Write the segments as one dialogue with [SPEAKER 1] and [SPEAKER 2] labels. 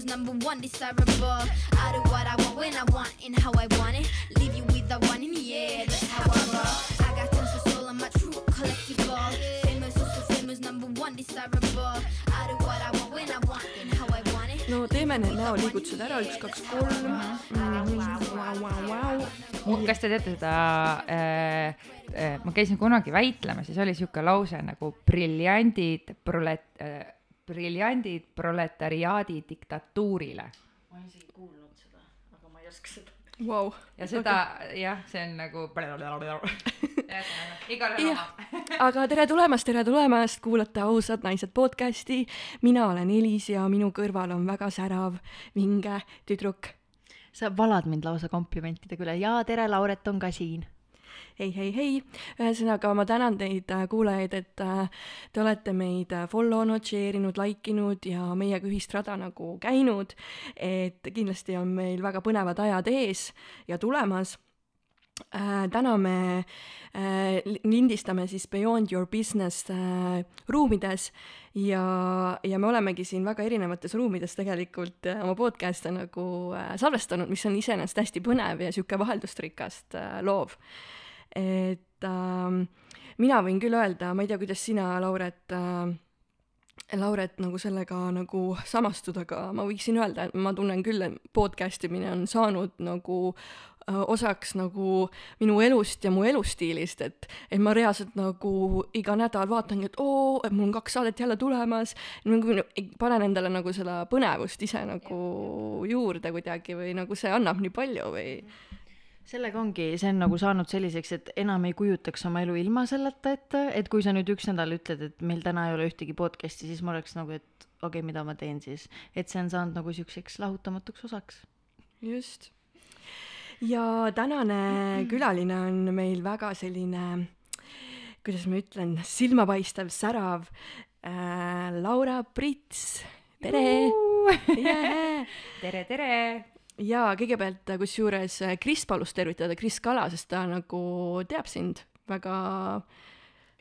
[SPEAKER 1] famous, number one desirable. I do what I want when I want and how I want it. Leave you with the one in the air, that's how I roll. I got tons of soul, I'm a true collectible. Famous, also famous, number one desirable. I do what I want when I want and how I want it.
[SPEAKER 2] no teeme need näoliigutused ära, üks, kaks, kolm.
[SPEAKER 3] kas te teate seda äh,, äh, ma käisin kunagi väitlemas ja siis oli sihuke lause nagu briljandid prolet- äh,, briljandid proletariaadi diktatuurile
[SPEAKER 4] ma olen isegi kuulnud seda, aga ma ei oska seda.
[SPEAKER 2] Vau,
[SPEAKER 3] ja seda jah, see on nagu igal ühel
[SPEAKER 2] Jah.
[SPEAKER 3] oma.
[SPEAKER 2] aga tere tulemast, tere tulemast, kuulate Ausad naised podcasti. mina olen Elis ja minu kõrval on väga särav, vinge tüdruk.
[SPEAKER 4] sa valad mind lausa komplimentidega üle ja tere, Lauret on ka siin.
[SPEAKER 2] hei, hei, hei, ühesõnaga ma tänan teid, kuulajaid, et äh, te olete meid äh, follow nud, share inud, like inud ja meiega ühist rada nagu käinud. et kindlasti on meil väga põnevad ajad ees ja tulemas äh,. täna me äh, li- lindistame siis Beyond Your Business äh, ruumides ja, ja me olemegi siin väga erinevates ruumides tegelikult äh, oma podcast'e nagu äh, salvestanud, mis on iseenesest hästi põnev ja sihuke vaheldusrikast äh, loov et ähm, mina võin küll öelda, ma ei tea, kuidas sina, Lauret äh,, Lauret nagu sellega nagu samastuda, aga ma võiksin öelda, et ma tunnen küll, et podcast imine on saanud nagu äh, osaks nagu minu elust ja mu elustiilist, et, et ma reaalselt nagu iga nädal vaatangi, et oo, et mul on kaks saadet jälle tulemas, nagu panen endale nagu seda põnevust ise nagu juurde kuidagi või nagu see annab nii palju või
[SPEAKER 4] sellega ongi, see on nagu saanud selliseks, et enam ei kujutaks oma elu ilma selleta ette, et kui sa nüüd üks nädal ütled, et meil täna ei ole ühtegi podcast'i, siis ma oleks nagu, et okei okay,, mida ma teen siis. et see on saanud nagu siukseks lahutamatuks osaks.
[SPEAKER 2] just. ja tänane külaline on meil väga selline, kuidas ma ütlen, silmapaistev, särav äh, Laura Prits, tere
[SPEAKER 3] tere, tere.
[SPEAKER 2] Ja kõigepealt kusjuures Kris palus tervitada Kris Kala, sest ta nagu teab sind väga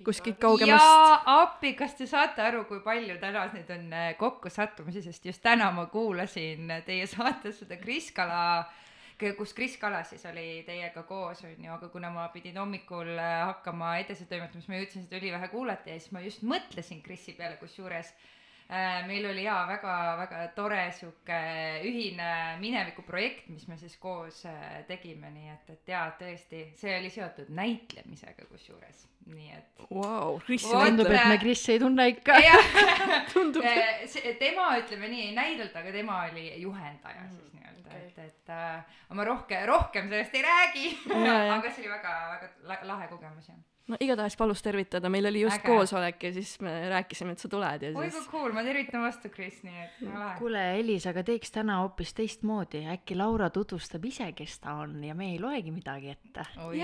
[SPEAKER 2] kuskilt kaugemast.
[SPEAKER 3] ja appi, kas te saate aru, kui palju täna nüüd on äh, kokkusattumusi, sest just täna ma kuulasin teie saates seda Kris Kala, kus Kris Kala siis oli teiega koos, onju, aga kuna ma pidin hommikul äh, hakkama edasi toimetama, siis ma jõudsin seda ülivähe kuulata ja siis ma just mõtlesin Krisi peale, kusjuures äh, meil oli jaa väga-väga tore sihuke ühine minevikuprojekt, mis me siis koos äh, tegime, nii et, et jaa, tõesti, see oli seotud näitlemisega kusjuures, nii et
[SPEAKER 2] Vau, Kris
[SPEAKER 4] tundub, et me Krissi ei tunne ikka.
[SPEAKER 2] tundub.
[SPEAKER 3] tema ütleme nii ei näidanud, aga tema oli juhendaja siis nii-öelda, et, et äh, ma rohkem, rohkem sellest ei räägi, aga see oli väga-väga la- lahe kogemus jah.
[SPEAKER 2] no igatahes palus tervitada, meil oli just
[SPEAKER 3] Äge.
[SPEAKER 2] koosolek ja siis me rääkisime, et sa tuled ja
[SPEAKER 3] oi kui
[SPEAKER 2] siis
[SPEAKER 3] cool, ma tervitan vastu, Kris, nii et väga lahe.
[SPEAKER 4] kuule, Elis, aga teeks täna hoopis teistmoodi, äkki Laura tutvustab ise, kes ta on ja me ei loegi midagi ette.
[SPEAKER 3] Oi.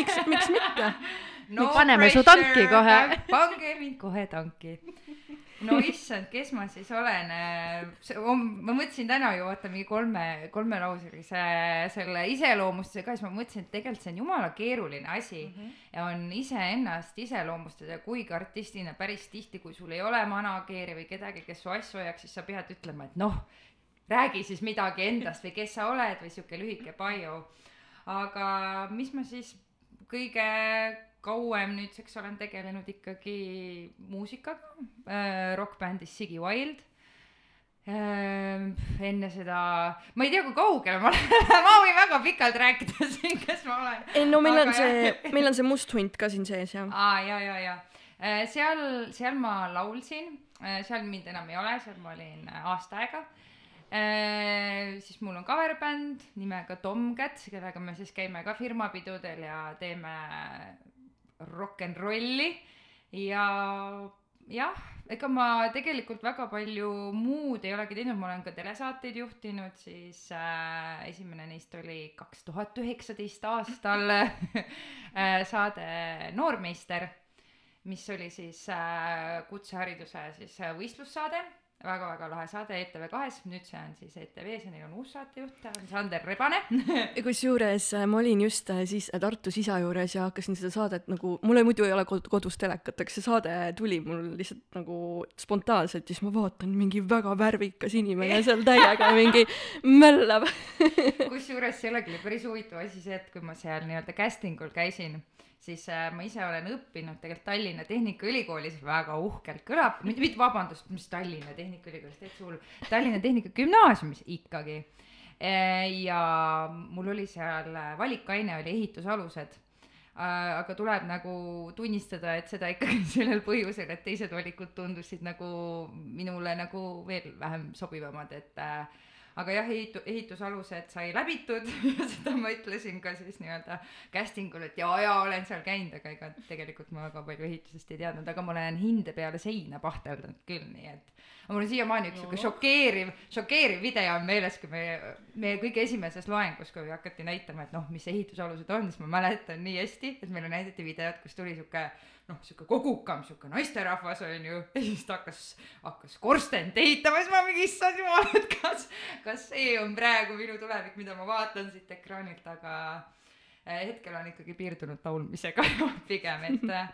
[SPEAKER 2] miks, miks mitte?
[SPEAKER 3] no
[SPEAKER 4] paneme su tanki kohe..
[SPEAKER 3] pange mind kohe tanki. no issand, kes ma siis olen? ma mõtlesin täna ju vaata mingi kolme, kolmelauselise selle iseloomustuse ka, siis ma mõtlesin, et tegelikult see on jumala keeruline asi mm. -hmm. ja on iseennast iseloomustada, kuigi artistina päris tihti, kui sul ei ole manageeri või kedagi, kes su asju hoiaks, siis sa pead ütlema, et noh, räägi siis midagi endast või kes sa oled või sihuke lühike bio. aga mis ma siis kõige kauem nüüdseks olen tegelenud ikkagi muusikaga äh,, rokkbändis Siggy Wild äh,. enne seda, ma ei tea, kui kaugele ma olen, ma võin väga pikalt rääkida siin, kes ma olen.
[SPEAKER 2] ei no meil on
[SPEAKER 3] Aga
[SPEAKER 2] see
[SPEAKER 3] jah.
[SPEAKER 2] meil on see must hunt ka siin sees ja.
[SPEAKER 3] aa ja, ja, ja Äh, seal, seal ma laulsin, seal mind enam ei ole, seal ma olin äh, aasta aega. Siis mul on cover-bänd nimega Tomcat, kellega me siis käime ka firmapidudel ja teeme rock n rolli ja jah, ega ma tegelikult väga palju muud ei olegi teinud, ma olen ka telesaateid juhtinud, siis äh, esimene neist oli kaks tuhat üheksateist aastal äh, saade Noormeister, mis oli siis äh, kutsehariduse siis äh, võistlussaade väga-väga lahe saade ETV2-s, nüüd see on siis ETV-s ja neil on uus saatejuht, Sander Rebane.
[SPEAKER 2] kusjuures äh, ma olin just äh, siis äh, Tartus isa juures ja hakkasin seda saadet nagu, mul ei- muidu ei ole kod- kodus telekat, aga see saade tuli mul lihtsalt nagu spontaanselt ja siis ma vaatan, mingi väga värvikas inimene seal täiega mingi möllab.
[SPEAKER 3] kusjuures sellega oli päris huvitav asi see, et kui ma seal nii-öelda casting ul käisin, siis äh, ma ise olen õppinud tegelikult Tallinna Tehnikaülikoolis väga uhkelt kõlab, mitte, vabandust, mis Tallinna Tehnikaülikoolis, täitsa hull, Tallinna Tehnikagümnaasiumis ikkagi. ja mul oli seal äh, valikaine oli ehitusalused Äh, aga tuleb nagu tunnistada, et seda ikkagi sellel põhjusel, et teised valikud tundusid nagu minule nagu veel vähem sobivamad, et äh, aga jah, ehitu-, ehitusalused sai läbitud ja seda ma ütlesin ka siis nii-öelda casting ul, et jaa, jaa, olen seal käinud, aga ega tegelikult ma väga palju ehitusest ei teadnud, aga ma olen hinde peale seina pahteldanud küll, nii et mul on siiamaani üks sihuke šokeeriv, šokeeriv video on meeles, kui me, meie kõige esimeses loengus, kui hakati näitama, et noh, mis ehitusalused on, siis ma mäletan nii hästi, et meile näidati videot, kus tuli sihuke noh, sihuke kogukam, sihuke naisterahvas on ju, ja siis ta hakkas, hakkas korstend ehitama, siis ma mingi issand jumal, et kas, kas see on praegu minu tulevik, mida ma vaatan siit ekraanilt, aga äh, hetkel on ikkagi piirdunud laulmisega pigem, et äh,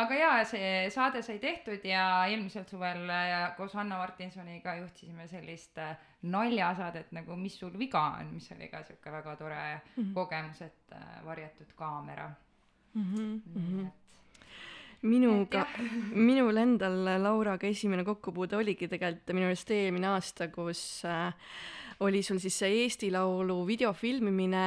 [SPEAKER 3] aga jaa, see saade sai tehtud ja eelmisel suvel äh, koos Anna Martinsoniga juhtisime sellist naljasaadet nagu Mis sul viga on, mis oli ka sihuke väga tore mm -hmm. kogemus, et varjatud kaamera mm. -hmm. et
[SPEAKER 2] minuga, minul endal Lauraga esimene kokkupuude oligi tegelikult minu arust eelmine aasta, kus äh, oli sul siis see Eesti Laulu videofilmimine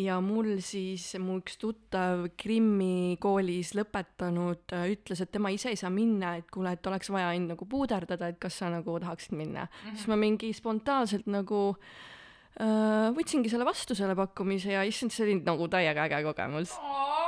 [SPEAKER 2] ja mul siis mu üks tuttav Krimmi koolis lõpetanud äh, ütles, et tema ise ei saa minna, et kuule, et oleks vaja end nagu puuderdada, et kas sa nagu tahaksid minna mm. -hmm. siis ma mingi spontaanselt nagu äh, võtsingi selle vastu, selle pakkumise ja issand, see oli nagu täiega äge kogemus.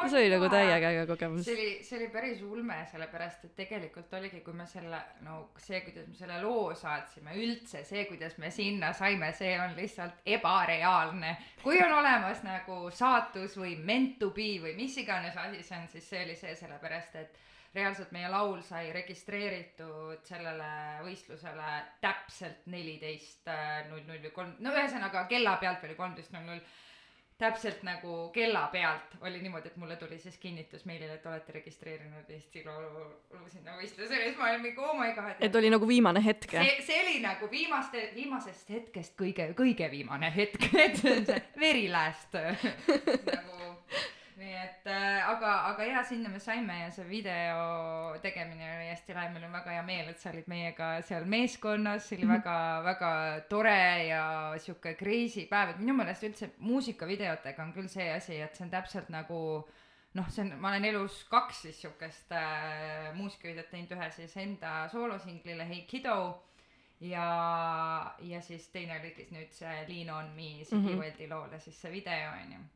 [SPEAKER 2] see oli nagu täiega äge kogemus
[SPEAKER 3] see. oli, see oli päris ulme, sellepärast et tegelikult oligi, kui me selle, no see, kuidas me selle loo saatsime, üldse see, kuidas me sinna saime, see on lihtsalt ebareaalne. kui on olemas nagu saatus või meant to be või mis iganes asi see on, siis see oli see, sellepärast et reaalselt meie laul sai registreeritud sellele võistlusele täpselt neliteist null null või kolm, no ühesõnaga kella pealt oli kolmteist null null täpselt nagu kella pealt oli niimoodi, et mulle tuli siis kinnitus meilile, et olete registreerinud Eesti Laulu sinna võistlusele ja siis ma olin mingi oh my god.
[SPEAKER 2] et oli nagu viimane hetk jah?
[SPEAKER 3] see, see oli nagu viimaste, viimasest hetkest kõige, kõige viimane hetk, et see on see very last nagu. Nii et äh, aga, aga jaa, sinna me saime ja see video tegemine oli hästi lahe, meil on väga hea meel, et sa olid meiega seal meeskonnas, see oli väga, väga tore ja sihuke crazy päev, et minu meelest üldse muusikavideotega on küll see asi, et see on täpselt nagu noh, see on, ma olen elus kaks siis siukest äh, muusikavideot teinud, ühe siis enda soolosinglile Hey Kiddo ja, ja siis teine oligi nüüd see Lean on me Ziggy mm. -hmm. Weldi loole siis see video onju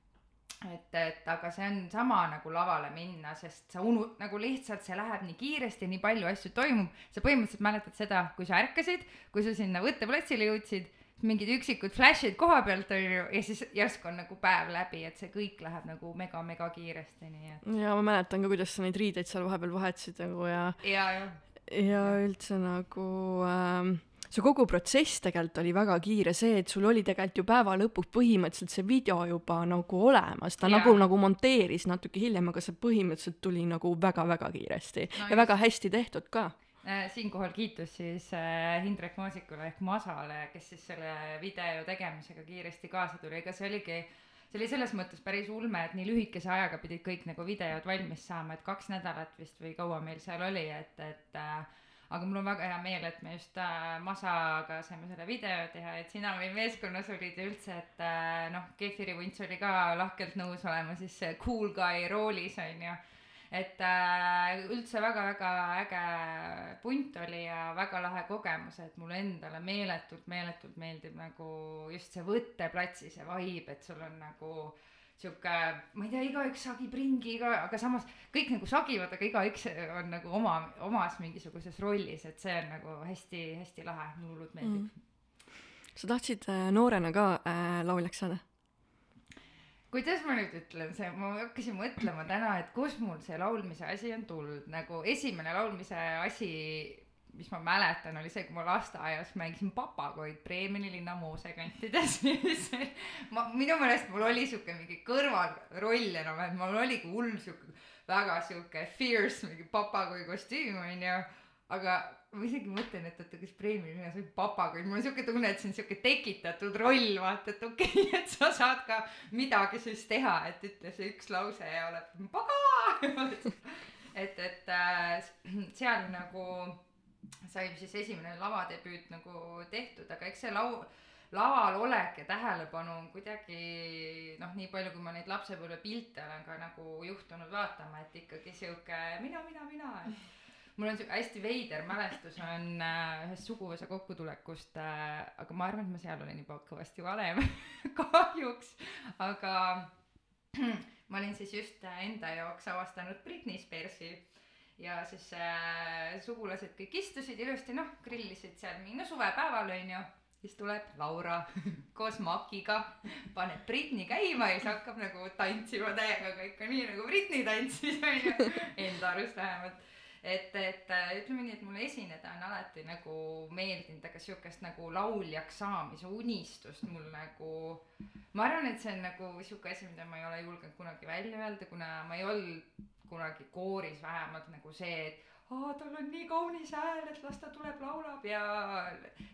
[SPEAKER 3] et, et aga see on sama nagu lavale minna, sest sa unu-, nagu lihtsalt see läheb nii kiiresti, nii palju asju toimub, sa põhimõtteliselt mäletad seda, kui sa ärkasid, kui sa sinna võtteplatsile jõudsid, mingid üksikud flash'id koha pealt onju ja siis järsku on nagu päev läbi, et see kõik läheb nagu mega-mega kiiresti, nii et.
[SPEAKER 2] Ja ma mäletan ka, kuidas sa neid riideid seal vahepeal vahetasid nagu ja,
[SPEAKER 3] ja, ja
[SPEAKER 2] ja üldse nagu ähm, see kogu protsess tegelikult oli väga kiire, see, et sul oli tegelikult ju päeva lõpuks põhimõtteliselt see video juba nagu olemas, ta
[SPEAKER 3] Jaa.
[SPEAKER 2] nagu, nagu monteeris natuke hiljem, aga see põhimõtteliselt tuli nagu väga-väga kiiresti
[SPEAKER 3] No
[SPEAKER 2] no,
[SPEAKER 3] just.
[SPEAKER 2] ja väga hästi tehtud ka.
[SPEAKER 3] Äh, siinkohal kiitus siis äh, Hindrek Maasikule ehk Masale, kes siis selle video tegemisega kiiresti kaasa tuli, ega see oligi, see oli selles mõttes päris ulme, et nii lühikese ajaga pidid kõik nagu videod valmis saama, et kaks nädalat vist või kaua meil seal oli, et, et äh, aga mul on väga hea meel, et me just äh, Masaga saime selle video teha, et sina meil meeskonnas olid ja üldse, et äh, noh, Kefiri Vunts oli ka lahkelt nõus olema siis cool guy roolis onju et äh, üldse väga-väga äge punt oli ja väga lahe kogemus, et mulle endale meeletult, meeletult meeldib nagu just see võtteplatsi, see vibe, et sul on nagu sihuke, ma ei tea, igaüks sagib ringi, iga, aga samas kõik nagu sagivad, aga igaüks on nagu oma, omas mingisuguses rollis, et see on nagu hästi-hästi lahe, mulle hullult meeldib mm..
[SPEAKER 2] sa tahtsid äh, noorena ka äh, lauljaks saada?
[SPEAKER 3] kuidas ma nüüd ütlen, see, ma hakkasin mõtlema täna, et kust mul see laulmise asi on tulnud, nagu esimene laulmise asi mis ma mäletan, oli see, kui ma lasteaias mängisin papagoid Breemeni linna moosekantides ma, minu meelest mul oli siuke mingi kõrvalroll enam-vähem, mul oligi hull siuke väga siuke fierce mingi papagoi kostüüm onju, aga ma isegi mõtlen, et oota, kas Breemeni linnas oli papagoid, mul on siuke tunne, et see on siuke tekitatud roll, vaata, et okei okay, et sa saad ka midagi siis teha, et ütle see üks lause ja oled paga. et, et äh, seal nagu sai siis esimene lavadebüüt nagu tehtud, aga eks see lau-, laval olek ja tähelepanu on kuidagi noh, nii palju, kui ma neid lapsepõlvepilte olen ka nagu juhtunud vaatama, et ikkagi sihuke mina, mina, mina, et mul on siuke hästi veider mälestus on äh, ühest suguvõsa kokkutulekust äh,, aga ma arvan, et ma seal olen juba kõvasti vanem kahjuks, aga ma olin siis just enda jaoks avastanud Britney Spearsi ja siis äh, sugulased kõik istusid ilusti, noh, grillisid seal mingi no suvepäeval onju, siis tuleb Laura koos Makiga, paneb Britney käima ja siis hakkab nagu tantsima täiega, aga ikka nii nagu Britney tantsis onju, enda arust vähemalt. Et, et äh, ütleme nii, et mulle esineda on alati nagu meeldinud, aga siukest nagu lauljaks saamise unistust mul nagu, ma arvan, et see on nagu siuke asi, mida ma ei ole julgenud kunagi välja öelda, kuna ma ei olnud kunagi kooris vähemalt nagu see, et aa, tal on nii kaunis hääl, et las ta tuleb, laulab ja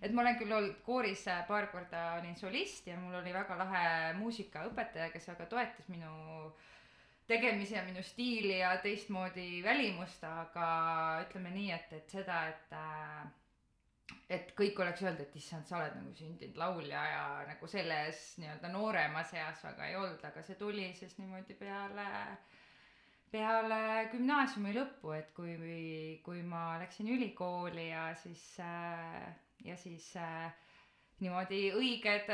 [SPEAKER 3] et ma olen küll olnud kooris äh, paar korda olin solist ja mul oli väga lahe muusikaõpetaja, kes väga toetas minu tegemisi ja minu stiili ja teistmoodi välimust, aga ütleme nii, et, et seda, et äh, et kõik oleks öelnud, et issand, sa oled nagu sündinud laulja ja nagu selles nii-öelda nooremas eas väga ei olnud, aga see tuli siis niimoodi peale peale gümnaasiumi lõppu, et kui, kui ma läksin ülikooli ja siis ja siis niimoodi õiged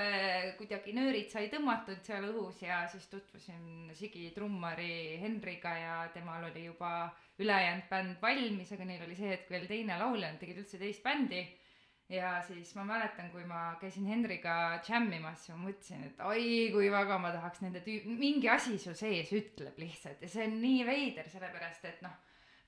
[SPEAKER 3] kuidagi nöörid sai tõmmatud seal õhus ja siis tutvusin Sigi trummari Henriga ja temal oli juba ülejäänud bänd valmis, aga neil oli see hetk veel teine laulja, nad tegid üldse teist bändi ja siis ma mäletan, kui ma käisin Henriga džämmimas, ma mõtlesin, et oi kui väga ma tahaks nende tüü-, mingi asi su sees ütleb lihtsalt ja see on nii veider, sellepärast et noh,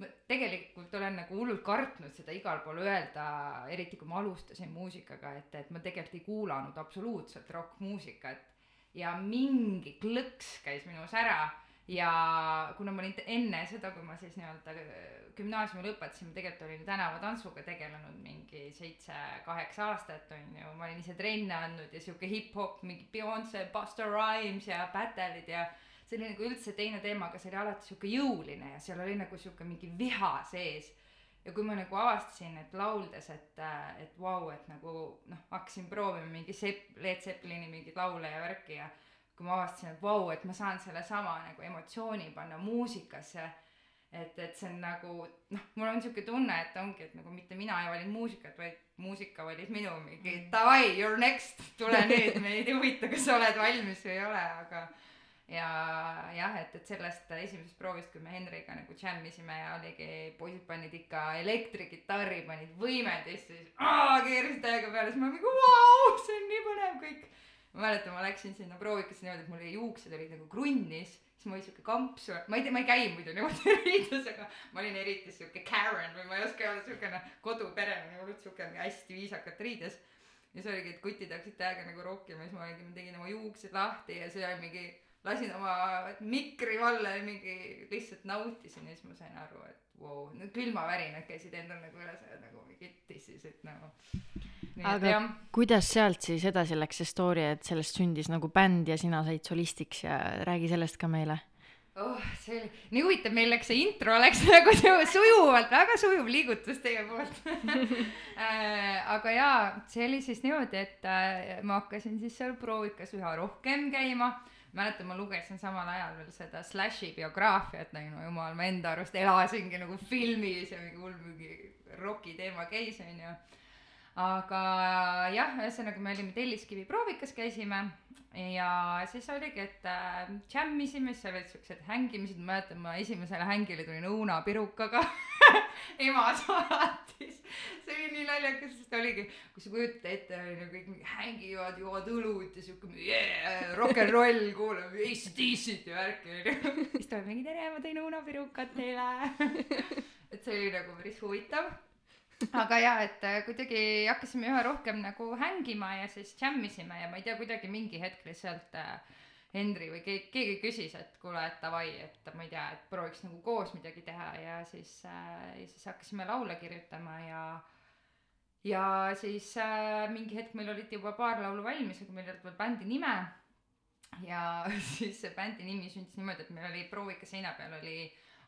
[SPEAKER 3] ma tegelikult olen nagu hullult kartnud seda igal pool öelda, eriti kui ma alustasin muusikaga, et, et ma tegelikult ei kuulanud absoluutselt rokkmuusikat. Ja mingi klõks käis minus ära ja kuna ma olin enne seda, kui ma siis nii-öelda gümnaasiumi lõpetasin, ma tegelikult olin tänavatantsuga tegelenud mingi seitse-kaheksa aastat on ju, ma olin ise trenne andnud ja sihuke hip-hop, mingi Beyonce, Busta Rhymes ja battle'id ja see oli nagu üldse teine teema, aga see oli alati sihuke jõuline ja seal oli nagu sihuke mingi viha sees. Ja kui ma nagu avastasin, et lauldes, et, et vau, et nagu noh, hakkasin proovima mingi Sepp, Led Zeppelini mingeid laule ja värki ja kui ma avastasin, et vau, et ma saan sellesama nagu emotsiooni panna muusikasse, et, et see on nagu noh, mul on siuke tunne, et ongi, et nagu mitte mina ei valinud muusikat, vaid muusika valis minu mingi davai, you are next, tule nüüd, meid ei huvita, kas sa oled valmis või ei ole, aga ja jah, et, et sellest esimesest proovist, kui me Henriga nagu džämmisime ja oligi, poisid panid ikka elektrikitarri, panid võimendisse, siis aa, keerasid täiega peale, siis ma mingi vau, see on nii põnev kõik. Ma mäletan, ma läksin sinna proovikasse niimoodi, et mul juuksed olid nagu krunnis, siis ma olin siuke kampsu, ma ei tea, ma ei käi muidu niimoodi riides, aga ma olin eriti siuke Karen või ma ei oska öelda, siukene kodupereline, hullult siuke mingi hästi viisakalt riides ja siis oligi, et kutid hakkasid täiega nagu rokkima, siis ma olingi, ma tegin oma juuksed lahti ja see oli mingi, lasin oma mikri valla ja mingi lihtsalt nautisin ja siis ma sain aru, et vau wow., no külmavärinad käisid endal nagu üle selle nagu mingi tissisid nagu.
[SPEAKER 4] Aga kuidas sealt siis edasi läks see story, et sellest sündis nagu bänd ja sina said solistiks ja räägi sellest ka meile.
[SPEAKER 3] oh, see oli nii huvitav, meil läks see intro läks nagu su- sujuvalt, väga sujuv liigutus teie poolt Äh, aga jaa, see oli siis niimoodi, et äh, ma hakkasin siis seal proovikas üha rohkem käima mäletan, ma lugesin samal ajal veel seda Slashi biograafiat, no jumal, ma enda arust elasingi nagu filmis ja mingi hull mingi roki teema käis, onju. Aga jah, ühesõnaga me olime Telliskivi proovikas käisime ja siis oligi, et äh, džämmisime, siis olid siuksed hängimised, ma mäletan, ma esimesele hängile tulin õunapirukaga ema saatis, see oli nii naljakas, sest oligi, kui sa kujutad ette, onju kõik mingi hängivad, joovad õlut ja siuke yeah, rock n roll, kuulame ACDC-t ja värki onju. siis tuleb mingi tere, ma tõin õunapirukat teile. et see oli nagu päris huvitav aga jaa, et äh, kuidagi hakkasime üha rohkem nagu hängima ja siis džämmisime ja ma ei tea, kuidagi mingi hetk lihtsalt äh, Henri või keegi, keegi küsis, et kuule, et davai, et ma ei tea, et prooviks nagu koos midagi teha ja siis äh,, ja siis hakkasime laule kirjutama ja ja siis äh, mingi hetk meil olid juba paar laulu valmis, aga meil ei olnud veel bändi nime. Ja siis see bändi nimi sündis niimoodi, et meil oli proovika seina peal oli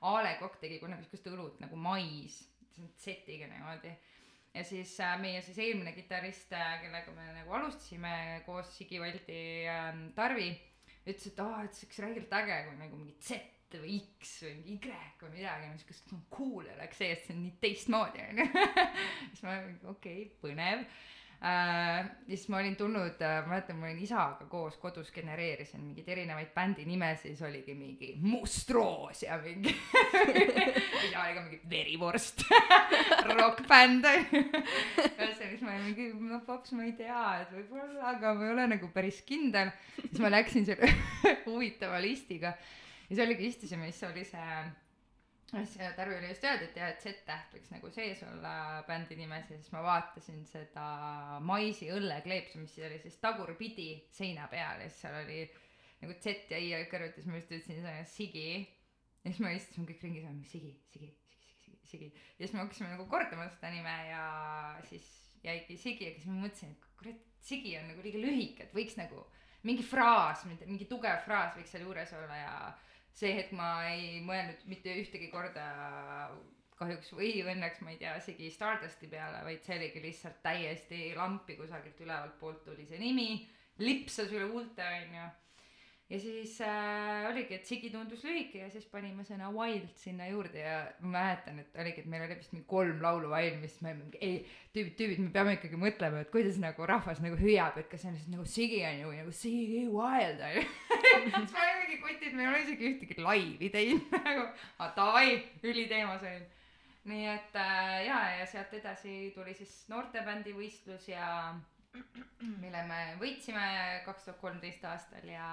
[SPEAKER 3] A Le Kokk tegi kunagi siukest õlut nagu mais, setiga niimoodi. ja siis äh, meie siis eelmine kitarrist, kellega me nagu alustasime koos Sigi Valdi äh, Tarvi, ütles, et aa, et see oleks räigelt äge, kui nagu mingi Z või X või mingi Y või midagi, niisugust no, cool oleks see, et see on nii teistmoodi onju. siis ma okei okay,, põnev äh,. siis ma olin tulnud äh,, ma mäletan, ma olin isaga koos kodus genereerisin mingeid erinevaid bändi nimesid, siis oligi mingi Must Roos ja mingi isa oli ka mingi Verivorst rokkbänd onju. ja siis ma olin mingi, no paps, ma ei tea, et võib-olla, aga ma ei ole nagu päris kindel. siis ma läksin selle huvitava listiga ja siis oligi, istusime, siis oli see siis Tarvi oli just öeldud et jah, et Z-täht võiks nagu sees olla bändi nimes ja siis ma vaatasin seda maisi õllekleepsu, mis siis oli siis tagurpidi seina peal ja siis seal oli nagu Z ja I olid kõrvuti, siis ma just ütlesin sõna Sigi. ja siis me istusime kõik ringi, Sigi, Sigi, Sigi, Sigi, Sigi. ja siis me hakkasime nagu kordama seda nime ja siis jäigi Sigi, aga siis ma mõtlesin, et kurat, Sigi on nagu liiga lühike, et võiks nagu mingi fraas, mingi tugev fraas võiks seal juures olla ja see hetk ma ei mõelnud mitte ühtegi korda kahjuks või õnneks ma ei tea isegi Stardusti peale, vaid see oligi lihtsalt täiesti lampi kusagilt ülevalt poolt tuli see nimi, lipsas üle huulte onju. ja siis äh, oligi, et Sigi tundus lühike ja siis panime sõna wild sinna juurde ja ma mäletan, et oligi, et meil oli vist mingi kolm laulu valmis, me olime mingi ei, tüübid, tüübid, me peame ikkagi mõtlema, et kuidas nagu rahvas nagu hüüab, et kas see on lihtsalt nagu Sigi on ju või nagu Sigi wild on kutid, me ei ole isegi ühtegi laivi teinud nagu, aga davai, üliteemas olin. nii et äh, ja, ja sealt edasi tuli siis noortebändi võistlus ja mille me võitsime kaks tuhat kolmteist aastal ja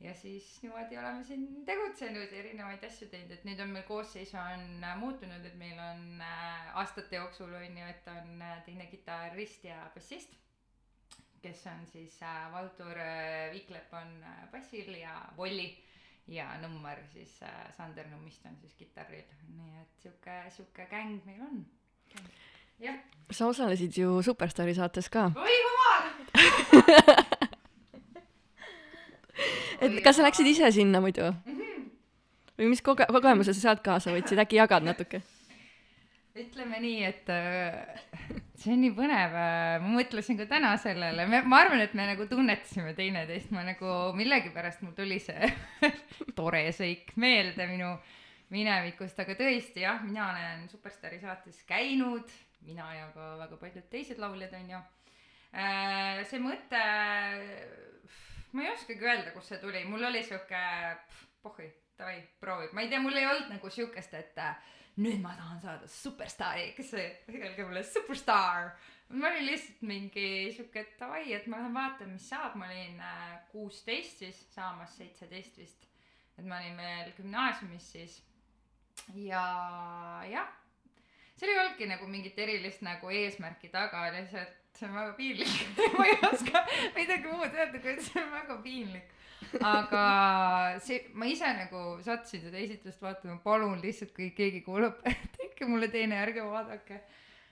[SPEAKER 3] ja siis niimoodi oleme siin tegutsenud ja erinevaid asju teinud, et nüüd on meil koosseis on äh, muutunud, et meil on äh, aastate jooksul on ju, et on äh, teine kitarrist ja bassist, kes on siis äh, Valdur äh, Viiklep on äh, bassil ja Volli ja Nõmmar siis äh, Sander Nummist on siis kitarril, nii et sihuke, sihuke gäng meil on. jah,
[SPEAKER 2] sa osalesid ju Superstaari saates ka,
[SPEAKER 3] oi jumal.
[SPEAKER 2] et kas sa läksid ise sinna muidu? või mis koge-, kogemuse sa sealt kaasa võtsid, äkki jagad natuke?
[SPEAKER 3] Ütleme nii, et äh, see on nii põnev, ma mõtlesin ka täna sellele, me, ma arvan, et me nagu tunnetasime teineteist, ma nagu millegipärast mul tuli see tore seik meelde minu minevikust, aga tõesti jah, mina olen Superstaari saates käinud, mina ja ka väga paljud teised lauljad on ju. see mõte, ma ei oskagi öelda, kust see tuli, mul oli sihuke, pohhui, davai, proovi, ma ei tea, mul ei olnud nagu siukest, et äh, nüüd ma tahan saada superstaariks, öelge mulle superstaar. ma olin lihtsalt mingi sihuke, davai, et ma lähen vaatan, mis saab, ma olin kuusteist siis, saamas seitseteist vist. et ma olin veel gümnaasiumis siis ja jah, seal ei olnudki nagu mingit erilist nagu eesmärki taga, lihtsalt see on väga piinlik ma ei oska midagi muud öelda, kui et see on väga piinlik. Aga see, ma ise nagu sattusin seda esitlust vaatama, palun lihtsalt, kui keegi kuulab, tehke mulle teine, ärge vaadake.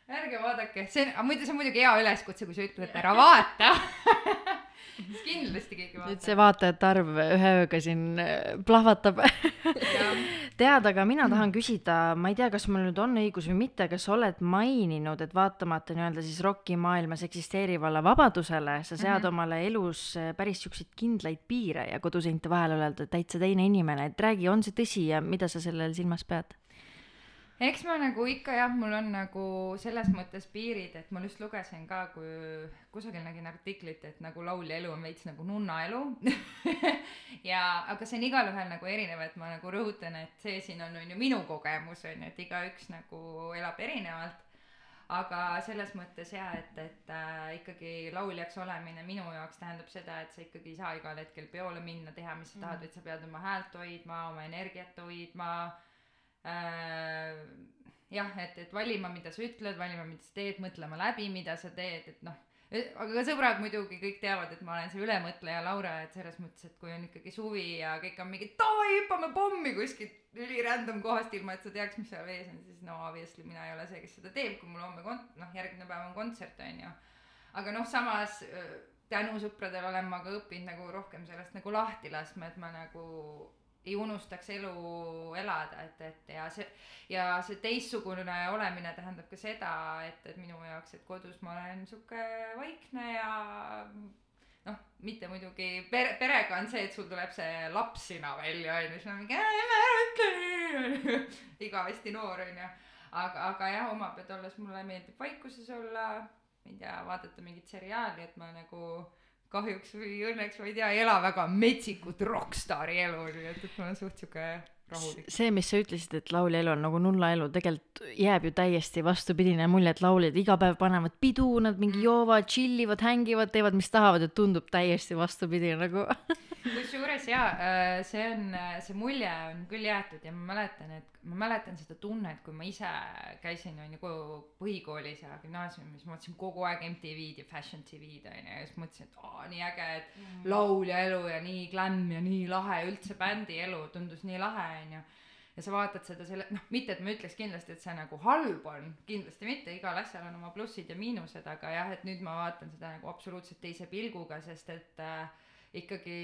[SPEAKER 3] ärge vaadake, see on, muidu see on muidugi hea üleskutse, kui sa ütled, et ära vaata. siis kindlasti keegi
[SPEAKER 4] nüüd
[SPEAKER 3] vaatab
[SPEAKER 4] see. vaatajate arv ühe ööga siin äh, plahvatab. tead, aga mina tahan küsida, ma ei tea, kas mul nüüd on õigus või mitte, kas sa oled maininud, et vaatamata nii-öelda siis rokimaailmas eksisteerivale vabadusele, sa sead mm -hmm. omale elus äh, päris siukseid kindlaid piire ja koduseinte vahel oled täitsa teine inimene, et räägi, on see tõsi ja mida sa sellel silmas pead?
[SPEAKER 3] Eks ma nagu ikka jah, mul on nagu selles mõttes piirid, et ma just lugesin ka, kui kusagil nägin artiklit, et nagu laulja elu on veits nagu nunna elu. ja, aga see on igalühel nagu erinev, et ma nagu rõhutan, et see siin on, on ju minu kogemus on ju, et igaüks nagu elab erinevalt. aga selles mõttes ja, et, et äh, ikkagi lauljaks olemine minu jaoks tähendab seda, et sa ikkagi ei saa igal hetkel peole minna, teha, mis sa tahad, vaid sa pead oma häält hoidma, oma energiat hoidma äh, jah, et, et valima, mida sa ütled, valima, mida sa teed, mõtlema läbi, mida sa teed, et noh, aga ka sõbrad muidugi kõik teavad, et ma olen see ülemõtleja Laura, et selles mõttes, et kui on ikkagi suvi ja kõik on mingi davai, hüppame pommi kuskilt üli random kohast, ilma et sa teaks, mis seal vees on, siis no obviously mina ei ole see, kes seda teeb, kui mul homme kon-, noh, järgmine päev on kontsert, on ju. aga noh, samas öö, tänu sõpradele olen ma ka õppinud nagu rohkem sellest nagu lahti laskma, et ma nagu ei unustaks elu elada, et, et ja see ja see teistsugune olemine tähendab ka seda, et, et minu jaoks, et kodus ma olen sihuke vaikne ja noh, mitte muidugi pere, perega on see, et sul tuleb see lapsina välja onju, siis on mingi "Ää, emme ära ütle nii igavesti noor onju. aga, aga jah, oma pead olles mulle meeldib vaikuses olla, ma ei tea, vaadata mingit seriaali, et ma nagu kahjuks või õnneks ma ei tea, ei ela väga metsikut rokkstaari elu, nii et, et ma olen suht sihuke rahulik.
[SPEAKER 4] see, mis sa ütlesid, et laulja elu on nagu nullaelu, tegelikult jääb ju täiesti vastupidine mulje, et lauljad iga päev panevad pidu, nad mingi joovad, chill ivad, hängivad, teevad, mis tahavad ja tundub täiesti vastupidine nagu.
[SPEAKER 3] kusjuures jaa, see on, see mulje on küll jäetud ja ma mäletan, et ma mäletan seda tunnet, kui ma ise käisin on ju põhikoolis ja gümnaasiumis, ma vaatasin kogu aeg MTV-d ja Fashion TV-d on ju ja siis mõtlesin, et aa nii äge, et laulja elu ja nii glam ja nii lahe, üldse bändi elu tundus nii lahe on ju ja sa vaatad seda selle, noh, mitte et ma ütleks kindlasti, et see nagu halb on, kindlasti mitte, igal asjal on oma plussid ja miinused, aga jah, et nüüd ma vaatan seda nagu absoluutselt teise pilguga, sest et äh, ikkagi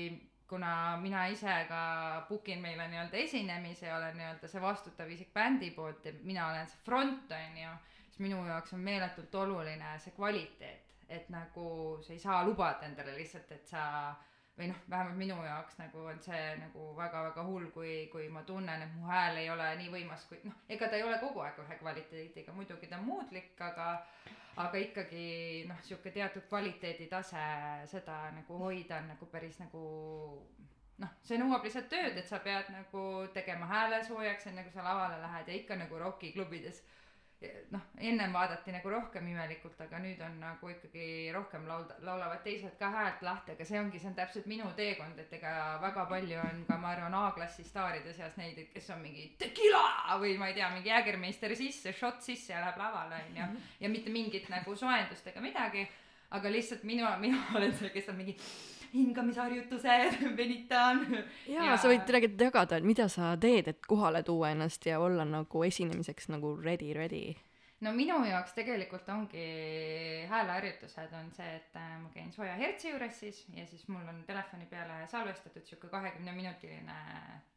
[SPEAKER 3] kuna mina ise ka book in meile nii-öelda esinemise ja olen nii-öelda see vastutav isik bändi poolt ja mina olen see front on ju, siis minu jaoks on meeletult oluline see kvaliteet, et nagu sa ei saa lubada endale lihtsalt, et sa või noh, vähemalt minu jaoks nagu on see nagu väga-väga hull, kui, kui ma tunnen, et mu hääl ei ole nii võimas, kui noh, ega ta ei ole kogu aeg ühe kvaliteediga, muidugi ta on muutlik, aga aga ikkagi noh, sihuke teatud kvaliteeditase, seda nagu hoida on nagu päris nagu noh, see nõuab lihtsalt tööd, et sa pead nagu tegema hääle soojaks, enne kui sa lavale lähed ja ikka nagu rokiklubides noh, ennem vaadati nagu rohkem imelikult, aga nüüd on nagu ikkagi rohkem laulda, laulavad teised ka häält lahti, aga see ongi, see on täpselt minu teekond, et ega väga palju on ka, ma arvan, A-klassi staaride seas neid, kes on mingi tequila või ma ei tea, mingi Jägermeister sisse, šott sisse ja läheb lavale, onju. ja mitte mingit nagu soojendust ega midagi, aga lihtsalt minu, mina olen see, kes on mingi hingamisharjutused, venitan.
[SPEAKER 2] jaa, sa võid tegelikult jagada, et mida sa teed, et kohale tuua ennast ja olla nagu esinemiseks nagu ready, ready.
[SPEAKER 3] no minu jaoks tegelikult ongi hääleharjutused on see, et äh, ma käin sooja hertsi juures siis ja siis mul on telefoni peale salvestatud sihuke kahekümne minutiline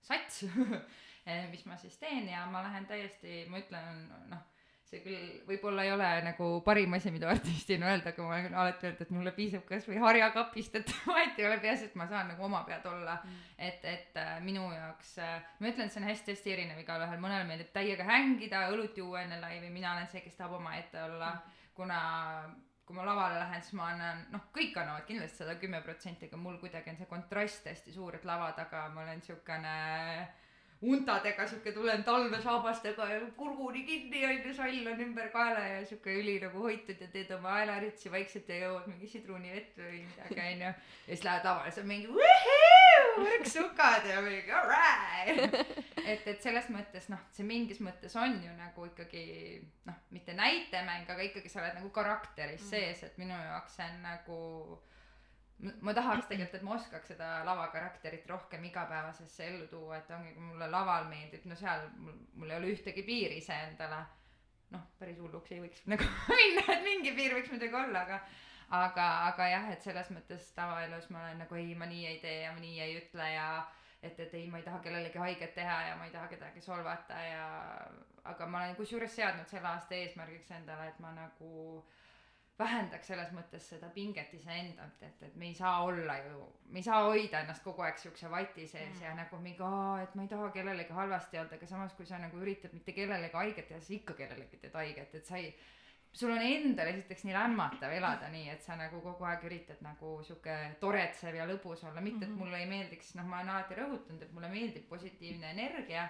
[SPEAKER 3] sats mis ma siis teen ja ma lähen täiesti, ma ütlen noh, see küll võib-olla ei ole nagu parim asi, mida artistina öelda, aga ma olen alati öelnud, et mulle piisab kasvõi harjakapist, et vahet ei ole, peaasi, et ma saan nagu oma pead olla mm.. et, et äh, minu jaoks äh,, ma ütlen, see on hästi-hästi erinev igalühel, mõnele meeldib täiega hängida, õlut juua enne laivi, mina olen see, kes tahab omaette olla mm., kuna kui ma lavale lähen, siis ma annan, noh, kõik annavad kindlasti sada kümme protsenti, aga mul kuidagi on see kontrast hästi suur, et lava taga ma olen siukene untadega sihuke tulen talvesaabastega ja kurguni kinni onju, sall on ümber kaela ja sihuke üli nagu hoitud ja teed oma haelaritsi vaikselt ja joovad mingi sidrunivett või midagi onju. ja siis lähed lavale, siis on mingi võrksukad ja mingi alright. et, et selles mõttes noh, see mingis mõttes on ju nagu ikkagi noh, mitte näitemäng, aga ikkagi sa oled nagu karakteris sees, et minu jaoks see on nagu ma- tahaks tegelikult, et ma oskaks seda lavakarakterit rohkem igapäevasesse ellu tuua, et ongi, kui mulle laval meeldib, no seal mul, mul ei ole ühtegi piiri iseendale. noh, päris hulluks ei võiks nagu minna, et mingi piir võiks muidugi olla, aga aga, aga jah, et selles mõttes tavaelus ma olen nagu ei, ma nii ei tee ja ma nii ei ütle ja et, et ei, ma ei taha kellelegi haiget teha ja ma ei taha kedagi solvata ja aga ma olen kusjuures seadnud selle aasta eesmärgiks endale, et ma nagu vähendaks selles mõttes seda pinget iseendalt, et, et me ei saa olla ju, me ei saa hoida ennast kogu aeg siukse vati sees mm. ja nagu mingi aa, et ma ei taha kellelegi halvasti öelda, aga samas kui sa nagu üritad mitte kellelegi haiget teha, siis ikka kellelegi teed haiget, et sa ei sul on endal esiteks nii lämmatav elada nii, et sa nagu kogu aeg üritad nagu sihuke toretsev ja lõbus olla, mitte et mulle ei meeldiks, noh, ma olen alati rõhutanud, et mulle meeldib positiivne energia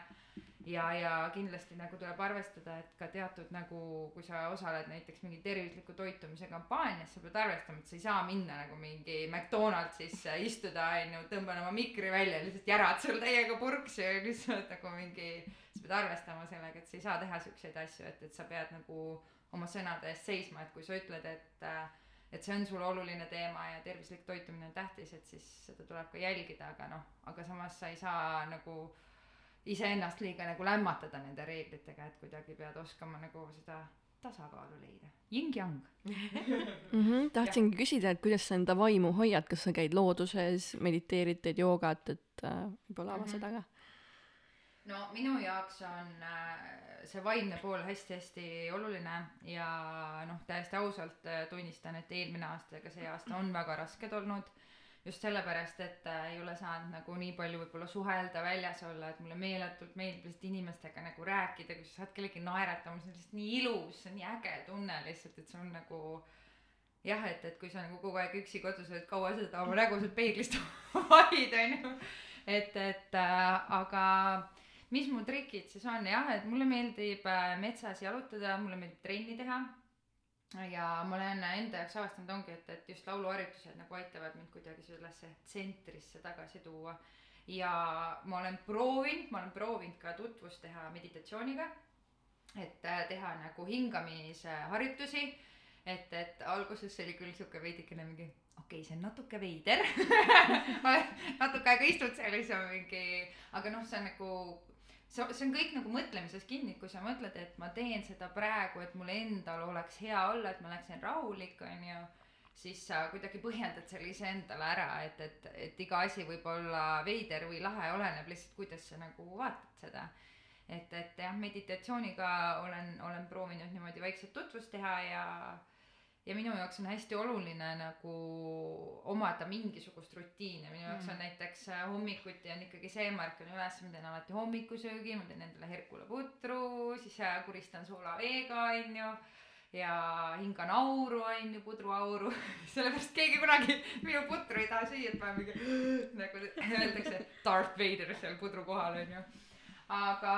[SPEAKER 3] ja, ja kindlasti nagu tuleb arvestada, et ka teatud nagu, kui sa osaled näiteks mingi tervisliku toitumise kampaanias, sa pead arvestama, et sa ei saa minna nagu mingi McDonaldsisse istuda, onju, tõmban oma mikri välja, lihtsalt järad sul täiega purksi ja lihtsalt nagu mingi, sa sa pead arvestama sellega, et sa ei saa teha siukseid asju, et, et sa pead nagu oma sõnade eest seisma, et kui sa ütled, et äh, et see on sulle oluline teema ja tervislik toitumine on tähtis, et siis seda tuleb ka jälgida, aga noh, aga samas sa ei saa nagu iseennast liiga nagu lämmatada nende reeglitega, et kuidagi pead oskama nagu seda tasakaalu leida. Yin-yang.
[SPEAKER 2] mm. -hmm. tahtsingi küsida, et kuidas sa enda vaimu hoiad, kas sa käid looduses, mediteerid, teed joogat, et äh, võib-olla ava
[SPEAKER 3] Mhm.
[SPEAKER 2] seda ka.
[SPEAKER 3] No minu jaoks on äh, see vaimne pool hästi-hästi oluline ja noh, täiesti ausalt äh, tunnistan, et eelmine aasta ja ka see aasta on väga rasked olnud. just sellepärast, et äh, ei ole saanud nagu nii palju võib-olla suhelda, väljas olla, et mulle meeletult meeldib lihtsalt inimestega nagu rääkida, kui sa saad kellegi naeratama, see on lihtsalt nii ilus, see on nii äge tunne lihtsalt, et see on nagu jah, et, et kui sa nagu kogu aeg üksi kodus oled, kaua seda oma nägu sealt peeglist valid, onju. et, et äh, aga mis mu trikid siis on jah, et mulle meeldib äh, metsas jalutada, mulle meeldib trenni teha. ja ma olen enda jaoks avastanud ongi, et, et just lauluharjutused nagu aitavad mind kuidagi sellesse tsentrisse tagasi tuua. ja ma olen proovinud, ma olen proovinud ka tutvust teha meditatsiooniga. et äh, teha nagu hingamise harjutusi. et, et alguses oli küll sihuke veidikene mingi okei okay,, see on natuke veider natuke aega istud seal ja siis on mingi, aga noh, see on nagu see, see on kõik nagu mõtlemises kinni, kui sa mõtled, et ma teen seda praegu, et mul endal oleks hea olla, et ma oleksin rahulik, onju, siis sa kuidagi põhjendad selle iseendale ära, et, et, et iga asi võib olla veider või lahe, oleneb lihtsalt, kuidas sa nagu vaatad seda. et, et jah, meditatsiooniga olen, olen proovinud niimoodi vaikselt tutvust teha ja ja minu jaoks on hästi oluline nagu omada mingisugust rutiini, minu jaoks on näiteks äh, hommikuti on ikkagi see, ma ärkan üles, ma teen alati hommikusöögi, ma teen endale Herkula putru, siis äh, kuristan soolaveega, onju. ja hingan auru, onju, pudruauru, sellepärast keegi kunagi minu putru ei taha süüa, et ma mingi nagu öeldakse, Darth Vader seal pudru kohal, onju aga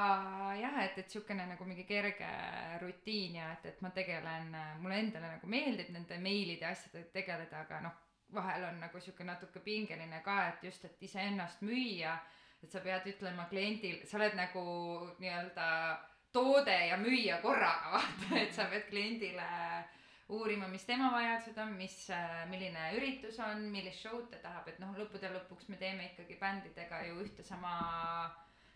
[SPEAKER 3] jah, et, et siukene nagu mingi kerge rutiin ja et, et ma tegelen, mulle endale nagu meeldib nende meilide ja asjadega tegeleda, aga noh, vahel on nagu sihuke natuke pingeline ka, et just, et iseennast müüa, et sa pead ütlema kliendil, sa oled nagu nii-öelda toode ja müüja korraga, vaata, et sa pead kliendile uurima, mis tema vajadused on, mis, milline üritus on, millist show'd ta tahab, et noh, lõppude lõpuks me teeme ikkagi bändidega ju ühte sama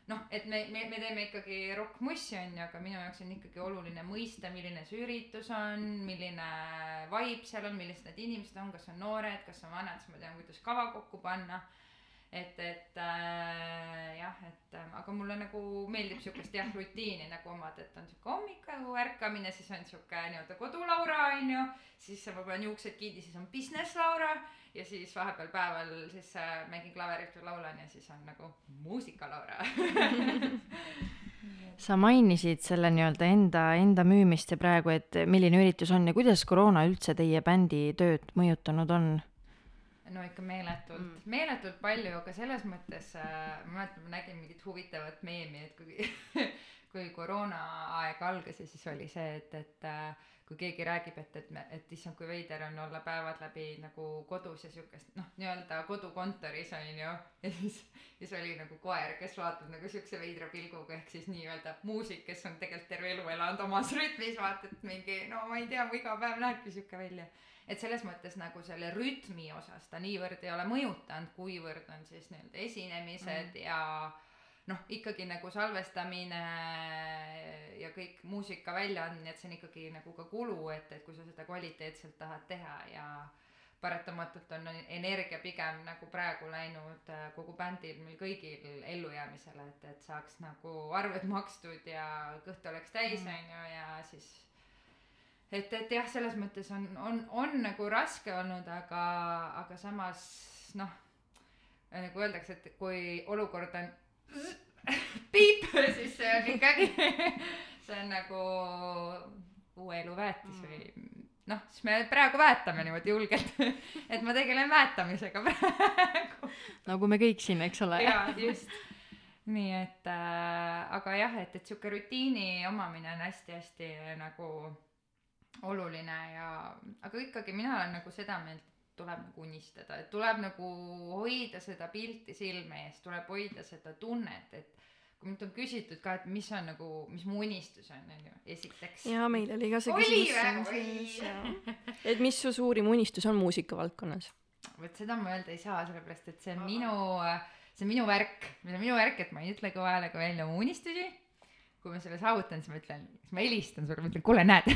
[SPEAKER 3] noh, et me, me, me teeme ikkagi rokkmussi on ju, aga minu jaoks on ikkagi oluline mõista, milline see üritus on, milline vibe seal on, millised need inimesed on, kas on noored, kas on vanad, siis ma tean, kuidas kava kokku panna. et, et äh, jah, et äh, aga mulle nagu meeldib siukest jah rutiini nagu omada, et on siuke hommik nagu ärkamine, siis on siuke nii-öelda kodulaura on ju, siis panen juuksed kinni, siis on business Laura ja siis vahepeal päeval siis äh, mängin klaverit või laulan ja siis on nagu muusika Laura.
[SPEAKER 4] sa mainisid selle nii-öelda enda, enda müümist ja praegu, et milline üritus on ja kuidas koroona üldse teie bändi tööd mõjutanud on?
[SPEAKER 3] No ikka meeletult mm., meeletult palju, aga selles mõttes äh, ma mäletan, ma nägin mingit huvitavat meemi, et kui kui koroonaaeg algas ja siis oli see, et, et äh, kui keegi räägib, et, et me, et issand, kui veider on olla päevad läbi nagu kodus ja siukest noh, nii-öelda kodukontoris on ju. ja siis, siis oli nagu koer, kes vaatab nagu siukse veidra pilguga, ehk siis nii-öelda muusik, kes on tegelikult terve elu elanud omas rütmis, vaata, et mingi no ma ei tea, mu iga päev näebki siuke välja et selles mõttes nagu selle rütmi osas ta niivõrd ei ole mõjutanud, kuivõrd on siis nii-öelda esinemised mm. ja noh, ikkagi nagu salvestamine ja kõik muusika väljaandmine, et see on ikkagi nagu ka kulu, et, et kui sa seda kvaliteetselt tahad teha ja paratamatult on energia pigem nagu praegu läinud äh, kogu bändil meil kõigil ellujäämisele, et, et saaks nagu arved makstud ja kõht oleks täis, onju, ja siis et, et jah, selles mõttes on, on, on nagu raske olnud, aga, aga samas noh, nagu öeldakse, et kui olukord on piip, siis see on ikkagi, see on nagu uue elu väetis või noh, siis me praegu väetame niimoodi julgelt, et ma tegelen väetamisega praegu.
[SPEAKER 4] nagu me kõik siin, eks ole.
[SPEAKER 3] jaa, just. nii et äh, aga jah, et, et sihuke rutiini omamine on hästi-hästi nagu oluline ja, aga ikkagi mina olen nagu seda meelt, tuleb nagu unistada, et tuleb nagu hoida seda pilti silme ees, tuleb hoida seda tunnet, et kui mult on küsitud ka, et mis on nagu, mis mu unistus on, onju, esiteks.
[SPEAKER 2] ja meil oli ka see küsimus et mis su suurim unistus on muusikavaldkonnas?
[SPEAKER 3] vot seda ma öelda ei saa, sellepärast et see on minu, see on minu värk, see on minu värk, et ma ei ütle kõva häälega välja oma unistusi. Kui ma selle saavutan, siis ma ütlen, siis ma helistan sulle, ma ütlen, kuule, näed.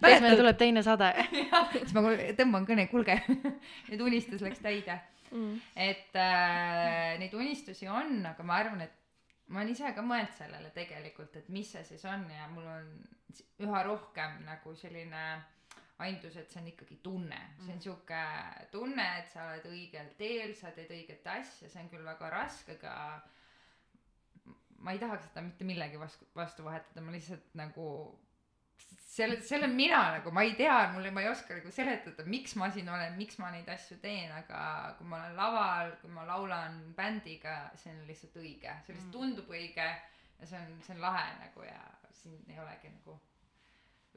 [SPEAKER 4] kas meil tuleb teine sade?
[SPEAKER 3] siis ma tõmban kõne, kuulge, nüüd unistus läks täide.
[SPEAKER 2] Mm.
[SPEAKER 3] et äh, neid unistusi on, aga ma arvan, et ma olen ise ka mõelnud sellele tegelikult, et mis see siis on ja mul on üha rohkem nagu selline aimdus, et see on ikkagi tunne, see on sihuke tunne, et sa oled õigel teel, sa teed õiget asja, see on küll väga raske, aga ma ei tahaks seda mitte millegi vastu, vastu vahetada, ma lihtsalt nagu selle, selle mina nagu, ma ei tea, mul, ma ei oska nagu seletada, miks ma siin olen, miks ma neid asju teen, aga kui ma olen laval, kui ma laulan bändiga, see on lihtsalt õige, see lihtsalt tundub õige ja see on, see on lahe nagu ja siin ei olegi nagu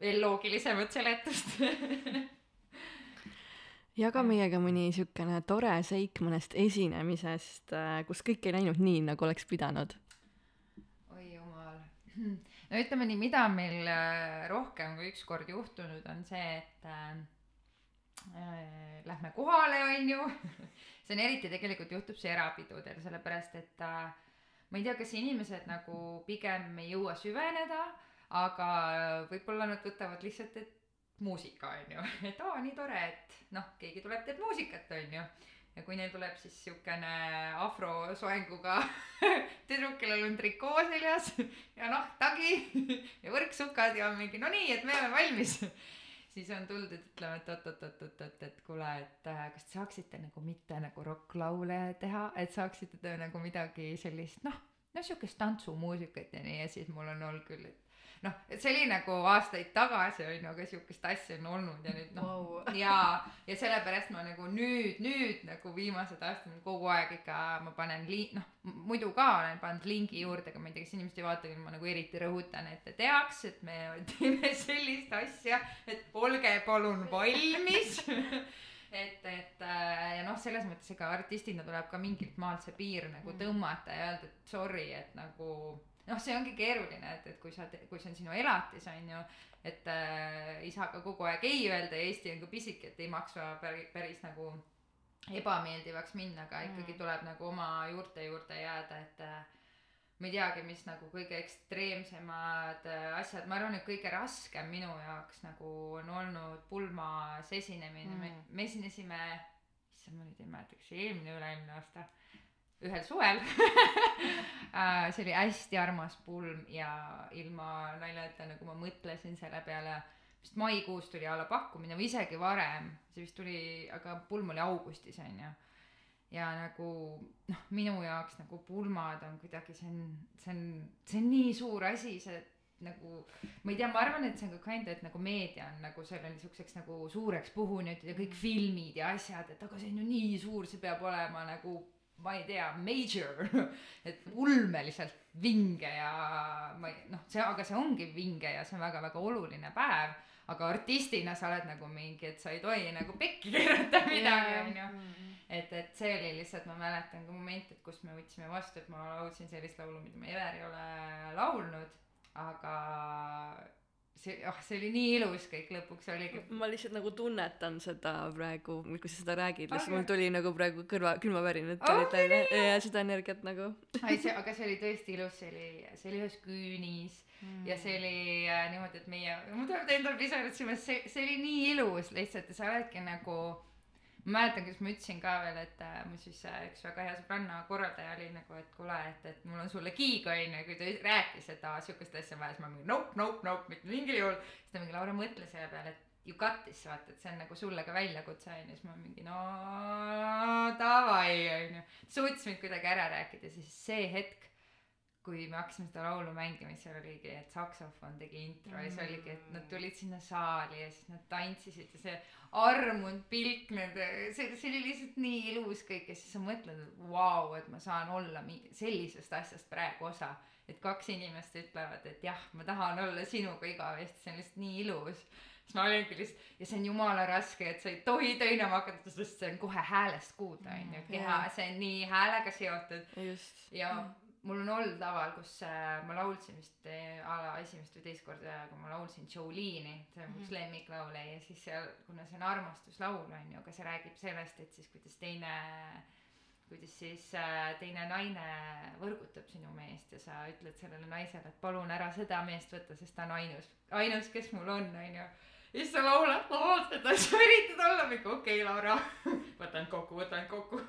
[SPEAKER 3] veel loogilisemat seletust.
[SPEAKER 2] Jaga meiega mõni niisugune tore seik mõnest esinemisest, kus kõik ei läinud nii, nagu oleks pidanud.
[SPEAKER 3] jumal. no ütleme nii, mida on meil äh, rohkem kui üks kord juhtunud, on see, et äh, äh, lähme kohale, onju. see on eriti tegelikult juhtub see erapidudel, sellepärast et äh, ma ei tea, kas inimesed nagu pigem ei jõua süveneda, aga võib-olla nad võtavad lihtsalt, et muusika on ju, et aa nii tore, et noh, keegi tuleb, teeb muusikat, on ju. Ja kui neil tuleb siis siukene afrosoenguga tüdruk, kellel on trikoo seljas ja noh, tagi ja võrksukad ja mingi no nii, et me oleme valmis. siis on tuldud ütlema, et oot-oot-oot-oot, et kuule, et äh, kas te saaksite nagu mitte nagu rokklaule teha, et saaksite te nagu midagi sellist noh, no siukest tantsumuusikat ja nii ja siis mul on olnud küll, et noh, et see oli nagu aastaid tagasi on ju, aga siukest asja on olnud ja nüüd noh
[SPEAKER 4] Vau.
[SPEAKER 3] ja, ja sellepärast ma nagu nüüd, nüüd nagu viimased aastad kogu aeg ikka ma panen li-, noh muidu ka olen pannud lingi juurde, aga ma ei tea, kas inimesed ei vaata, küll ma nagu eriti rõhutan, et te teaks, et me teeme sellist asja, et olge palun valmis. Et, et äh, ja noh, selles mõttes ega artistina tuleb ka mingilt maalt see piir nagu tõmmata ja öelda, et sorry, et nagu noh, see ongi keeruline, et, et kui sa, kui see on sinu elatis, on ju, et äh, ei saa ka kogu aeg ei öelda ja Eesti on ka pisike, et ei maksa päris, päris nagu ebameeldivaks minna, aga ikkagi
[SPEAKER 4] Mm.
[SPEAKER 3] tuleb nagu oma juurte juurde jääda, et äh, ma ei teagi, mis nagu kõige ekstreemsemad äh, asjad, ma arvan, et kõige raskem minu jaoks nagu on olnud pulmas esinemine mm., me,
[SPEAKER 4] Mm.
[SPEAKER 3] me esinesime, issand, ma nüüd ei mäleta, kas see eelmine, üle-eelmine aasta, ühel suvel Äh, see oli hästi armas pulm ja ilma naljata nagu ma mõtlesin selle peale, vist maikuus tuli alla pakkumine või isegi varem, see vist tuli, aga pulm oli augustis onju. Ja nagu noh, minu jaoks nagu pulmad on kuidagi, see on, see on, see on nii suur asi, see nagu ma ei tea, ma arvan, et see on ka kinda, et nagu meedia on nagu selle niisuguseks nagu suureks puhunud ja kõik filmid ja asjad, et aga see on ju nii suur, see peab olema nagu ma ei tea, major, et ulmeliselt vinge ja ma ei noh, see, aga see ongi vinge ja see on väga-väga oluline päev, aga artistina sa oled nagu mingi, et sa ei tohi nagu pekki keerata midagi, onju. Et, et see oli lihtsalt, ma mäletan ka momente, et kus me võtsime vastu, et ma laulsin sellist laulu, mida ma ever ei ole laulnud, aga see, ah, see oli nii ilus kõik lõpuks oligi.
[SPEAKER 2] ma lihtsalt nagu tunnetan seda praegu, kui sa seda räägid, lihtsalt
[SPEAKER 3] Aga-
[SPEAKER 2] mul tuli nagu praegu kõrva, külmavärinad
[SPEAKER 3] Oh,
[SPEAKER 2] tulid välja ja seda energiat nagu.
[SPEAKER 3] ei, see, aga see oli tõesti ilus, see oli, see oli ühes küünis
[SPEAKER 4] Mm.
[SPEAKER 3] ja see oli äh, niimoodi, et meie, mul tuleb endal pisarad silma, see, see oli nii ilus lihtsalt ja sa oledki nagu ma mäletan, kuidas ma ütlesin ka veel, et äh, mu siis äh, üks väga hea sõbranna korraldaja oli nagu, et kuule, et, et mul on sulle kiig onju, kui ta rääkis, et aa siukest asja on vaja, siis ma mingi nope, nope, nope, mitte mingil juhul. siis ta mingi Laura mõtle selle peale, et you got this vaata, et see on nagu sulle ka väljakutse onju, siis ma mingi no davai onju. suutis mind kuidagi ära rääkida, siis see hetk, kui me hakkasime seda laulu mängima, siis seal oligi, et saksofon tegi intro ja siis oligi, et nad tulid sinna saali ja siis nad tantsisid ja see armunud pilk nende, see, see oli lihtsalt nii ilus kõik ja siis sa mõtled, et vau, et ma saan olla mi- sellisest asjast praegu osa. et kaks inimest ütlevad, et jah, ma tahan olla sinuga igavesti, see on lihtsalt nii ilus. siis ma olingi lihtsalt ja see on jumala raske, et sa ei tohi töinama hakata, sest see on kohe häälest kuulda onju, keha, see on nii häälega seotud
[SPEAKER 2] just.
[SPEAKER 3] ja mul on olnud laval, kus äh, ma laulsin vist äh, a la esimest või teist korda, kui ma laulsin Jolene'i, see on mu üks lemmiklaule ja siis seal, kuna see on armastuslaul on ju, aga see räägib sellest, et siis kuidas teine kuidas siis äh, teine naine võrgutab sinu meest ja sa ütled sellele naisele, et palun ära seda meest võtta, sest ta on ainus, ainus, kes mul on, onju. Ja siis sa laulad laval seda, siis sa üritad olla mingi okei okay,, Laura, võta end kokku, võta end kokku.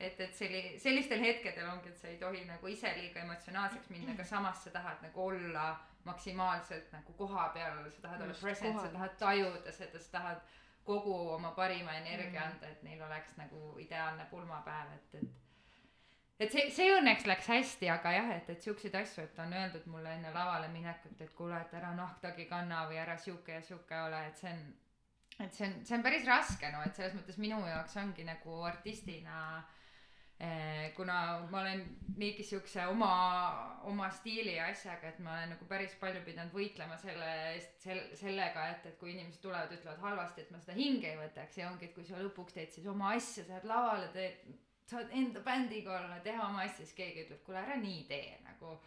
[SPEAKER 3] et, et selli-, sellistel hetkedel ongi, et sa ei tohi nagu ise liiga emotsionaalseks minna, aga samas sa tahad nagu olla maksimaalselt nagu koha peal, sa tahad olla
[SPEAKER 2] Just,
[SPEAKER 3] present, sa tahad tajuda seda, sa tahad kogu oma parima energia anda, et neil oleks nagu ideaalne pulmapäev, et, et et see, see õnneks läks hästi, aga jah, et, et siukseid asju, et on öeldud mulle enne lavale minekut, et kuule, et ära nahktagi kanna või ära sihuke ja sihuke ole, et see on et see on, see on päris raske, no et selles mõttes minu jaoks ongi nagu artistina eh, kuna ma olen niigi siukse oma, oma stiili ja asjaga, et ma olen nagu päris palju pidanud võitlema selle eest, sel-, sellega, et, et kui inimesed tulevad, ütlevad halvasti, et ma seda hinge ei võtaks ja ongi, et kui sa lõpuks teed siis oma asja, sa lähed lavale, teed, saad enda bändiga olla, teha oma asja, siis keegi ütleb, kuule ära nii tee nagu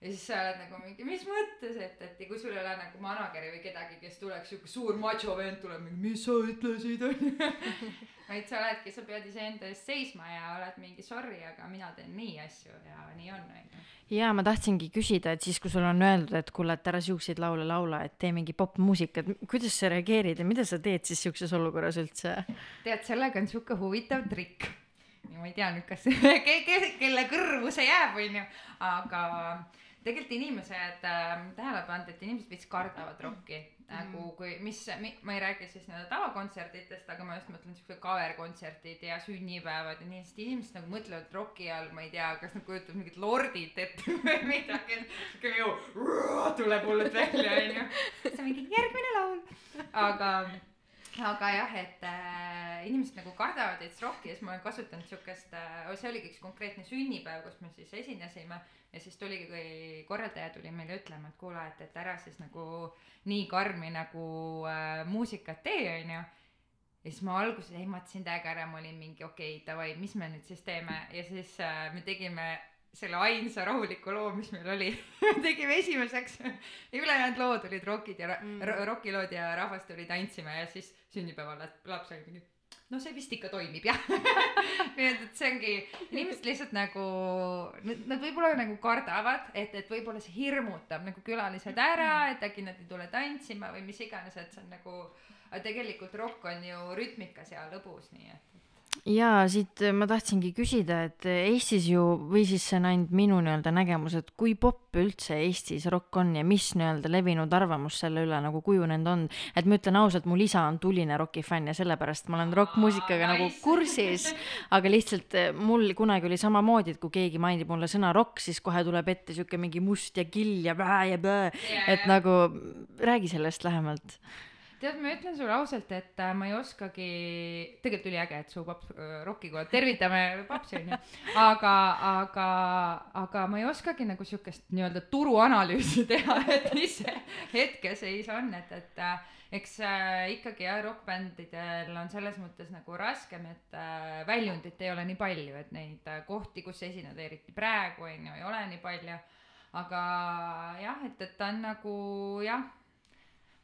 [SPEAKER 3] ja siis sa oled nagu mingi, mis mõttes, et, et ja kui sul ei ole nagu manager'i või kedagi, kes tuleks siuke suur macho vend tuleb mingi, mis sa ütlesid onju. vaid sa oledki, sa pead iseenda eest seisma ja oled mingi sorry, aga mina teen nii asju ja nii on onju.
[SPEAKER 4] jaa, ma tahtsingi küsida, et siis, kui sulle on öeldud, et kuule, et ära siukseid laule laula, et tee mingi popmuusikat, kuidas sa reageerid ja mida sa teed siis siukses olukorras üldse?
[SPEAKER 3] tead, sellega on siuke huvitav trikk. Ma ei tea nüüd, kas ke, ke, kelle kõrvu see jääb, onju, aga tegelikult inimesed äh,, tähele pannud, et inimesed veits kardavad rokki nagu kui, mis mi,, ma ei räägi siis nii-öelda tavakontsertidest, aga ma just mõtlen siuksed cover kontserdid ja sünnipäevad ja nii, sest inimesed nagu mõtlevad roki all, ma ei tea, kas nad kujutavad mingit lordit ette või midagi, siuke ju tuleb hullult välja onju. see on mingi järgmine laul, aga aga jah, et äh, inimesed nagu kardavad veits rokki ja siis ma olen kasutanud siukest äh,, see oligi üks konkreetne sünnipäev, kus me siis esinesime ja siis tuligi, kui korraldaja tuli meile ütlema, et kuule, et, et ära siis nagu nii karmi nagu äh, muusikat tee, onju. ja siis ma alguses ehmatasin täiega ära, ma olin mingi okei okay,, davai, mis me nüüd siis teeme ja siis äh, me tegime selle ainsa rahuliku loo, mis meil oli tegime esimeseks ja ülejäänud lood olid rokid ja ra-
[SPEAKER 2] Mm.
[SPEAKER 3] mm. rokilood ja rahvas tuli tantsima ja siis sünnipäeval laps oli mingi no see vist ikka toimib jah. Nii et, et see ongi inimesed lihtsalt nagu nad, võib-olla nagu kardavad et, et võib-olla see hirmutab nagu külalised ära, et äkki nad ei tule tantsima või mis iganes, et see on nagu aga tegelikult rokk on ju rütmikas ja lõbus, nii et
[SPEAKER 4] jaa, siit ma tahtsingi küsida, et Eestis ju või siis see on ainult minu nii-öelda nägemus, et kui popp üldse Eestis rokk on ja mis nii-öelda levinud arvamus selle üle nagu kujunenud on, et ma ütlen ausalt, mul isa on tuline rokifänn ja sellepärast ma olen rokkmuusikaga nagu
[SPEAKER 3] nice.
[SPEAKER 4] kursis, aga lihtsalt eh, mul kunagi oli samamoodi, et kui keegi mainib mulle sõna rokk, siis kohe tuleb ette siuke mingi must ja kill ja bää ja bää, et nagu räägi sellest lähemalt.
[SPEAKER 3] tead, ma ütlen sulle ausalt, et äh, ma ei oskagi, tegelikult üliäge, et su paps äh, Rocki kohe, tervitame papsi onju, aga, aga, aga ma ei oskagi nagu siukest nii-öelda turuanalüüsi teha, et mis hetkeseis on, et, et äh, eks äh, ikkagi jah, rokkbändidel on selles mõttes nagu raskem, et äh, väljundit ei ole nii palju, et neid äh, kohti, kus esineda, eriti praegu onju, ei ole nii palju. aga jah, et, et ta on nagu jah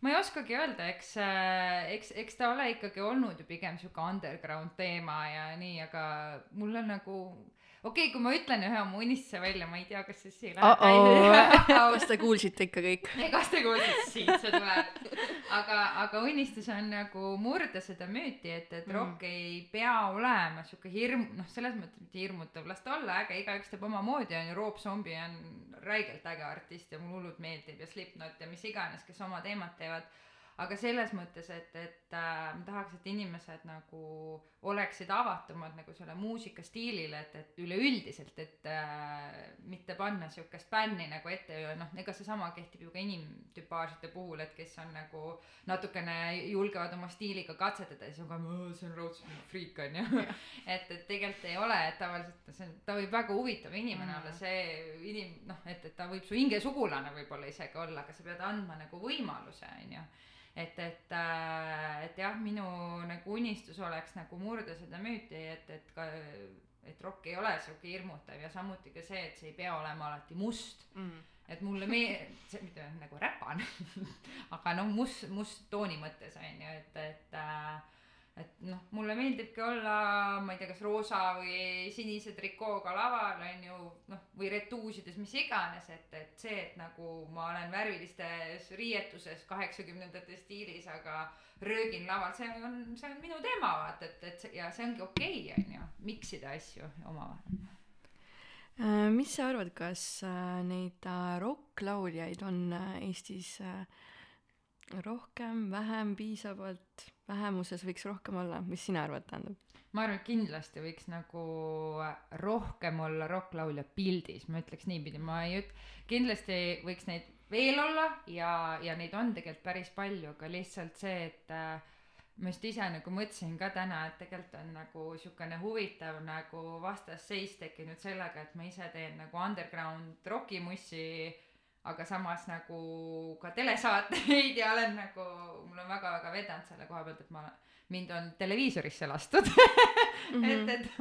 [SPEAKER 3] ma ei oskagi öelda, eks, eks, eks ta ole ikkagi olnud ju pigem sihuke underground teema ja nii, aga mul on nagu, okei okay,, kui ma ütlen ühe oma unistuse välja, ma ei tea, kas see siia läheb
[SPEAKER 2] kas te kuulsite ikka kõik?
[SPEAKER 3] ei, kas te kuulsite, siit see tuleb. aga, aga unistus on nagu murda seda müüti, et, et
[SPEAKER 4] Mm.
[SPEAKER 3] rokk ei pea olema sihuke hirm, noh, selles mõttes mitte hirmutav, las ta olla äge, igaüks teeb omamoodi, on ju, Rob Zombie on räigelt äge artist ja mulle hullult meeldib ja Slipknot ja mis iganes, kes oma teemat teevad aga selles mõttes, et, et äh, ma tahaks, et inimesed nagu oleksid avatumad nagu selle muusikastiilile, et, et üleüldiselt, et äh, mitte panna siukest bänni nagu ette ja noh, ega seesama kehtib ju ka inimtüpaažide puhul, et kes on nagu natukene julgevad oma stiiliga katsetada ja siis on ka, see on raudselt friik onju. et, et tegelikult ei ole, et tavaliselt see on, ta võib väga huvitav inimene
[SPEAKER 4] Mm.
[SPEAKER 3] olla, see inim-, noh, et, et ta võib su hingesugulane võib-olla isegi olla, aga sa pead andma nagu võimaluse onju et, et äh, et jah, minu nagu unistus oleks nagu murda seda müüti, et, et ka, et rokk ei ole sihuke hirmutav ja samuti ka see, et see ei pea olema alati must.
[SPEAKER 4] Mm.
[SPEAKER 3] et mulle mee-, see mitte nagu räpan, aga noh, must, must tooni mõttes on ju, et, et äh, et noh, mulle meeldibki olla, ma ei tea, kas roosa või sinise trikooga laval on ju noh, või retuusides, mis iganes, et, et see, et nagu ma olen värvilistes riietuses kaheksakümnendate stiilis, aga röögin laval, see on, see on minu teema, vaata, et, et ja see ongi okei okay,, on ju, miksida asju omavahel.
[SPEAKER 2] Äh, mis sa arvad, kas äh, neid äh, rokklauljaid on Eestis äh, rohkem, vähem, piisavalt, vähemuses võiks rohkem olla, mis sina arvad, tähendab?
[SPEAKER 3] ma arvan, et kindlasti võiks nagu rohkem olla rokklaulja pildis, ma ütleks niipidi, ma ei üt-, kindlasti võiks neid veel olla ja, ja neid on tegelikult päris palju, aga lihtsalt see, et äh, ma just ise nagu mõtlesin ka täna, et tegelikult on nagu siukene huvitav nagu vastasseis tekkinud sellega, et ma ise teen nagu underground rokimussi, aga samas nagu ka telesaateid ja olen nagu, mul on väga-väga vedanud selle koha pealt, et ma, mind on televiisorisse lastud mm. -hmm. et, et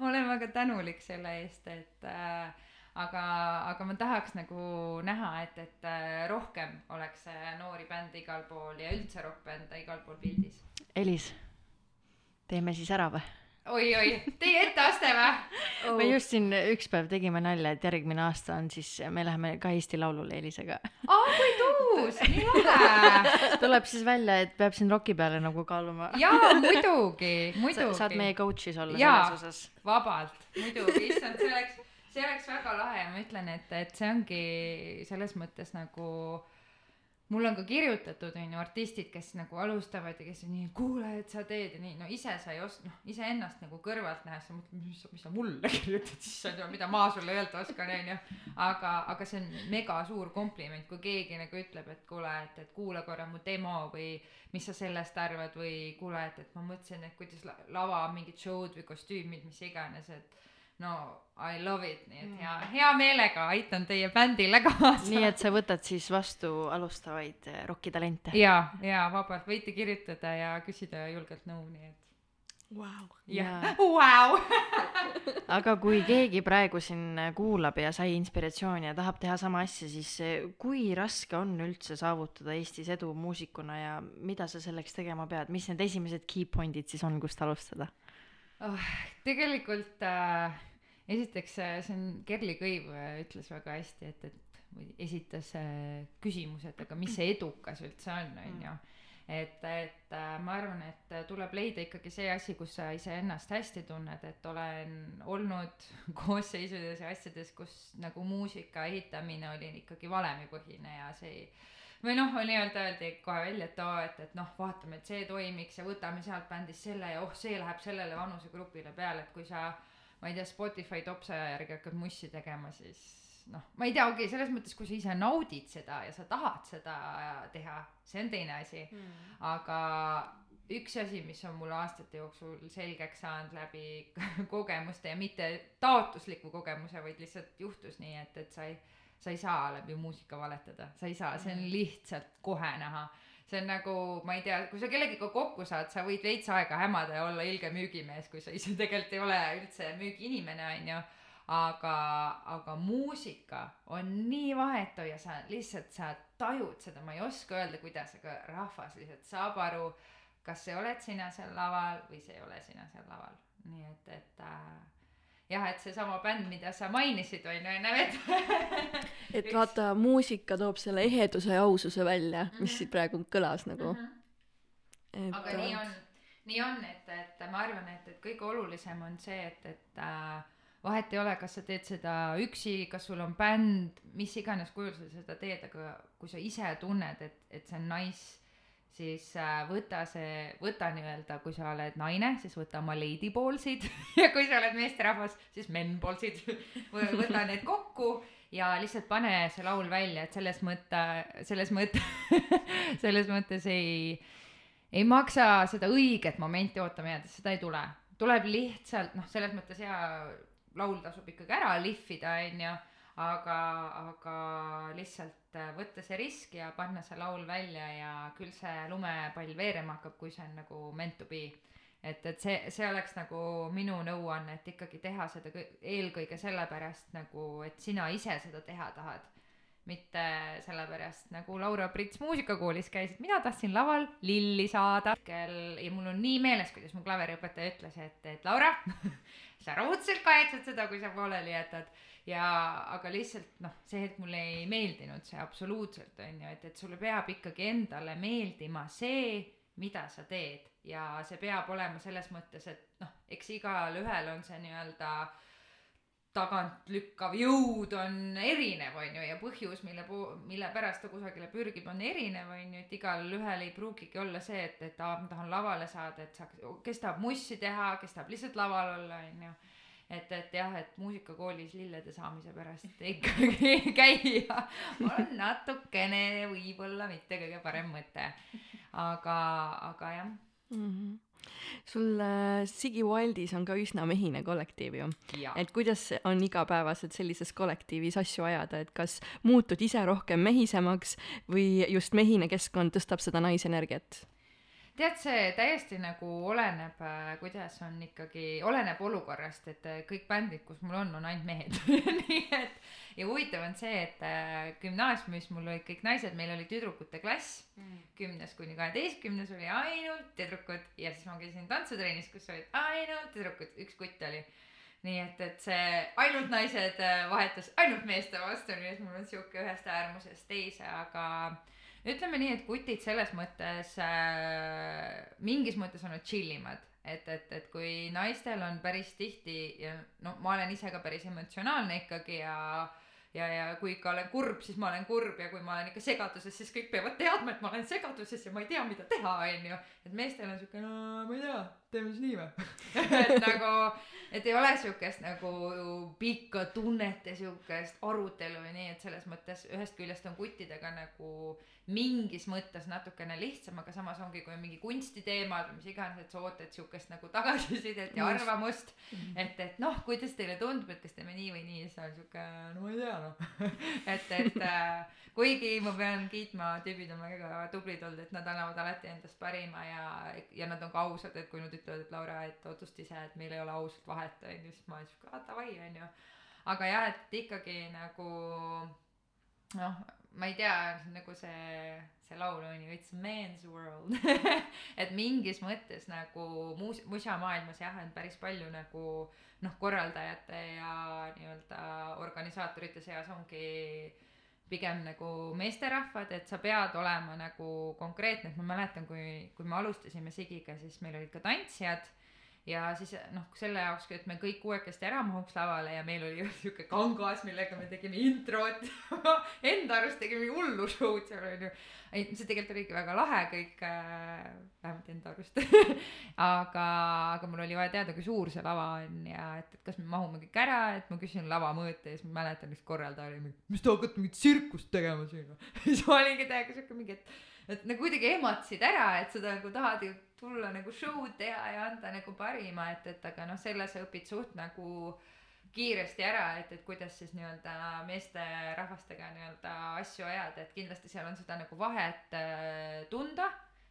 [SPEAKER 3] ma olen väga tänulik selle eest, et äh, aga, aga ma tahaks nagu näha, et, et äh, rohkem oleks äh, noori bände igal pool ja üldse rokkbände igal pool pildis.
[SPEAKER 4] Elis, teeme siis ära või?
[SPEAKER 3] oi-oi, teie etteaste või?
[SPEAKER 4] me just siin üks päev tegime nalja, et järgmine aasta on siis, me läheme ka Eesti Laulule Elisega.
[SPEAKER 3] aa, kui tuus, nii lahe.
[SPEAKER 4] tuleb siis välja, et peab siin roki peale nagu kaaluma.
[SPEAKER 3] jaa, muidugi,
[SPEAKER 4] sa
[SPEAKER 3] muidugi.
[SPEAKER 4] saad meie coach'is olla
[SPEAKER 3] Jaa.
[SPEAKER 4] selles osas.
[SPEAKER 3] vabalt, muidugi, issand, see oleks, see oleks väga lahe ja ma ütlen, et, et see ongi selles mõttes nagu mul on ka kirjutatud, on ju, artistid, kes nagu alustavad ja kes on nii, kuule, et sa teed ja nii, no ise sa ei os-, noh, iseennast nagu kõrvalt nähes, sa mõtled, mis, mis sa mulle kirjutad, issand jumal, mida ma sulle öelda oskan, on ju. aga, aga see on mega suur kompliment, kui keegi nagu ütleb, et kuule, et, et kuula korra mu demo või mis sa sellest arvad või kuule, et, et ma mõtlesin, et kuidas la- lava mingid show'd või kostüümid, mis iganes, et no I love it, nii et hea, hea meelega aitan teie bändile kaasa.
[SPEAKER 4] nii et sa võtad siis vastu alustavaid eh, rokitalente.
[SPEAKER 3] ja, ja vabalt võite kirjutada ja küsida julgelt nõu, nii et
[SPEAKER 2] Vau.
[SPEAKER 3] jah
[SPEAKER 4] Jaa.
[SPEAKER 3] vau.
[SPEAKER 4] aga kui keegi praegu siin kuulab ja sai inspiratsiooni ja tahab teha sama asja, siis eh, kui raske on üldse saavutada Eestis edu muusikuna ja mida sa selleks tegema pead, mis need esimesed key point'id siis on, kust alustada?
[SPEAKER 3] oh,. tegelikult äh, esiteks äh, see on Kerli Kõiv äh, ütles väga hästi, et, et esitas äh, küsimuse, et aga mis see edukas üldse on, on ju. et, et äh, ma arvan, et tuleb leida ikkagi see asi, kus sa iseennast hästi tunned, et olen olnud koosseisudes ja asjades, kus nagu muusika ehitamine oli ikkagi valemipõhine ja see ei või noh, nii-öelda öeldi kohe välja, et aa, et, et noh, vaatame, et see toimiks ja võtame sealt bändist selle ja oh, see läheb sellele vanusegrupile peale, et kui sa ma ei tea, Spotify top saja järgi hakkad mussi tegema, siis noh, ma ei tea, okei okay,, selles mõttes, kui sa ise naudid seda ja sa tahad seda teha, see on teine asi mm.. aga üks asi, mis on mulle aastate jooksul selgeks saanud läbi kogemuste ja mitte taotlusliku kogemuse, vaid lihtsalt juhtus nii, et, et sa ei sa ei saa läbi muusika valetada, sa ei saa, see on lihtsalt kohe näha. see on nagu, ma ei tea, kui sa kellegiga kokku saad, sa võid veits aega hämada ja olla ilge müügimees, kui sa ise tegelikult ei ole üldse müügiinimene, onju. aga, aga muusika on nii vahetu ja sa lihtsalt, sa tajud seda, ma ei oska öelda, kuidas, aga rahvas lihtsalt saab aru, kas see oled sina seal laval või see ei ole sina seal laval. nii et, et äh, jah, et seesama bänd, mida sa mainisid, on ju, enne vett.
[SPEAKER 2] et vaata, muusika toob selle eheduse ja aususe välja, mis siit praegu kõlas nagu. et
[SPEAKER 3] aga nii on, nii on, et, et ma arvan, et, et kõige olulisem on see, et, et äh, vahet ei ole, kas sa teed seda üksi, kas sul on bänd, mis iganes kujul sa seda teed, aga kui sa ise tunned, et, et see on nice, siis äh, võta see, võta nii-öelda, kui sa oled naine, siis võta oma lady ballsid ja kui sa oled meesterahvas, siis men ballsid. võta need kokku ja lihtsalt pane see laul välja, et selles mõtte, selles mõtte, selles mõttes ei ei maksa seda õiget momenti ootama jääda, seda ei tule. tuleb lihtsalt noh, selles mõttes hea laul tasub ikkagi ära lihvida, onju, aga, aga lihtsalt äh, võtta see risk ja panna see laul välja ja küll see lumepall veerema hakkab, kui see on nagu meant to be et, et see, see oleks nagu minu nõuanne, et ikkagi teha seda kõ- eelkõige sellepärast nagu, et sina ise seda teha tahad. Mitte sellepärast nagu Laura Prits muusikakoolis käis, et mina tahtsin laval lilli saada. ja mul on nii meeles, kuidas mu klaveriõpetaja ütles, et, et Laura, sa raudselt kahetsed seda, kui sa pooleli jätad ja aga lihtsalt noh, see hetk mulle ei meeldinud see absoluutselt on ju, et, et sulle peab ikkagi endale meeldima see, mida sa teed ja see peab olema selles mõttes, et noh, eks igalühel on see nii-öelda tagantlükkav jõud on erinev, on ju, ja põhjus, mille po-, mille pärast ta kusagile pürgib, on erinev, on ju, et igalühel ei pruugigi olla see, et, et aa, ma tahan lavale saada, et saaks, kes tahab mussi teha, kes tahab lihtsalt laval olla, on ju et, et jah, et muusikakoolis lillede saamise pärast ikkagi käia on natukene võib-olla mitte kõige parem mõte. aga, aga jah,
[SPEAKER 2] mm. -hmm. Sul äh, Sigi Wildis on ka üsna mehine kollektiiv ju, et kuidas on igapäevaselt sellises kollektiivis asju ajada, et kas muutud ise rohkem mehisemaks või just mehine keskkond tõstab seda naisenergiat?
[SPEAKER 3] tead, see täiesti nagu oleneb, kuidas on ikkagi, oleneb olukorrast, et äh, kõik bändid, kus mul on, on ainult mehed. nii et ja huvitav on see, et äh, gümnaasiumis mul olid kõik naised, meil oli tüdrukute klass, kümnes kuni kaheteistkümnes oli ainult tüdrukud ja siis ma käisin tantsutrennis, kus olid ainult tüdrukud, üks kutt oli. nii et, et see ainult naised äh, vahetus ainult meeste vastu, nii et mul on sihuke ühest äärmusest teise, aga ütleme nii, et kutid selles mõttes äh,, mingis mõttes on nad chillimad, et, et, et kui naistel on päris tihti ja no ma olen ise ka päris emotsionaalne ikkagi ja ja, ja kui ikka olen kurb, siis ma olen kurb ja kui ma olen ikka segaduses, siis kõik peavad teadma, et ma olen segaduses ja ma ei tea, mida teha, onju. et meestel on siuke, no ma ei tea, teeme siis nii või? et nagu, et ei ole siukest nagu pikka tunnet ja siukest arutelu ja nii, et selles mõttes ühest küljest on kuttidega nagu mingis mõttes natukene lihtsam, aga samas ongi, kui on mingi kunstiteemad või mis iganes, et sa ootad siukest nagu tagasisidet ja arvamust. et, et noh, kuidas teile tundub, et kas teeme nii või nii, siis on siuke, no ma ei tea noh. et, et äh, kuigi ma pean kiitma, tüübid on väga tublid olnud, et nad annavad alati endast parima ja, ja nad on ka ausad, et kui nad ütlevad, et Laura, et otsusta ise, et meil ei ole ausalt vahet, on ju, siis ma olen siuke, aa davai, on ju. aga jah, et ikkagi nagu noh, ma ei tea, nagu see, see laul on ju It's a man's world et mingis mõttes nagu muus-, musamaailmas jah, on päris palju nagu noh, korraldajate ja nii-öelda organisaatorite seas ongi pigem nagu meesterahvad, et sa pead olema nagu konkreetne, et ma mäletan, kui, kui me alustasime Sigiga, siis meil olid ka tantsijad ja siis noh, selle jaoks, et me kõik kuuekesti ära mahuks lavale ja meil oli sihuke kangas, millega me tegime introt Enda arust tegime hullu show'd seal onju. ei, see tegelikult oligi väga lahe kõik äh,, vähemalt enda arust aga, aga mul oli vaja teada, kui suur see lava on ja et, et kas me mahume kõik ära, et ma küsin lava mõõte ja siis ma mäletan, üks korraldaja oli mingi, mis te hakkate mingit tsirkust tegema siin või. siis ma olingi täiega siuke mingi, et et nagu kuidagi ehmatasid ära, et sa nagu tahad ju tulla nagu show'd teha ja anda nagu parima, et, et aga noh, selle sa õpid suht nagu kiiresti ära, et, et kuidas siis nii-öelda meesterahvastega nii-öelda asju ajada, et kindlasti seal on seda nagu vahet äh, tunda,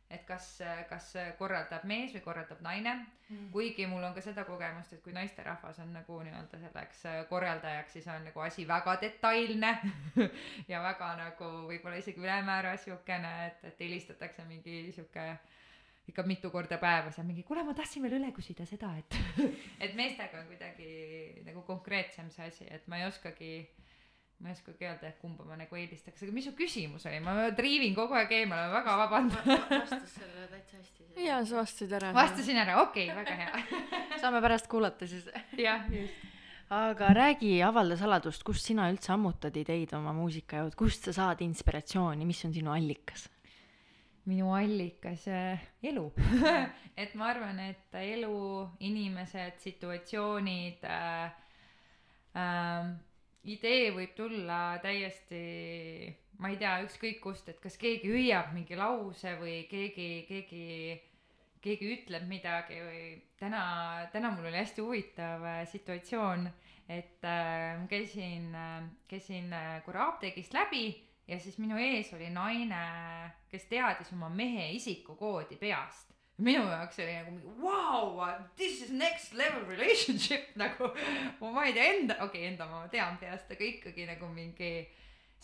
[SPEAKER 3] et kas, kas korraldab mees või korraldab naine mm.. kuigi mul on ka seda kogemust, et kui naisterahvas on nagu nii-öelda selleks äh, korraldajaks, siis on nagu asi väga detailne ja väga nagu võib-olla isegi ülemäära siukene, et, et helistatakse mingi sihuke ikka mitu korda päevas ja mingi, kuule, ma tahtsin veel üle küsida seda, et et meestega on kuidagi nagu konkreetsem see asi, et ma ei oskagi ma ei oskagi öelda, et kumba ma nagu eelistaks, aga mis su küsimus oli, ma triivin kogu aeg eemale, ma väga vabandan.
[SPEAKER 4] vastas sellele täitsa hästi.
[SPEAKER 2] jaa, sa vastasid ära.
[SPEAKER 3] vastasin ära, okei okay,, väga hea.
[SPEAKER 4] saame pärast kuulata siis.
[SPEAKER 3] jah, just.
[SPEAKER 4] aga räägi, avalda saladust, kust sina üldse ammutad ideid oma muusika jaoks, kust sa saad inspiratsiooni, mis on sinu allikas?
[SPEAKER 3] Minu allikas äh, elu. Et ma arvan, et elu, inimesed, situatsioonid äh,, äh, idee võib tulla täiesti, ma ei tea, ükskõik kust, et kas keegi hüüab mingi lause või keegi, keegi, keegi ütleb midagi või täna, täna mul oli hästi huvitav äh, situatsioon, et äh, ma käisin äh,, käisin äh, korra apteegist läbi ja siis minu ees oli naine, kes teadis oma mehe isikukoodi peast. minu jaoks oli nagu mingi vau, this is next level relationship nagu ma ei tea enda, okei okay,, enda ma tean peast, aga ikkagi nagu mingi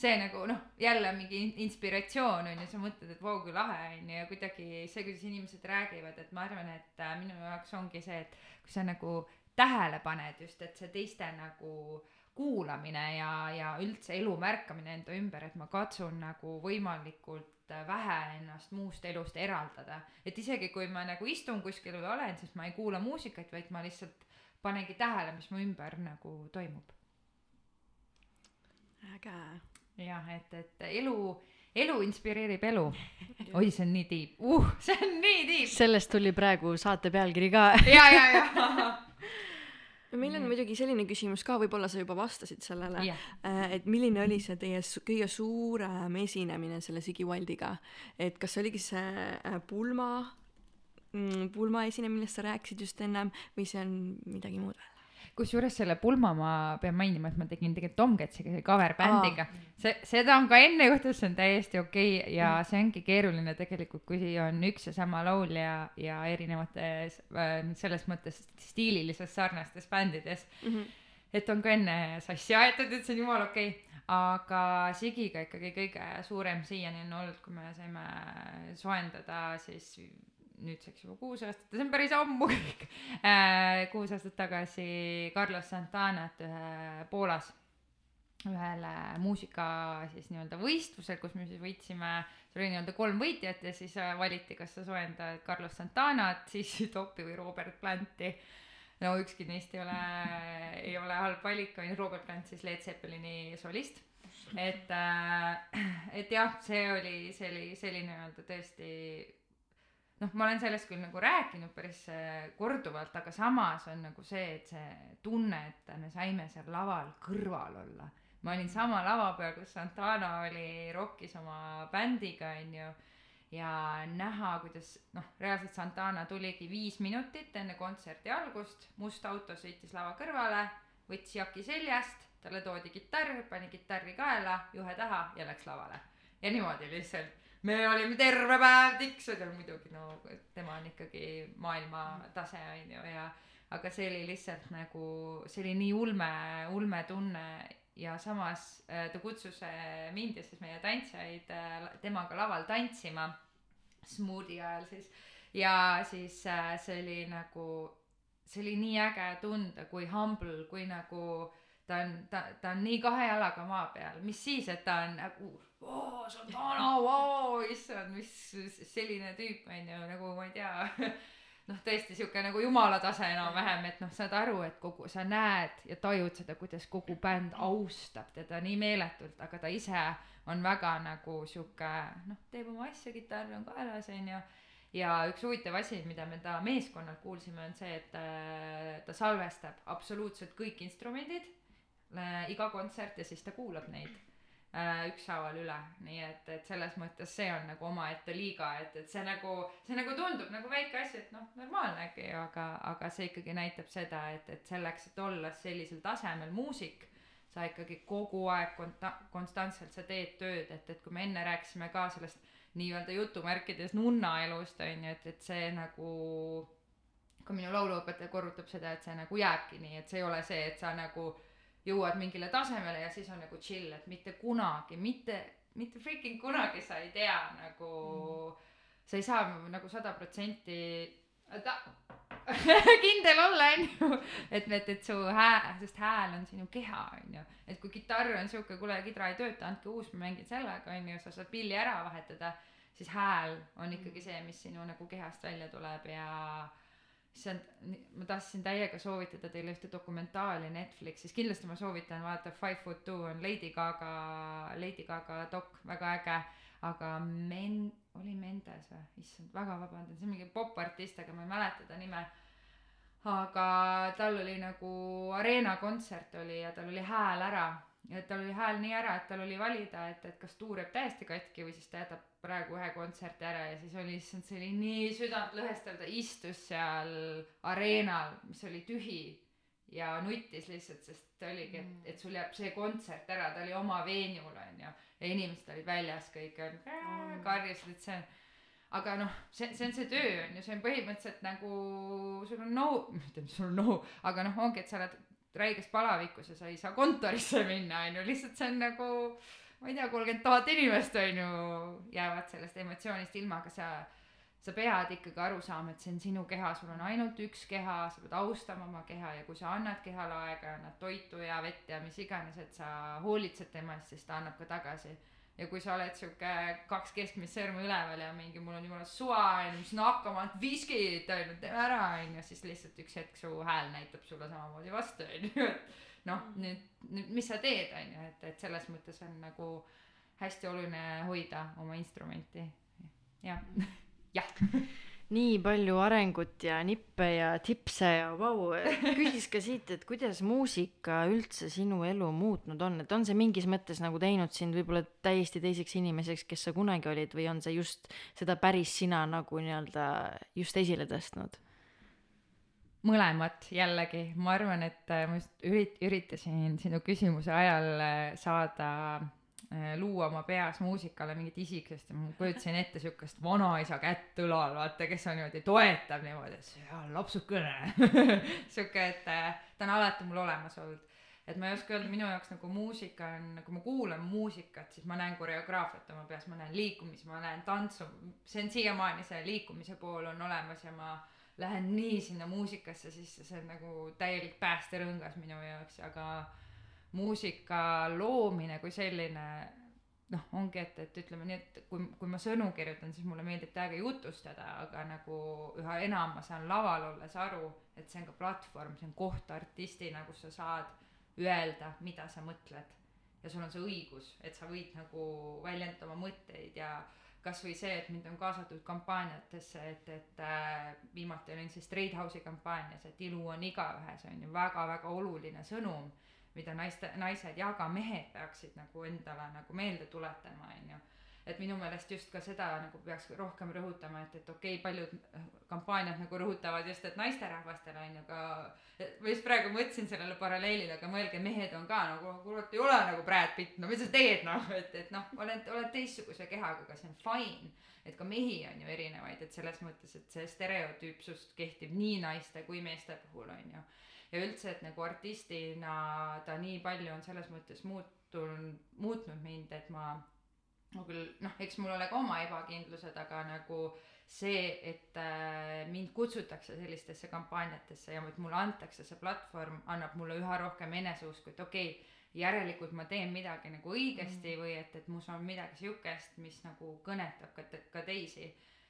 [SPEAKER 3] see nagu noh, jälle mingi in- inspiratsioon on ju, sa mõtled, et vau kui lahe on ju ja kuidagi see, kuidas inimesed räägivad, et ma arvan, et äh, minu jaoks ongi see, et kui sa nagu tähele paned just, et see teiste nagu kuulamine ja, ja üldse elu märkamine enda ümber, et ma katsun nagu võimalikult äh, vähe ennast muust elust eraldada. et isegi kui ma nagu istun kuskil või olen, siis ma ei kuula muusikat, vaid ma lihtsalt panengi tähele, mis mu ümber nagu toimub.
[SPEAKER 2] äge.
[SPEAKER 3] jah, et, et elu, elu inspireerib elu. oi, see on nii tiib uh,, see on nii tiib.
[SPEAKER 4] sellest tuli praegu saate pealkiri ka.
[SPEAKER 3] ja, ja, ja.
[SPEAKER 2] meil on muidugi selline küsimus ka, võib-olla sa juba vastasid sellele
[SPEAKER 3] Jah.,
[SPEAKER 2] et milline oli see teie kõige suurem esinemine selle Ziggy Wildiga, et kas see oligi see äh, pulma, pulma esinemine, millest sa rääkisid just ennem või see on midagi muud veel?
[SPEAKER 3] Kusjuures selle pulma ma pean mainima, et ma tegin tegelikult Tom Catsiga cover bändiga. see, seda on ka enne juhtunud, see on täiesti okei okay ja see ongi keeruline tegelikult, kui on üks ja sama laulja ja erinevates äh, selles mõttes stiililises sarnastes bändides. et on ka enne sassi aetud, et see on jumala okei okay.. aga Sigiga ikkagi kõige suurem siiani on olnud, kui me saime soojendada siis nüüdseks juba kuus aastat, see on päris ammu kõik, kuus aastat tagasi Carlos Santanat ühe Poolas ühele muusika siis nii-öelda võistlusel, kus me siis võitsime, seal oli nii-öelda kolm võitjat ja siis äh, valiti, kas sa soojendad Carlos Santanat, siis Topi või Robert Planti. no ükski neist ei ole, ei ole halb valik, on ju Robert Plant siis Led Zeppelini solist. et, et jah, see oli, see oli, see oli nii-öelda tõesti noh, ma olen sellest küll nagu rääkinud päris äh, korduvalt, aga samas on nagu see, et see tunne, et me saime seal laval kõrval olla. ma olin sama lava peal, kus Santana oli rokkis oma bändiga, onju. ja näha, kuidas noh, reaalselt Santana tuligi viis minutit enne kontserdi algust, must auto sõitis lava kõrvale, võttis jaki seljast, talle toodi kitarr, pani kitarri kaela, juhe taha ja läks lavale. ja niimoodi lihtsalt me olime terve päev tiksud ja muidugi no tema on ikkagi maailmatase onju ja aga see oli lihtsalt nagu see oli nii ulme ulme tunne ja samas äh, ta kutsus äh, mind ja siis meie tantsijaid äh, temaga laval tantsima smuudi ajal siis. Ja siis see oli nagu see oli nii äge tunda kui humble kui nagu ta on ta ta on nii kahe jalaga maa peal. Mis siis et ta on nagu oo Santana vau issand mis selline tüüp on ju nagu ma ei tea. Noh tõesti sihuke nagu jumala tase enam-vähem et noh saad aru et kogu sa näed ja tajud seda kuidas kogu bänd austab teda nii meeletult aga ta ise on väga nagu sihuke noh teeb oma asja kitarr on kaelas onju ja üks huvitav asi mida me ta meeskonnalt kuulsime on see et äh, ta salvestab absoluutselt kõik instrumendid äh, iga kontsert ja siis ta kuulab neid ükshaaval üle, nii et, et selles mõttes see on nagu omaette liiga, et, et see nagu, see nagu tundub nagu väike asi, et noh, normaalne äkki, aga, aga see ikkagi näitab seda, et, et selleks, et olla sellisel tasemel muusik, sa ikkagi kogu aeg konta-, konstantselt sa teed tööd, et, et kui me enne rääkisime ka sellest nii-öelda jutumärkides nunnaelust on ju, et, et see nagu ka minu lauluõpetaja korrutab seda, et see nagu jääbki nii, et see ei ole see, et sa nagu jõuad mingile tasemele ja siis on nagu chill, et mitte kunagi, mitte, mitte freaking kunagi sa ei tea nagu mm., sa ei saa nagu sada protsenti kindel olla, onju, et, et, et su hääl, sest hääl on sinu keha, onju, et kui kitarr on siuke, kuule, kidra ei tööta, andke uus, ma mängin sellega, onju, sa saad pilli ära vahetada, siis hääl on ikkagi see, mis sinu nagu kehast välja tuleb ja issand, ma tahtsin täiega soovitada teile ühte dokumentaali Netflixis, kindlasti ma soovitan vaadata Five Foot Two on Lady Gaga, Lady Gaga dok, väga äge, aga Men-, oli Mendes või, issand, väga vabandan, see on mingi popartist, aga ma ei mäleta ta nime. aga tal oli nagu areenakontsert oli ja tal oli hääl ära ja tal oli hääl nii ära, et tal oli valida, et, et kas tuur jääb täiesti katki või siis ta jätab praegu ühe kontserti ära ja siis oli issand, see oli nii südantlõhestav, ta istus seal areenal, mis oli tühi ja nuttis lihtsalt, sest oligi, et, et sul jääb see kontsert ära, ta oli oma veenjul onju. Ja inimesed olid väljas kõik ja karjusid, et see on aga noh, see, see on see töö on ju, see on põhimõtteliselt nagu sul on no, mitte sul on no, aga noh, ongi, et sa oled räiges palavikus ja sa ei saa kontorisse minna on ju, lihtsalt see on nagu ma ei tea, kolmkümmend tuhat inimest on ju jäävad sellest emotsioonist ilma, aga sa sa pead ikkagi aru saama, et see on sinu keha, sul on ainult üks keha, sa pead austama oma keha ja kui sa annad kehale aega, annad toitu ja vett ja mis iganes, et sa hoolitsed tema eest, siis ta annab ka tagasi ja kui sa oled sihuke kaks keskmist sõrme üleval ja mingi mul on jumala suva onju, mis on hakkama, viskid onju, teeme ära onju, siis lihtsalt üks hetk su hääl näitab sulle samamoodi vastu onju, et noh, nüüd, nüüd mis sa teed onju, et, et selles mõttes on nagu hästi oluline hoida oma instrumenti, jah, jah.
[SPEAKER 4] Nii palju arengut ja nippe ja tipse ja vau, küsiks ka siit, et kuidas muusika üldse sinu elu muutnud on, et on see mingis mõttes nagu teinud sind võib-olla täiesti teiseks inimeseks, kes sa kunagi olid või on see just seda päris sina nagu nii-öelda just esile tõstnud?
[SPEAKER 3] mõlemat jällegi, ma arvan, et äh, ma just ürit-, üritasin sinu küsimuse ajal äh, saada luua oma peas muusikale mingit isiksust ja ma kujutasin ette siukest vanaisa kätt õlal, vaata, kes on niimoodi, toetab niimoodi, et seal lapsukene. sihuke, et äh, ta on alati mul olemas olnud. et ma ei oska öelda, minu jaoks nagu muusika on, kui ma kuulan muusikat, siis ma näen koreograafiat oma peas, ma näen liikumisi, ma näen tantsu, see on siiamaani see liikumise pool on olemas ja ma lähen nii sinna muusikasse sisse, see on nagu täielik päästerõngas minu jaoks, aga muusika loomine kui selline noh, ongi, et, et ütleme nii, et kui, kui ma sõnu kirjutan, siis mulle meeldib täiega jutustada, aga nagu üha enam ma saan laval olles aru, et see on ka platvorm, see on koht artistina, kus sa saad öelda, mida sa mõtled. ja sul on see õigus, et sa võid nagu väljendada oma mõtteid ja kasvõi see, et mind on kaasatud kampaaniatesse, et, et äh, viimati olin siis Straight House'i kampaanias, et ilu on igaühes, on ju väga-väga oluline sõnum, mida naiste, naised ja ka mehed peaksid nagu endale nagu meelde tuletama, on ju. et minu meelest just ka seda nagu peaks rohkem rõhutama, et, et okei okay,, paljud äh, kampaaniad nagu rõhutavad just, et naisterahvastele on ju ka, ma just praegu mõtlesin sellele paralleelile, aga mõelge, mehed on ka nagu, kurat, ei ole nagu Brad Pitt, no mis sa teed noh, et, et noh, oled, oled teistsuguse kehaga, aga see on fine. et ka mehi on ju erinevaid, et selles mõttes, et see stereotüüpsus kehtib nii naiste kui meeste puhul on ju. Ja üldse, et nagu artistina ta nii palju on selles mõttes muutunud, muutnud mind, et ma ma küll noh, eks mul ole ka oma ebakindlused, aga nagu see, et äh, mind kutsutakse sellistesse kampaaniatesse ja et mulle antakse see platvorm, annab mulle üha rohkem eneseusku, et okei okay,, järelikult ma teen midagi nagu õigesti mm. või et, et mus on midagi siukest, mis nagu kõnetab ka, ka teisi.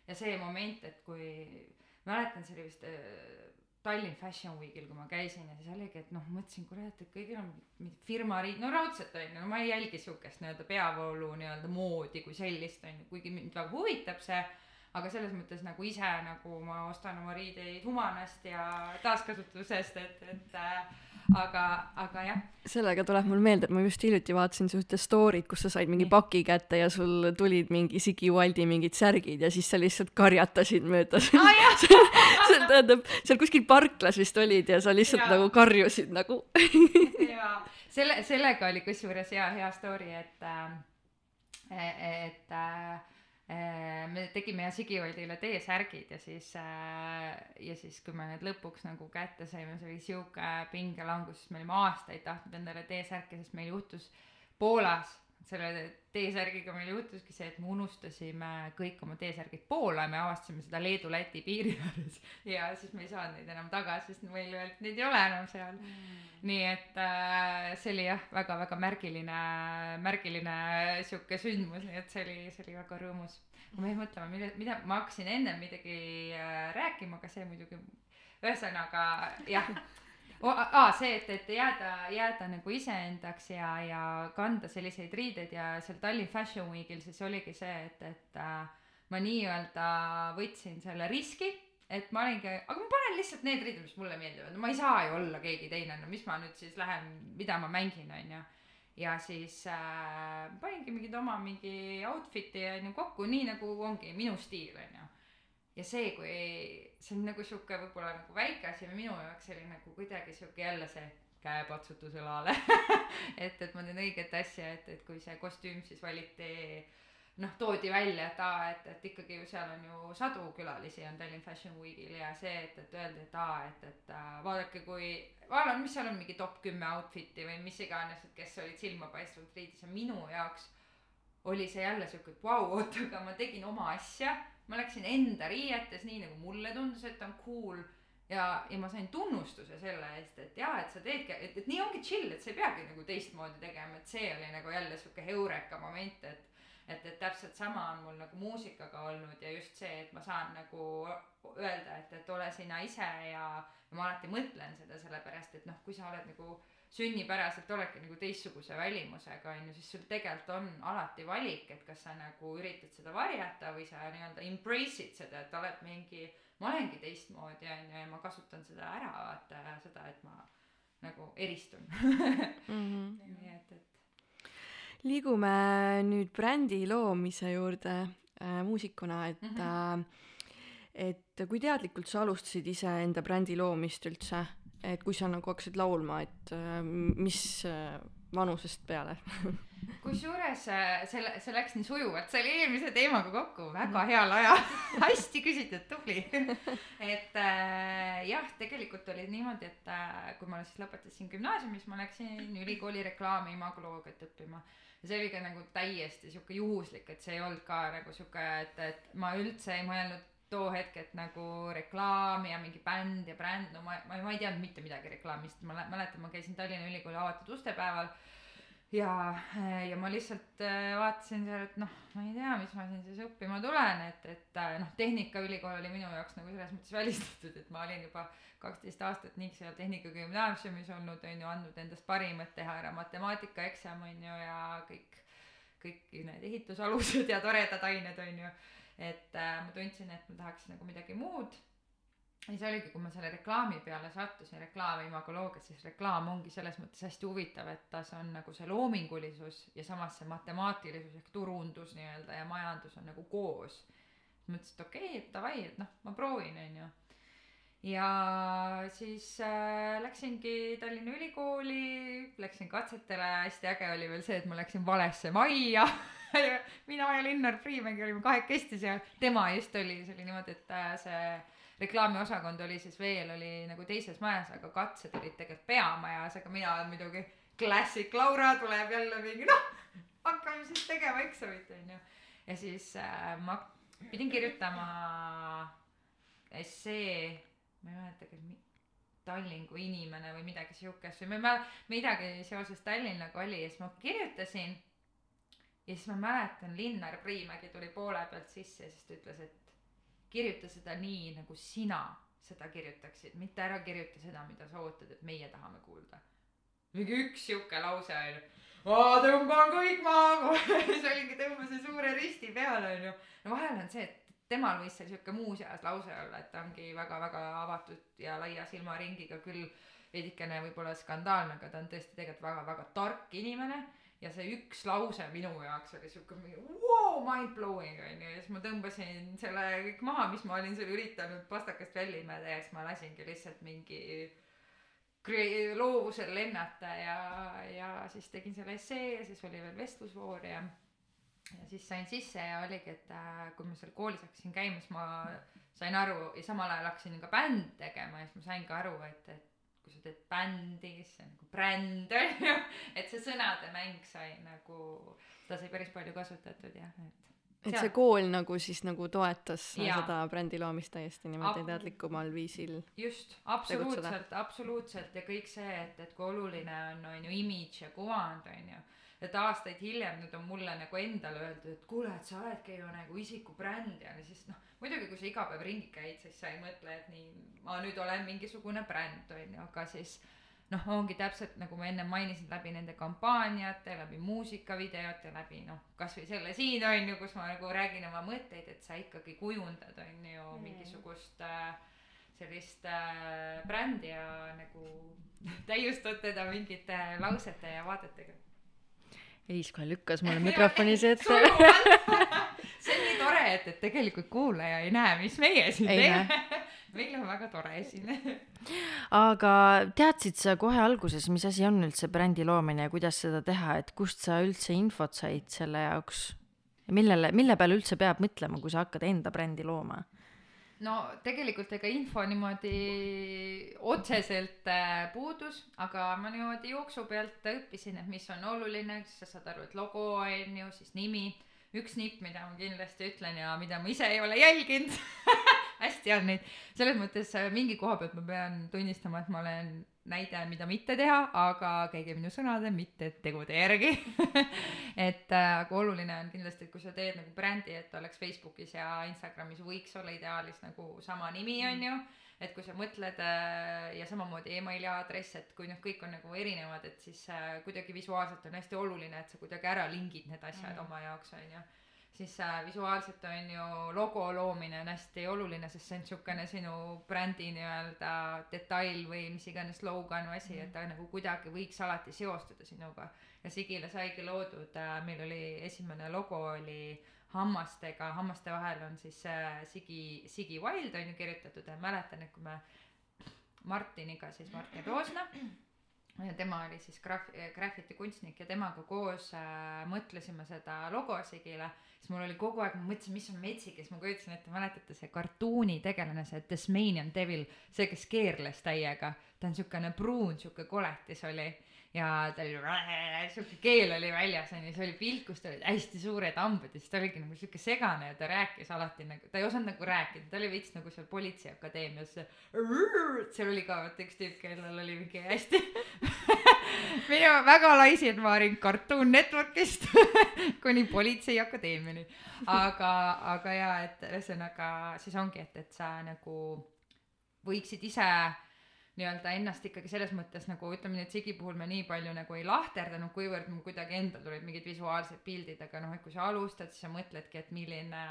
[SPEAKER 3] ja see moment, et kui mäletan, see oli vist äh, Tallinn Fashion Weekil, kui ma käisin ja siis oligi, et noh, mõtlesin, kurat, et kõigil on mingid firmariid, no raudselt on ju, no ma ei jälgi siukest nii-öelda peavoolu nii-öelda moodi kui sellist on ju, kuigi mind väga huvitab see aga selles mõttes nagu ise nagu ma ostan oma riideid Humanast ja taaskasutusest, et, et äh, aga, aga jah.
[SPEAKER 2] sellega tuleb mul meelde, et ma just hiljuti vaatasin su ühte story't, kus sa said mingi paki kätte ja sul tulid mingi Sigi Waldi mingid särgid ja siis sa lihtsalt karjatasid mööda
[SPEAKER 3] jah!
[SPEAKER 2] see tähendab, seal kuskil parklas vist olid ja sa lihtsalt
[SPEAKER 3] Jaa.
[SPEAKER 2] nagu karjusid nagu
[SPEAKER 3] ja selle, sellega oli kusjuures hea, hea story, et äh,, et äh, äh, me tegime ja Sigivaldile T-särgid ja siis äh, ja siis, kui me need lõpuks nagu kätte saime, see oli sihuke pingelangus, sest me olime aastaid tahtnud endale T-särke, sest meil juhtus Poolas selle T-särgiga meil juhtuski see, et me unustasime kõik oma T-särgid Poola ja me avastasime seda Leedu-Läti piiri ääres ja siis me ei saanud neid enam tagasi, sest meil öeldi, et neid ei ole enam seal mm.. nii et äh, see oli jah, väga-väga märgiline, märgiline sihuke sündmus, nii et see oli, see oli väga rõõmus. kui me mõtleme, mille, mida ma hakkasin ennem midagi äh, rääkima, aga see muidugi, ühesõnaga jah aa, see, et, et jääda, jääda nagu iseendaks ja, ja kanda selliseid riideid ja seal Tallinn Fashion Weekil siis oligi see, et, et äh, ma nii-öelda võtsin selle riski, et ma olingi, aga ma panen lihtsalt need riided, mis mulle meeldivad, no ma ei saa ju olla keegi teine, no mis ma nüüd siis lähen, mida ma mängin, onju. ja siis äh, paningi mingid oma mingi outfit'i onju kokku nii nagu ongi minu stiil onju ja see kui see on nagu sihuke võib-olla nagu väike asi või minu jaoks oli nagu kuidagi sihuke jälle see käepatsutus õlale. Et et ma teen õiget asja et et kui see kostüüm siis valiti noh toodi välja et aa et et ikkagi ju seal on ju sadu külalisi on Tallinn Fashion Weekil ja see et et öeldi et aa et et äh, vaadake kui vaadake mis seal on mingi top kümme outfit'i või mis iganes et kes olid silmapaistvalt riidis ja minu jaoks oli see jälle siuke et vau oota aga ma tegin oma asja ma läksin enda riietes nii nagu mulle tundus et on cool. Ja ja ma sain tunnustuse selle eest et jaa et sa teedki et et nii ongi chill et sa ei peagi nagu teistmoodi tegema et see oli nagu jälle sihuke heureka moment et et et täpselt sama on mul nagu muusikaga olnud ja just see et ma saan nagu öelda et et ole sina ise ja ja ma alati mõtlen seda sellepärast et noh kui sa oled nagu sünnipäraselt oledki nagu teistsuguse välimusega on ju siis sul tegelikult on alati valik et kas sa nagu üritad seda varjata või sa nii-öelda embrace'id seda et oled mingi ma olengi teistmoodi on ju ja ma kasutan seda ära vaata seda et ma nagu eristun
[SPEAKER 2] Mhm.
[SPEAKER 3] nii et et
[SPEAKER 2] liigume nüüd brändi loomise juurde äh, muusikuna, et mm, -hmm. et kui teadlikult sa alustasid iseenda brändi loomist üldse, et kui sa nagu hakkasid laulma, et äh, mis äh, vanusest peale
[SPEAKER 3] kusjuures äh, selle see läks nii sujuvalt see oli eelmise teemaga kokku väga heal ajal. Hästi küsitud tubli. Et äh, jah tegelikult oli niimoodi et äh, kui ma siis lõpetasin gümnaasiumis ma läksin ülikooli reklaami imagoloogiat õppima. Ja see oli ka nagu täiesti sihuke juhuslik et see ei olnud ka nagu sihuke et et ma üldse ei mõelnud too hetk et nagu reklaam ja mingi bänd ja bränd no ma ma ma ei teadnud mitte midagi reklaamist ma mäletan ma käisin Tallinna Ülikooli avatud ustepäeval ja, ja ma lihtsalt äh, vaatasin seal, et noh, ma ei tea, mis ma siin siis õppima tulen, et, et äh, noh, Tehnikaülikool oli minu jaoks nagu selles mõttes välistatud, et ma olin juba kaksteist aastat nii seal Tehnikagümnaasiumis olnud, on ju, andnud endast parimat teha ära matemaatikaeksam, on ju, ja kõik, kõik need ehitusalused ja toredad ained, on ju. Et äh, ma tundsin, et ma tahaks nagu midagi muud ja see oligi, kui ma selle reklaami peale sattusin, reklaam ja imagoloogia, siis reklaam ongi selles mõttes hästi huvitav, et ta, see on nagu see loomingulisus ja samas see matemaatilisus ehk turundus nii-öelda ja majandus on nagu koos. mõtlesin, et okei okay,, et davai, et noh, ma proovin, onju. ja siis äh, läksingi Tallinna Ülikooli, läksin katsetele, hästi äge oli veel see, et ma läksin valesse majja mina ja Linnar Priimägi olime kahekesti seal, tema just oli, see oli niimoodi, et äh, see reklaamiosakond oli siis veel oli nagu teises majas, aga katsed olid tegelikult peamajas, aga mina muidugi klassik Laura tuleb jälle mingi noh, hakkame siis tegema eksamit onju. ja siis äh, ma pidin kirjutama essee, ma ei mäleta, Tallinn kui inimene või midagi siukest või ma ei mäleta, midagi seoses Tallinnaga oli ja siis ma kirjutasin. Ja siis ma mäletan, Linnar Priimägi tuli poole pealt sisse ja siis ta ütles, et kirjuta seda nii, nagu sina seda kirjutaksid, mitte ära kirjuta seda, mida sa ootad, et meie tahame kuulda. mingi üks sihuke lause onju. ma tõmban kõik maha siis oligi, tõmbasin suure risti peale onju. no vahel on see, et temal võis seal sihuke muuseas lause olla, et ta ongi väga-väga avatud ja laia silmaringiga küll veidikene võib-olla skandaalne, aga ta on tõesti tegelikult väga-väga tark inimene ja see üks lause minu jaoks oli siuke mingi wow, mind blowing onju. Ja siis ma tõmbasin selle kõik maha, mis ma olin seal üritanud pastakast välja imeda ja siis ma lasingi lihtsalt mingi kre- loovusel lennata ja, ja siis tegin selle essee ja siis oli veel vestlusvoor ja ja siis sain sisse ja oligi, et äh, kui ma seal koolis hakkasin käima, siis ma sain aru ja samal ajal hakkasin ka bändi tegema ja siis ma sain ka aru, et, et kui sa teed bändi, siis see on nagu bränd on ju, et see sõnademäng sai nagu, seda sai päris palju kasutatud jah, et.
[SPEAKER 2] et see kool nagu siis nagu toetas
[SPEAKER 3] Jaa.
[SPEAKER 2] seda brändi loomist täiesti niimoodi
[SPEAKER 3] Ab-
[SPEAKER 2] teadlikumal viisil.
[SPEAKER 3] just, absoluutselt, absoluutselt ja kõik see, et, et kui oluline on, on ju imidž ja kuvand, on ju. Et aastaid hiljem nüüd on mulle nagu endale öeldud, et kuule, et sa oledki ju nagu isikubränd ja siis noh, muidugi kui sa iga päev ringi käid, siis sa ei mõtle, et nii, ma nüüd olen mingisugune bränd, on ju, aga siis noh, ongi täpselt nagu ma enne mainisin, läbi nende kampaaniate, läbi muusikavideote, läbi noh, kasvõi selle siin on ju, kus ma nagu räägin oma mõtteid, et sa ikkagi kujundad, on ju mm. mingisugust äh, sellist äh, brändi ja nagu täiustad teda mingite lausete ja vaadetega.
[SPEAKER 4] Eis kohe lükkas mulle mikrofoni siia ette.
[SPEAKER 3] see on nii tore, et, et tegelikult kuulaja ei näe, mis meie siin teeme. meil on väga tore siin.
[SPEAKER 4] aga teadsid sa kohe alguses, mis asi on üldse brändi loomine ja kuidas seda teha, et kust sa üldse infot said selle jaoks? millele, mille peale üldse peab mõtlema, kui sa hakkad enda brändi looma?
[SPEAKER 3] No tegelikult ega info niimoodi otseselt äh, puudus, aga ma niimoodi jooksu pealt õppisin, et mis on oluline, sa saad aru, et logo on ju, siis nimi. üks nipp, mida ma kindlasti ütlen ja mida ma ise ei ole jälginud. Hästi on neid, selles mõttes äh, mingi koha pealt ma pean tunnistama, et ma olen näide, mida mitte teha, aga käige minu sõnade, mitte tegude järgi. et äh, aga oluline on kindlasti, et kui sa teed nagu brändi, et oleks Facebookis ja Instagramis võiks olla ideaalis nagu sama nimi, on ju. et kui sa mõtled äh, ja samamoodi emaili aadress, et kui noh, kõik on nagu erinevad, et siis äh, kuidagi visuaalselt on hästi oluline, et sa kuidagi ära lingid need asjad mm. oma jaoks, on ju siis visuaalselt on ju logo loomine on hästi oluline, sest see on niisugune sinu brändi nii-öelda detail või mis iganes slogan või asi, et ta nagu kuidagi võiks alati seostuda sinuga. ja Sigile saigi loodud äh,, meil oli esimene logo oli hammastega, hammaste vahel on siis äh, Sigi, Sigi Wild on ju kirjutatud ja mäletan, et kui me Martiniga, siis Martin Roosna tema oli siis graaf-, graffitikunstnik ja temaga koos äh, mõtlesime seda logo Sigile, siis mul oli kogu aeg, ma mõtlesin, mis on metsik ja siis ma kujutasin ette, mäletate see kartuunitegelane, see Tasmanian Devil, see, kes keerles täiega, ta on siukene pruun, siuke koletis oli ja ta oli, siuke keel oli väljas onju, see oli pilt, kus tal olid hästi suured hambad ja siis ta oligi nagu siuke segane ja ta rääkis alati nagu, ta ei osanud nagu rääkida, ta oli veits nagu seal politseiakadeemias. seal oli ka vaata üks tüüp, kellel oli mingi hästi minu väga laisid ma olin Cartoon Networkist kuni politseiakadeemiani. aga, aga jaa, et ühesõnaga siis ongi, et, et sa nagu võiksid ise nii-öelda ennast ikkagi selles mõttes nagu ütleme nii, et Sigi puhul me nii palju nagu ei lahterdanud, kuivõrd mul kuidagi endal tulid mingid visuaalsed pildid, aga noh, et kui sa alustad, siis sa mõtledki, et milline,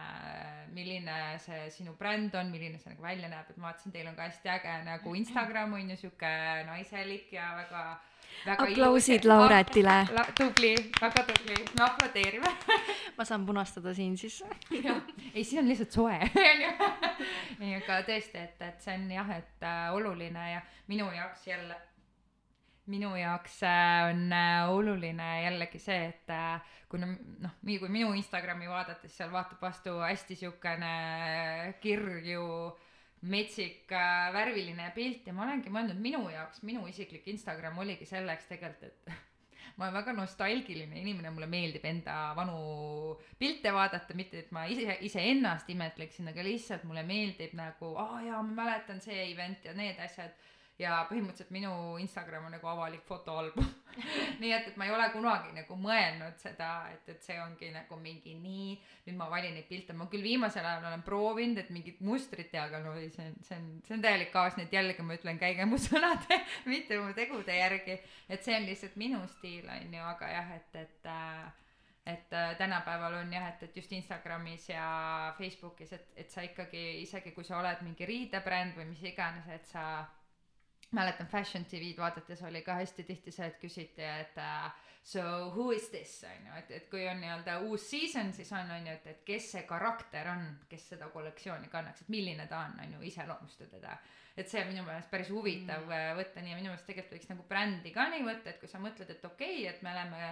[SPEAKER 3] milline see sinu bränd on, milline see nagu välja näeb, et ma vaatasin, teil on ka hästi äge nagu Instagram on ju sihuke naiselik ja väga, väga
[SPEAKER 2] Aplausid Lauretile.
[SPEAKER 3] La,. tubli, väga tubli, me aplodeerime
[SPEAKER 4] ma saan punastada siin siis.
[SPEAKER 3] ei siis on lihtsalt soe, ei, aga tõesti, et, et see on jah, et äh, oluline ja minu jaoks jälle, minu jaoks äh, on äh, oluline jällegi see, et äh, kui no noh, kui minu Instagrami vaadata, siis seal vaatab vastu hästi siukene kirju metsik äh, värviline pilt ja ma olengi mõelnud, minu jaoks, minu isiklik Instagram oligi selleks tegelikult, et ma olen väga nostalgiline inimene, mulle meeldib enda vanu pilte vaadata, mitte et ma ise, iseennast imetleksin, aga lihtsalt mulle meeldib nagu, aa oh, jaa, ma mäletan see event ja need asjad. Ja põhimõtteliselt minu Instagram on nagu avalik fotoalbum. nii et, et ma ei ole kunagi nagu mõelnud seda, et, et see ongi nagu mingi nii, nüüd ma valin neid pilte, ma küll viimasel ajal olen proovinud, et mingit mustrit teha, aga no ei, see on, see on, see on täielik kaos, nii et jällegi ma ütlen, käige mu sõnade, mitte mu tegude järgi. et see on lihtsalt minu stiil, on ju, aga jah, et, et äh, et äh, tänapäeval on jah, et, et just Instagramis ja Facebookis, et, et sa ikkagi isegi kui sa oled mingi riidebränd või mis iganes, et sa mäletan Fashion TV-d vaadates oli ka hästi tihti see, et küsiti, et uh, so who is this on ju, et, et kui on nii-öelda uus season, siis on, on ju, et, et kes see karakter on, kes seda kollektsiooni kannaks, et milline ta on, on ju, iseloomusta teda. et see on minu meelest päris huvitav mm. võtta nii ja minu meelest tegelikult võiks nagu brändi ka nii võtta, et kui sa mõtled, et okei okay,, et me oleme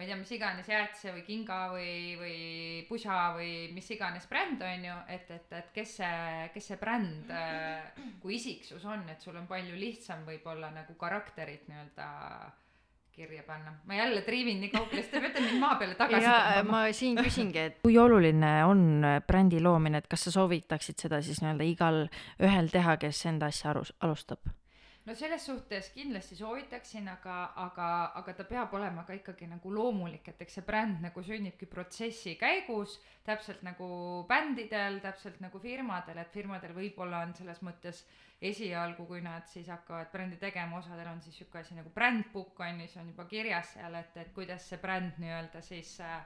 [SPEAKER 3] ma ei tea, mis iganes jäätise või kinga või, või pusa või mis iganes bränd on ju, et, et, et kes see, kes see bränd äh, kui isiksus on, et sul on palju lihtsam võib-olla nagu karakterit nii-öelda kirja panna. ma jälle triivin nii kaugele, sest te peate mind maa peale tagasi tõmbama.
[SPEAKER 4] ma siin küsingi, et kui oluline on brändi loomine, et kas sa soovitaksid seda siis nii-öelda igal ühel teha, kes enda asja arus-, alustab?
[SPEAKER 3] No selles suhtes kindlasti soovitaksin, aga, aga, aga ta peab olema ka ikkagi nagu loomulik, et eks see bränd nagu sünnibki protsessi käigus, täpselt nagu bändidel, täpselt nagu firmadel, et firmadel võib-olla on selles mõttes esialgu, kui nad siis hakkavad brändi tegema, osadel on siis sihuke asi nagu bränd book on ju, see on juba kirjas seal, et, et kuidas see bränd nii-öelda siis äh,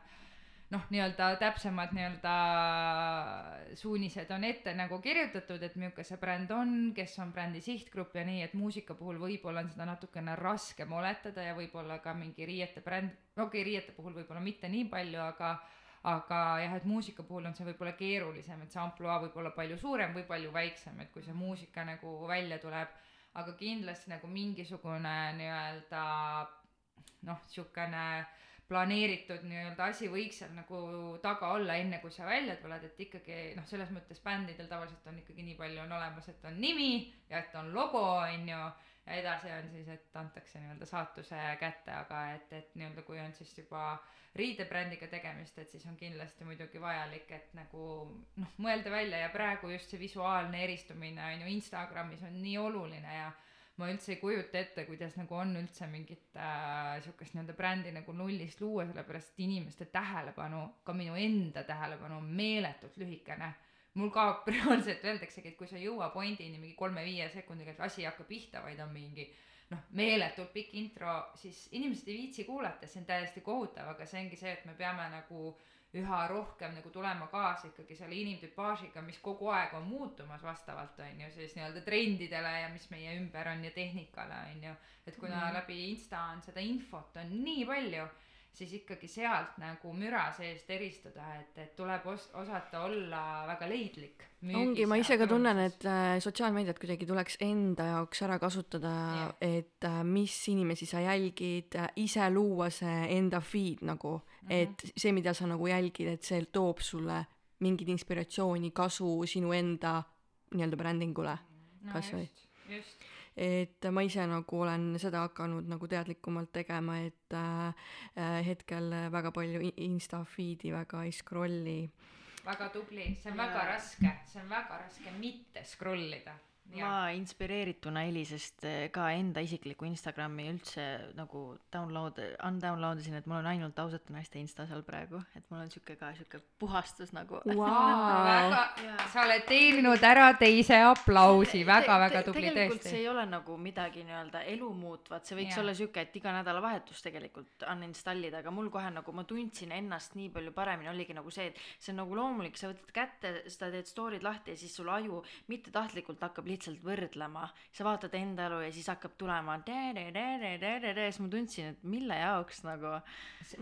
[SPEAKER 3] noh, nii-öelda täpsemad nii-öelda suunised on ette nagu kirjutatud, et milline see bränd on, kes on brändi sihtgrupp ja nii, et muusika puhul võib-olla on seda natukene raskem oletada ja võib-olla ka mingi riiete bränd, okei okay,, riiete puhul võib-olla mitte nii palju, aga aga jah, et muusika puhul on see võib-olla keerulisem, et see ampluaa võib olla palju suurem või palju väiksem, et kui see muusika nagu välja tuleb, aga kindlasti nagu mingisugune nii-öelda noh, niisugune planeeritud nii-öelda asi võiks seal nagu taga olla, enne kui sa välja tuled, et ikkagi noh, selles mõttes bändidel tavaliselt on ikkagi nii palju on olemas, et on nimi ja et on logo, on ju, ja edasi on siis, et antakse nii-öelda saatuse kätte, aga et, et nii-öelda kui on siis juba riidebrändiga tegemist, et siis on kindlasti muidugi vajalik, et nagu noh, mõelda välja ja praegu just see visuaalne eristumine on ju Instagramis on nii oluline ja ma üldse ei kujuta ette, kuidas nagu on üldse mingit äh, sihukest nii-öelda brändi nagu nullist luua, sellepärast et inimeste tähelepanu, ka minu enda tähelepanu on meeletult lühikene. mul kaob reaalselt öeldaksegi, et kui sa ei jõua pointini mingi kolme-viie sekundiga, et asi ei hakka pihta, vaid on mingi noh, meeletult pikk intro, siis inimesed ei viitsi kuulata, see on täiesti kohutav, aga see ongi see, et me peame nagu üha rohkem nagu tulema kaasa ikkagi selle inimtüpaažiga, mis kogu aeg on muutumas vastavalt on ju siis nii-öelda trendidele ja mis meie ümber on ja tehnikale on ju. et kuna mm. läbi Insta on seda infot on nii palju, siis ikkagi sealt nagu müra seest eristuda, et, et tuleb os-, osata olla väga leidlik.
[SPEAKER 2] ongi, ma ise ka tunnen, et äh, sotsiaalmeediat kuidagi tuleks enda jaoks ära kasutada
[SPEAKER 3] Jah.,
[SPEAKER 2] et äh, mis inimesi sa jälgid äh,, ise luua see enda feed nagu. Et see, mida sa nagu jälgid, et see toob sulle mingit inspiratsiooni, kasu sinu enda nii-öelda brändingule. kas või? et ma ise nagu olen seda hakanud nagu teadlikumalt tegema, et äh, hetkel väga palju Insta feed'i väga ei scroll'i.
[SPEAKER 3] väga tubli, see on
[SPEAKER 4] Jaa.
[SPEAKER 3] väga raske, see on väga raske mitte scroll ida.
[SPEAKER 4] Ma inspireerituna Elisest eh, ka enda isiklikku Instagrami üldse nagu download, undownload isin, et mul on ainult ausate naiste insta seal praegu, et mul on sihuke ka sihuke puhastus nagu.
[SPEAKER 3] väga
[SPEAKER 4] Jaa.,
[SPEAKER 3] sa oled teeninud ära teise aplausi, väga-väga tubli
[SPEAKER 4] tegelikult see
[SPEAKER 3] tõesti.
[SPEAKER 4] ei ole nagu midagi nii-öelda elu muutvat, see võiks
[SPEAKER 3] Jaa.
[SPEAKER 4] olla sihuke, et iga nädalavahetus tegelikult uninstallida, aga mul kohe nagu ma tundsin ennast nii palju paremini, oligi nagu see, et see on nagu loomulik, sa võtad kätte, sa teed story'd lahti ja siis sul aju mittetahtlikult hakkab lihtsalt võrdlema. sa vaatad enda elu ja siis hakkab tulema siis ma tundsin, et mille jaoks nagu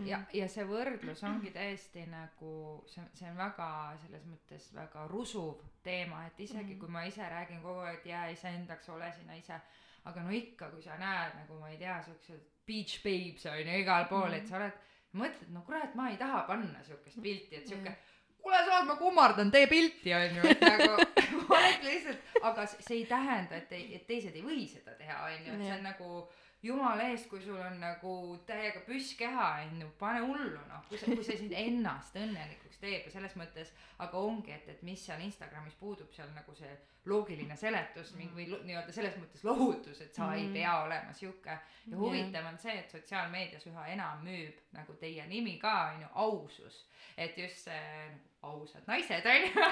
[SPEAKER 3] ja, ja see võrdlus ongi täiesti nagu, see, see on väga selles mõttes väga rusuv teema, et isegi kui ma ise räägin kogu aeg, et jää iseendaks, ole sina ise, aga no ikka, kui sa näed nagu ma ei tea, siuksed beach babes on ju igal pool, et sa oled, mõtled, no kurat, ma ei taha panna siukest pilti, et siuke kuule, saad, ma kummardan, tee pilti, onju, et nagu oled lihtsalt, aga see ei tähenda, et ei, et teised ei või seda teha, onju, et see on nagu jumala eest, kui sul on nagu täiega püsskeha, onju, pane hullu, noh, kui sa, kui see sind ennast õnnelikuks teeb ja selles mõttes, aga ongi, et, et mis seal Instagramis puudub, seal nagu see loogiline seletus mingi või nii-öelda selles mõttes lohutus, et sa mm. ei pea olema sihuke. ja huvitav on see, et sotsiaalmeedias üha enam müüb nagu teie nimi ka, onju, ausus. et just see nagu ausad naised, onju.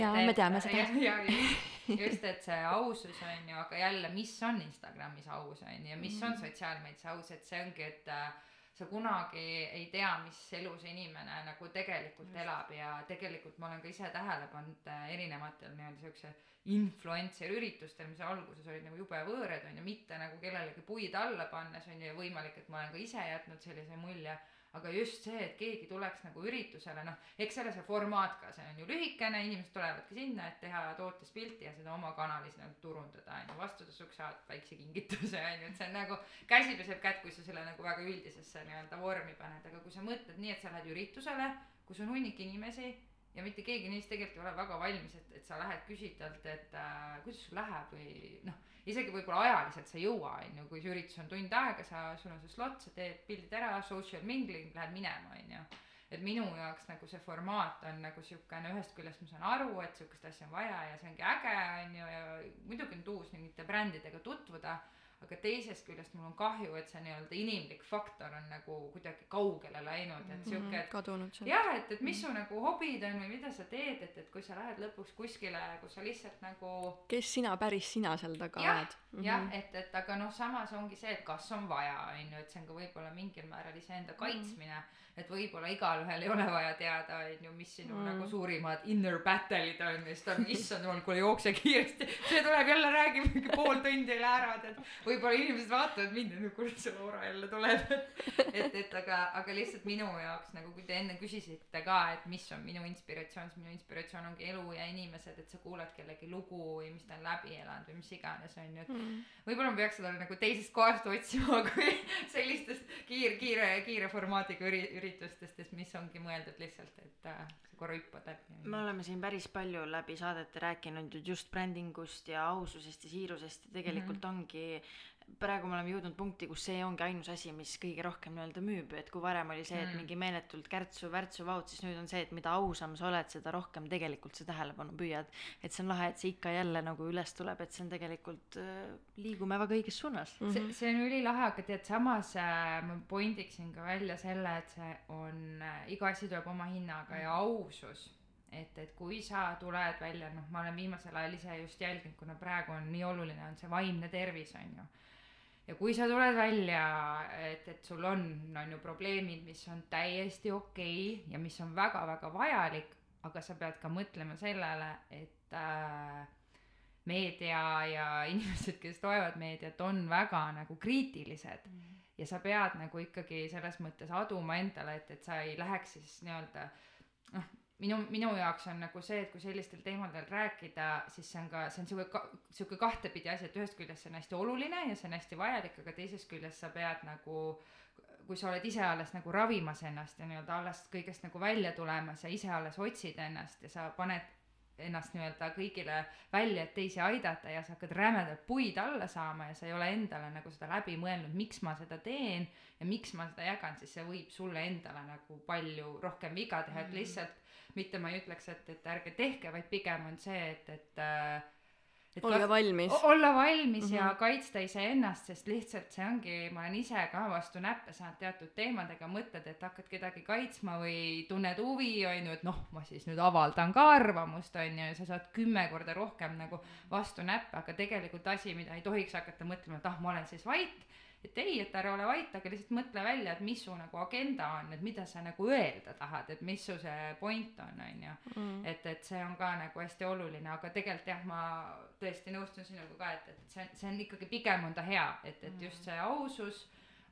[SPEAKER 2] Jaa, me teame seda.
[SPEAKER 3] ja, ja just, just, et see ausus on ju, aga jälle, mis on Instagramis aus on ju ja mis on sotsiaalmeedias aus, et see ongi, et äh, sa kunagi ei tea, mis elu see inimene nagu tegelikult elab ja tegelikult ma olen ka ise tähele pannud äh, erinevatel nii-öelda siukse influencer üritustel, mis alguses olid nagu jube võõrad on ju, mitte nagu kellelegi puid alla pannes on ju ja võimalik, et ma olen ka ise jätnud sellise mulje aga just see, et keegi tuleks nagu üritusele, noh, eks selle see formaat ka, see on ju lühikene, inimesed tulevadki sinna, et teha tootest pilti ja seda oma kanalis nagu turundada, on ju, vastutasuks saad väikse kingituse, on ju, et see on nagu käsi peseb kätt, kui sa selle nagu väga üldisesse nii-öelda vormi paned, aga kui sa mõtled nii, et sa lähed üritusele, kus on hunnik inimesi ja mitte keegi neist tegelikult ei ole väga valmis, et, et sa lähed küsid talt, et äh, kuidas sul läheb või noh, isegi võib-olla ajaliselt sa ei jõua, on ju, kui see üritus on tund aega, sa, sul on see slot, sa teed pildid ära, social mingling, lähed minema, on ju. et minu jaoks nagu see formaat on nagu siukene, ühest küljest ma saan aru, et siukest asja on vaja ja see ongi äge, on ju, ja muidugi on tuus mingite brändidega tutvuda, aga teisest küljest mul on kahju, et see nii-öelda inimlik faktor on nagu kuidagi kaugele läinud, et sihuke, et
[SPEAKER 2] kadunud seal.
[SPEAKER 3] jah, et, et mis su nagu hobid on või mida sa teed, et, et kui sa lähed lõpuks kuskile, kus sa lihtsalt nagu
[SPEAKER 2] kes sina päris sina seal taga
[SPEAKER 3] jah
[SPEAKER 2] oled, Mhm.
[SPEAKER 3] jah, et, et aga noh, samas ongi see, et kas on vaja, on ju, et see on ka võib-olla mingil määral iseenda
[SPEAKER 2] Mhm.
[SPEAKER 3] kaitsmine. Et võib-olla igalühel ei ole vaja teada, on ju, mis sinu
[SPEAKER 2] Mm.
[SPEAKER 3] mm. nagu suurimad inner battle'id on, mis ta on, issand jumal, kuule jookse kiiresti. see tuleb jälle, räägib mingi pool tundi üle ära, tead. võib-olla inimesed vaatavad mind ja kuule see Laura jälle tuleb. et, et aga, aga lihtsalt minu jaoks nagu, kui te enne küsisite ka, et mis on minu inspiratsioon, siis minu inspiratsioon ongi elu ja inimesed, et sa kuulad kellegi lugu või mis ta on läbi elanud või mis iganes, on ju, et
[SPEAKER 2] Mhm.
[SPEAKER 3] võib-olla ma peaks seda nagu teisest kohast otsima kui sellistest kiir, kiire, kiire formaadiga üri-, üritustest, mis ongi mõeldud lihtsalt, et äh, korra hüppad läbi.
[SPEAKER 4] me oleme siin päris palju läbi saadete rääkinud ju just brändingust ja aususest ja siirusest ja tegelikult mm -hmm. ongi praegu me oleme jõudnud punkti, kus see ongi ainus asi, mis kõige rohkem nii-öelda müüb, et kui varem oli see, et
[SPEAKER 3] Mm.
[SPEAKER 4] mingi meeletult kärtsu-värtsu vaut, siis nüüd on see, et mida ausam sa oled, seda rohkem tegelikult sa tähelepanu püüad. et see on lahe, et see ikka jälle nagu üles tuleb, et see on tegelikult äh,, liigume väga õiges suunas.
[SPEAKER 2] Mhm.
[SPEAKER 3] see, see on ülilahe, aga tead, samas äh, ma point iksin ka välja selle, et see on äh,, iga asi tuleb oma hinnaga ja ausus. et, et kui sa tuled välja, noh, ma olen viimasel ajal ise just jälginud, kuna praegu on nii oluline, on see vaimne tervis, on ju ja kui sa tuled välja, et, et sul on, on ju probleemid, mis on täiesti okei okay ja mis on väga-väga vajalik, aga sa pead ka mõtlema sellele, et äh, meedia ja inimesed, kes loevad meediat, on väga nagu kriitilised. Ja sa pead nagu ikkagi selles mõttes aduma endale, et, et sa ei läheks siis nii-öelda noh, minu, minu jaoks on nagu see, et kui sellistel teemadel rääkida, siis see on ka, see on sihuke ka,, sihuke kahtepidi asi, et ühest küljest see on hästi oluline ja see on hästi vajalik, aga teisest küljest sa pead nagu kui sa oled ise alles nagu ravimas ennast ja nii-öelda alles kõigest nagu välja tulemas ja ise alles otsid ennast ja sa paned ennast nii-öelda kõigile välja, et teisi aidata ja sa hakkad rämedalt puid alla saama ja sa ei ole endale nagu seda läbi mõelnud, miks ma seda teen ja miks ma seda jagan, siis see võib sulle endale nagu palju rohkem viga teha, et lihtsalt mitte ma ei ütleks, et, et ärge tehke, vaid pigem on see, et, et äh, et
[SPEAKER 2] olge
[SPEAKER 3] ka-
[SPEAKER 2] valmis.
[SPEAKER 3] Olla valmis mm -hmm. ja
[SPEAKER 2] Mhm.
[SPEAKER 3] kaitsta iseennast, sest lihtsalt see ongi, ma olen ise ka vastu näppe saanud teatud teemadega, mõtled, et hakkad kedagi kaitsma või tunned huvi, on ju, et noh, ma siis nüüd avaldan ka arvamust, on ju, ja sa saad kümme korda rohkem nagu vastu näppe, aga tegelikult asi, mida ei tohiks hakata mõtlema, et ah, ma olen siis vait, et ei, et ära ole vait, aga lihtsalt mõtle välja, et mis su nagu agenda on, et mida sa nagu öelda tahad, et mis su see point on, on ju.
[SPEAKER 2] Mhm.
[SPEAKER 3] et, et see on ka nagu hästi oluline, aga tegelikult jah, ma tõesti nõustun sinuga ka, et, et see, see on ikkagi pigem on ta hea, et, et just see ausus,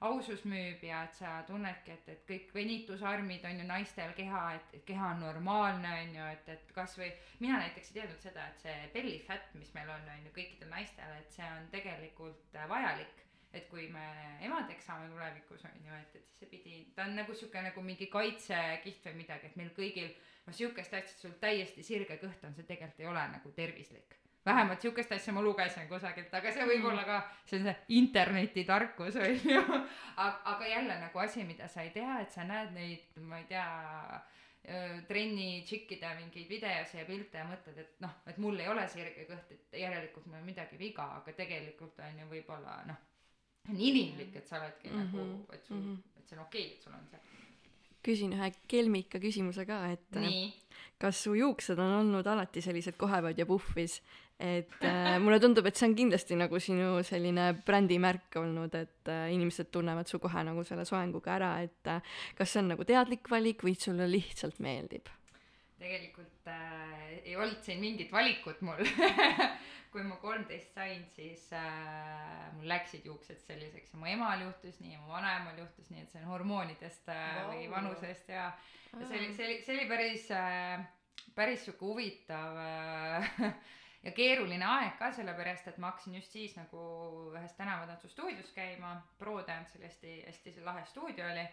[SPEAKER 3] ausus müüb ja et sa tunnedki, et, et kõik venitusarmid on ju naistel keha, et, et keha on normaalne, on ju, et, et kasvõi mina näiteks ei teadnud seda, et see belly fat, mis meil on, on ju kõikidel naistel, et see on tegelikult vajalik et kui me emadeks saame tulevikus on ju, et, et siis see pidi, ta on nagu sihuke nagu mingi kaitsekiht või midagi, et meil kõigil no sihukest asja, sul täiesti sirge kõht on, see tegelikult ei ole nagu tervislik. vähemalt sihukest asja ma lugesin kusagilt, aga see võib olla ka, see on see internetitarkus on ju. aga, aga jälle nagu asi, mida sa ei tea, et sa näed neid, ma ei tea trenni tšikkide mingeid videosi ja pilte ja mõtled, et noh, et mul ei ole sirge kõht, et järelikult mul on midagi viga, aga tegelikult on ju võib-olla noh, on inimlik, et sa oledki mm
[SPEAKER 2] Mhm,
[SPEAKER 3] -hmm. nagu, et sul mm,
[SPEAKER 2] mhm.
[SPEAKER 3] -hmm. et see on okei okay,, et sul on see.
[SPEAKER 2] küsin ühe kelmika küsimuse ka, et äh,
[SPEAKER 3] nii,
[SPEAKER 2] kas su juuksed on olnud alati sellised kohevad ja puhvis, et äh, mulle tundub, et see on kindlasti nagu sinu selline brändimärk olnud, et äh, inimesed tunnevad su kohe nagu selle soenguga ära, et äh, kas see on nagu teadlik valik või sulle lihtsalt meeldib?
[SPEAKER 3] Tegelikult äh, ei olnud siin mingit valikut mul. kui ma kolmteist sain, siis äh, mul läksid juuksed selliseks ja mu emal juhtus nii ja mu vanaemal juhtus nii, et see on hormoonidest äh,
[SPEAKER 4] Vau.
[SPEAKER 3] või vanusest ja, ja see oli, see oli, see oli päris äh,, päris sihuke huvitav äh, ja keeruline aeg ka, sellepärast et ma hakkasin just siis nagu ühes tänavatantsustuudios käima, Pro Dance oli hästi, hästi lahe stuudio oli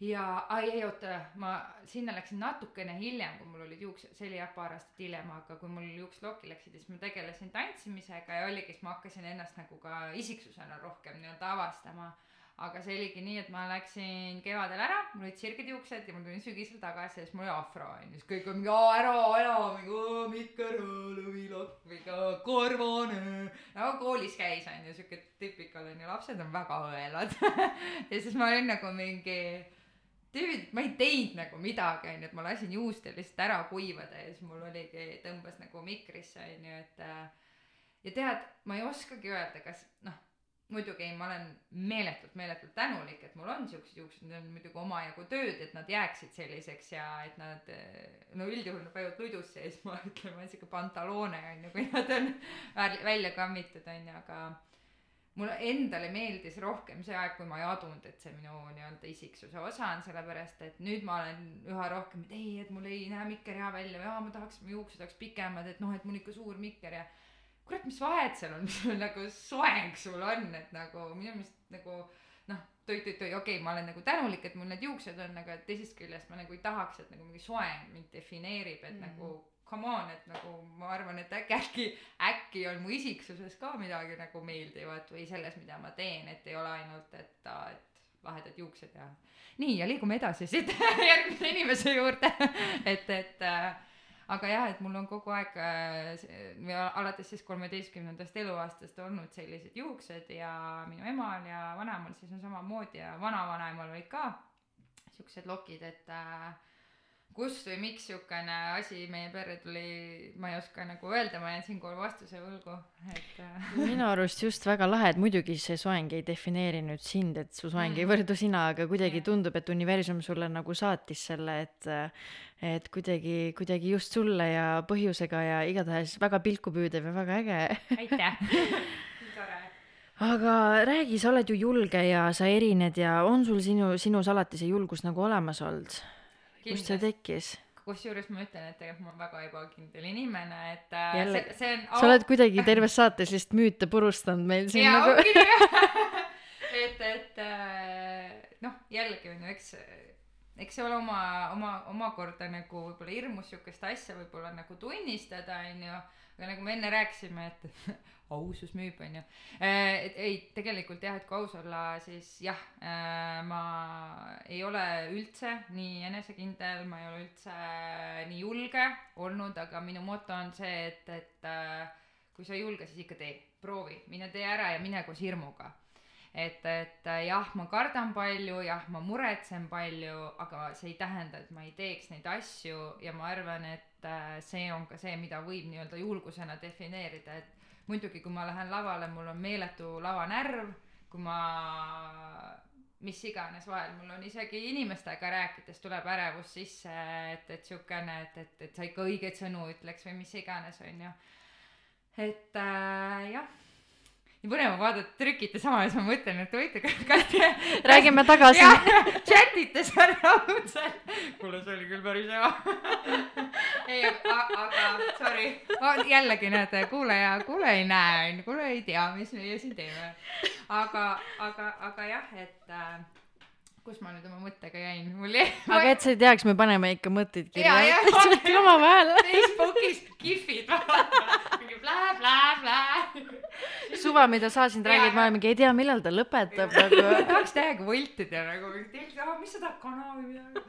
[SPEAKER 3] ja, ei oota, ma sinna läksin natukene hiljem, kui mul olid juuksed, see oli jah paar aastat hiljem, aga kui mul juuksed lokki läksid, siis ma tegelesin tantsimisega ja oligi, siis ma hakkasin ennast nagu ka isiksusena rohkem nii-öelda avastama. aga see oligi nii, et ma läksin kevadel ära, mul olid sirged juuksed ja ma tulin sügisel tagasi ja siis mul oli afro onju, siis kõik on mingi "Aa, ära, ära, mingi "Aa, mitte ära, lõvilokk või karvane. no koolis käis onju siuke tüpikal onju lapsed on väga õelad ja siis ma olin nagu mingi tüübid ma ei teinud nagu midagi onju et ma lasin juustel lihtsalt ära kuivada ja siis mul oligi tõmbas nagu mikrisse onju et äh, ja tead ma ei oskagi öelda kas noh muidugi ma olen meeletult, meeletult tänulik, et mul on siuksed juuksed, need on muidugi omajagu tööd, et nad jääksid selliseks ja et nad no üldjuhul nad võivad ludusse ja siis ma ütlen, ma olen siuke pantaloone onju, kui nad on välja kammitud onju, aga mulle endale meeldis rohkem see aeg, kui ma ei adunud, et see minu nii-öelda isiksuse osa on, sellepärast et nüüd ma olen üha rohkem, et ei, et mul ei näe mikker hea välja või aa, ma tahaks, mu juuksed oleks pikemad, et noh, et mul ikka suur mikker ja kurat, mis vahet seal on, mis sul nagu soeng sul on, et nagu minu meelest nagu noh, toi-toi-toi, okei okay,, ma olen nagu tänulik, et mul need juuksed on, aga teisest küljest ma nagu ei tahaks, et nagu mingi soeng mind defineerib, et mm. nagu come on, et nagu ma arvan, et äkki, äkki, äkki on mu isiksuses ka midagi nagu meeldivat või selles, mida ma teen, et ei ole ainult, et, et lahedad juuksed ja nii ja liigume edasi siit järgmise inimese juurde et, et äh, aga jah, et mul on kogu aeg äh, alates siis kolmeteistkümnendast eluaastast olnud sellised juuksed ja minu emal ja vanaemal siis on samamoodi ja vanavanaemal olid ka siuksed lokid, et äh, kust või miks siukene asi meie perre tuli, ma ei oska nagu öelda, ma jään siinkohal vastuse võlgu, et äh.
[SPEAKER 4] minu arust just väga lahe, et muidugi see soeng ei defineeri nüüd sind, et su soeng mm. ei võrdu sina, aga kuidagi yeah. tundub, et universum sulle nagu saatis selle, et et kuidagi, kuidagi just sulle ja põhjusega ja igatahes väga pilkupüüdev ja väga äge.
[SPEAKER 3] aitäh tore
[SPEAKER 4] aga räägi, sa oled ju julge ja sa erined ja on sul sinu, sinus alati see julgus nagu olemas olnud? Kust see tekkis?
[SPEAKER 3] kusjuures ma ütlen, et tegelikult ma olen väga ebakindel inimene, et äh, Jälle, see, see on
[SPEAKER 4] au... sa oled kuidagi terves saates lihtsalt müüte purustanud meil siin
[SPEAKER 3] ja,
[SPEAKER 4] nagu.
[SPEAKER 3] et, et äh, noh, jällegi on ju, eks eks see ole oma, oma, omakorda nagu võib-olla hirmus sihukest asja võib-olla nagu tunnistada, onju. aga nagu me enne rääkisime, et ausus müüb, onju. Äh, et ei, tegelikult jah, et kui aus olla, siis jah, äh, ma ei ole üldse nii enesekindel, ma ei ole üldse nii julge olnud, aga minu moto on see, et, et äh, kui sa ei julge, siis ikka tee, proovi, mine tee ära ja mine koos hirmuga et, et jah, ma kardan palju, jah, ma muretsen palju, aga see ei tähenda, et ma ei teeks neid asju ja ma arvan, et see on ka see, mida võib nii-öelda julgusena defineerida, et muidugi, kui ma lähen lavale, mul on meeletu lavanärv, kui ma mis iganes vahel, mul on isegi inimestega rääkides tuleb ärevus sisse, et, et siukene, et, et, et sa ikka õigeid sõnu ütleks või mis iganes, onju. et äh, jah nii põnev on vaadata, trükite sama ja siis ma mõtlen, et huvitav, kas te.
[SPEAKER 4] räägime tagasi.
[SPEAKER 3] chat ite seal raudselt. kuule, see oli küll päris hea ei, aga sorry, jällegi näete, kuulaja, kuulaja ei näe, kuulaja ei tea, mis meie siin teeme. aga, aga, aga jah, et äh, kus ma nüüd oma mõttega jäin, mul jäi.
[SPEAKER 4] aga et sa ei teaks, me paneme ikka mõtteid
[SPEAKER 3] kirja.
[SPEAKER 4] omavahel.
[SPEAKER 3] Facebookis kihvid mingi blä-blä-blä.
[SPEAKER 4] suva, mida sa siin räägid, ma mingi ei tea, millal ta lõpetab nagu.
[SPEAKER 3] tahaks täiega voltida nagu, mis sa tahad, kana või midagi.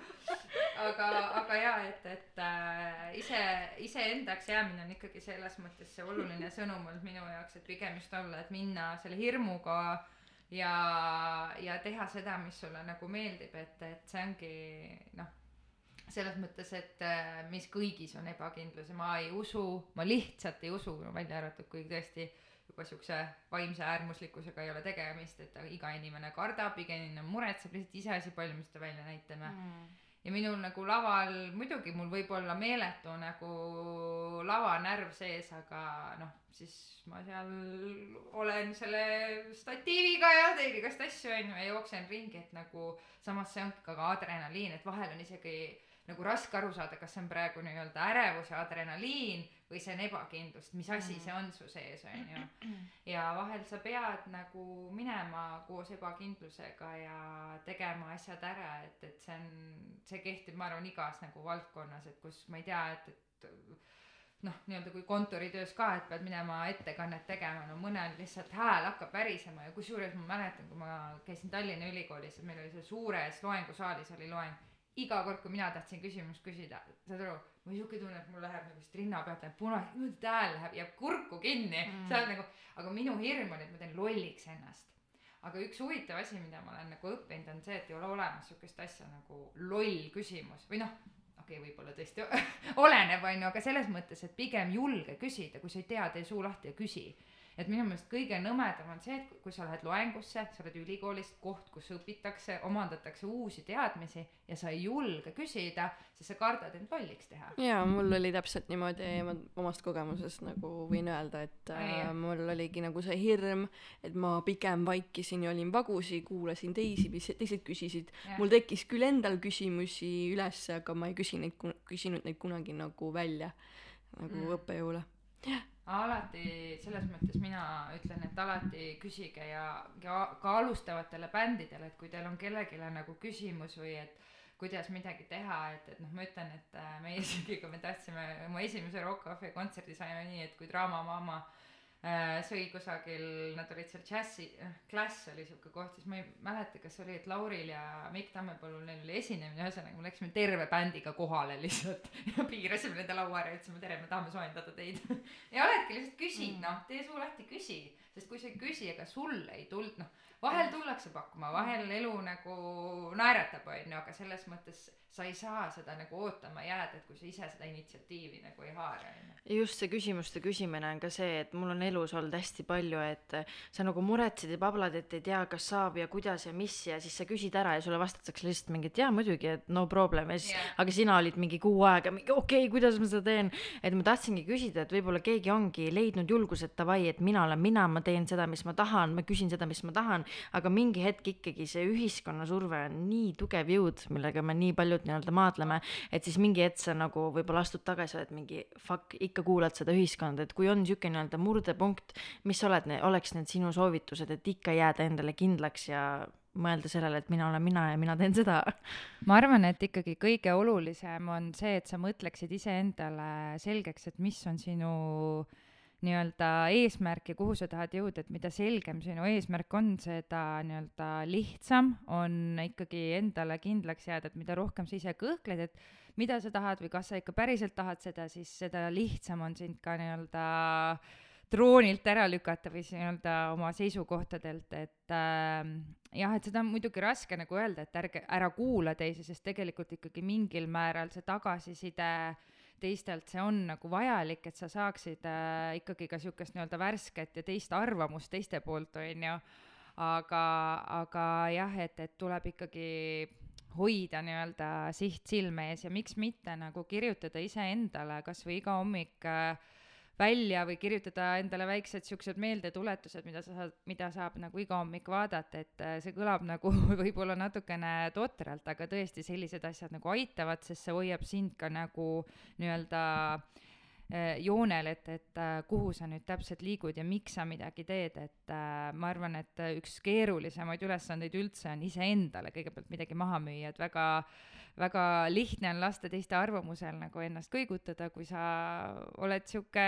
[SPEAKER 3] aga, aga ja, et, et äh, ise, iseendaks jäämine on ikkagi selles mõttes see oluline sõnum olnud minu jaoks, et pigem just olla, et minna selle hirmuga ja, ja teha seda, mis sulle nagu meeldib, et, et see ongi noh, selles mõttes, et äh, mis kõigis on ebakindlus ja ma ei usu, ma lihtsalt ei usu, välja arvatud, kui tõesti juba siukse vaimse äärmuslikkusega ei ole tegemist, et iga inimene kardab, iga inimene muretseb, lihtsalt iseasi, palju me seda välja näitame. Mm ja minul nagu laval, muidugi mul võib olla meeletu nagu lavanärv sees, aga noh, siis ma seal olen selle statiiviga ja teen igast asju onju ja jooksen ringi, et nagu samas see on ka adrenaliin, et vahel on isegi nagu raske aru saada, kas see on praegu nii-öelda ärevus ja adrenaliin või see on ebakindlus, mis asi mm. see on su sees, on ju. ja vahel sa pead nagu minema koos ebakindlusega ja tegema asjad ära, et, et see on, see kehtib, ma arvan, igas nagu valdkonnas, et kus ma ei tea, et, et noh, nii-öelda kui kontoritöös ka, et pead minema ettekannet tegema, no mõnel lihtsalt hääl hakkab värisema ja kusjuures ma mäletan, kui ma käisin Tallinna Ülikoolis, et meil oli seal suures loengusaalis oli loeng iga kord, kui mina tahtsin küsimust küsida, saad aru, või siuke tunne, et mul läheb nagu siit rinna pealt läheb punaseks, niimoodi hääl läheb, jääb kurku kinni mm., see on nagu, aga minu hirm on, et ma teen lolliks ennast. aga üks huvitav asi, mida ma olen nagu õppinud, on see, et ei ole olemas siukest asja nagu loll küsimus või noh, okei okay,, võib-olla tõesti oleneb, onju, aga selles mõttes, et pigem julge küsida, kui sa ei tea, tee suu lahti ja küsi et minu meelest kõige nõmedam on see, et kui sa lähed loengusse, sa oled ülikoolis, koht, kus õpitakse, omandatakse uusi teadmisi ja sa ei julge küsida, siis sa kardad end lolliks teha.
[SPEAKER 2] jaa, mul oli täpselt niimoodi, ma omast kogemusest nagu võin öelda, et äh, mul oligi nagu see hirm, et ma pigem vaikisin ja olin vagusi, kuulasin teisi, mis teised küsisid. Mul tekkis küll endal küsimusi üles, aga ma ei küsi neid, küsinud neid kunagi nagu välja nagu
[SPEAKER 3] mm.
[SPEAKER 2] õppejõule.
[SPEAKER 3] Alati selles mõttes mina ütlen, et alati küsige ja, ja ka alustavatele bändidele, et kui teil on kellelegi nagu küsimus või et kuidas midagi teha, et, et noh, ma ütlen, et äh, meie isegi, kui me tahtsime oma esimese Rock Cafe kontserdi saime nii, et kui Draama Mama äh, sõi kusagil, nad olid seal džässi, Class oli siuke koht, siis ma ei mäleta, kas oli, et Lauril ja Mikk Tammepõllul neil oli esinemine, ühesõnaga me läksime terve bändiga kohale lihtsalt ja piirasime nende laua ära ja ütlesime tere, me tahame soojendada teid. ja oledki lihtsalt küsid, noh, tee suu lahti, küsi, sest kui sa ei küsi, ega sul ei tuld-, noh, vahel tullakse pakkuma, vahel elu nagu naeratab, onju, aga selles mõttes sa ei saa seda nagu ootama jääda, et kui sa ise seda initsiatiivi nagu ei haara, onju.
[SPEAKER 4] ja just see küsimuste küsimine on ka see, et mul on elus olnud hästi palju, et sa nagu muretsid ja pablad, et ei tea, kas saab ja kuidas ja mis ja siis sa küsid ära ja sulle vastatakse lihtsalt mingi, et jaa muidugi, et no problem ja siis yeah., aga sina olid mingi kuu aega mingi okei okay,, kuidas ma seda teen. et ma tahtsingi küsida, et võib-olla keegi ongi leidnud julguse, et davai, et mina olen mina, ma teen seda, mis ma tahan, ma küsin seda, mis ma tahan, aga mingi hetk ikkagi see ühiskonna surve on nii tugev jõud, millega me nii paljud nii-öelda maadleme, et siis mingi hetk sa nagu võib-olla astud tagasi, oled mingi fuck, ikka kuulad seda ühiskonda, et kui on niisugune nii-öelda murdepunkt, mis oled, oleks need sinu soovitused, et ikka jääda endale kindlaks ja mõelda sellele, et mina olen mina ja mina teen seda.
[SPEAKER 3] ma arvan, et ikkagi kõige olulisem on see, et sa mõtleksid iseendale selgeks, et mis on sinu nii-öelda eesmärk ja kuhu sa tahad jõuda, et mida selgem sinu eesmärk on, seda nii-öelda lihtsam on ikkagi endale kindlaks jääda, et mida rohkem sa ise kõhkled, et mida sa tahad või kas sa ikka päriselt tahad seda, siis seda lihtsam on sind ka nii-öelda troonilt ära lükata või siis nii-öelda oma seisukohtadelt, et äh, jah, et seda on muidugi raske nagu öelda, et ärge, ära kuula teisi, sest tegelikult ikkagi mingil määral see tagasiside teistelt, see on nagu vajalik, et sa saaksid äh, ikkagi ka niisugust nii-öelda värsket ja teist arvamust teiste poolt, on ju, aga, aga jah, et, et tuleb ikkagi hoida nii-öelda siht silme ees ja miks mitte nagu kirjutada iseendale kas või iga hommik äh, välja või kirjutada endale väiksed siuksed meeldetuletused, mida sa saad, mida saab nagu iga hommik vaadata, et äh, see kõlab nagu võib-olla natukene totralt, aga tõesti sellised asjad nagu aitavad, sest see hoiab sind ka nagu nii-öelda äh, joonel, et, et äh, kuhu sa nüüd täpselt liigud ja miks sa midagi teed, et äh, ma arvan, et äh, üks keerulisemaid ülesandeid üldse on iseendale kõigepealt midagi maha müüa, et väga väga lihtne on lasta teiste arvamusel nagu ennast kõigutada, kui sa oled sihuke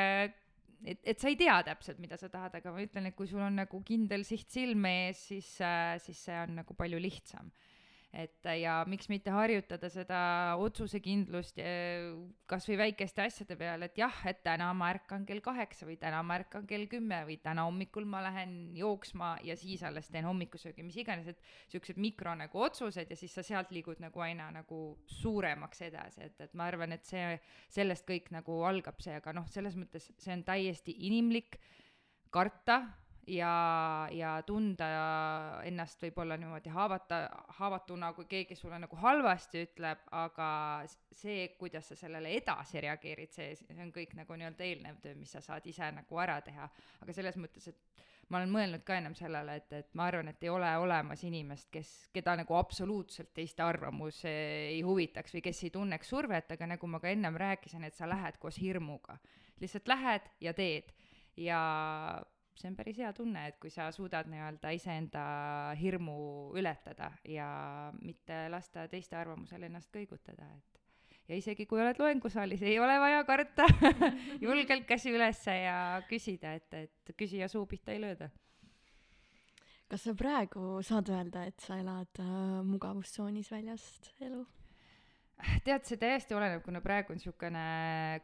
[SPEAKER 3] et, et sa ei tea täpselt, mida sa tahad, aga ma ütlen, et kui sul on nagu kindel siht silme ees, siis, siis see on nagu palju lihtsam. Et ja miks mitte harjutada seda otsusekindlust eh, kas või väikeste asjade peale, et jah, et täna ma ärkan kell kaheksa või täna ma ärkan kell kümme või täna hommikul ma lähen jooksma ja siis alles teen hommikusöögi, mis iganes, et siuksed mikro nagu otsused ja siis sa sealt liigud nagu aina nagu suuremaks edasi, et, et ma arvan, et see, sellest kõik nagu algab see, aga noh, selles mõttes see on täiesti inimlik karta ja, ja tunda ennast võib-olla niimoodi haavata, haavatuna, kui keegi sulle nagu halvasti ütleb, aga see, kuidas sa sellele edasi reageerid, see, see on kõik nagu nii-öelda eelnev töö, mis sa saad ise nagu ära teha. aga selles mõttes, et ma olen mõelnud ka ennem sellele, et, et ma arvan, et ei ole olemas inimest, kes, keda nagu absoluutselt teiste arvamus eh, ei huvitaks või kes ei tunneks survet, aga nagu ma ka ennem rääkisin, et sa lähed koos hirmuga. lihtsalt lähed ja teed ja see on päris hea tunne, et kui sa suudad nii-öelda iseenda hirmu ületada ja mitte lasta teiste arvamusel ennast kõigutada, et ja isegi kui oled loengusaalis, ei ole vaja karta, julgelt käsi ülesse ja küsida, et, et küsija suu pihta ei lööda.
[SPEAKER 2] kas sa praegu saad öelda, et sa elad äh, mugavustsoonis väljast elu?
[SPEAKER 3] Tead, see täiesti oleneb, kuna praegu on niisugune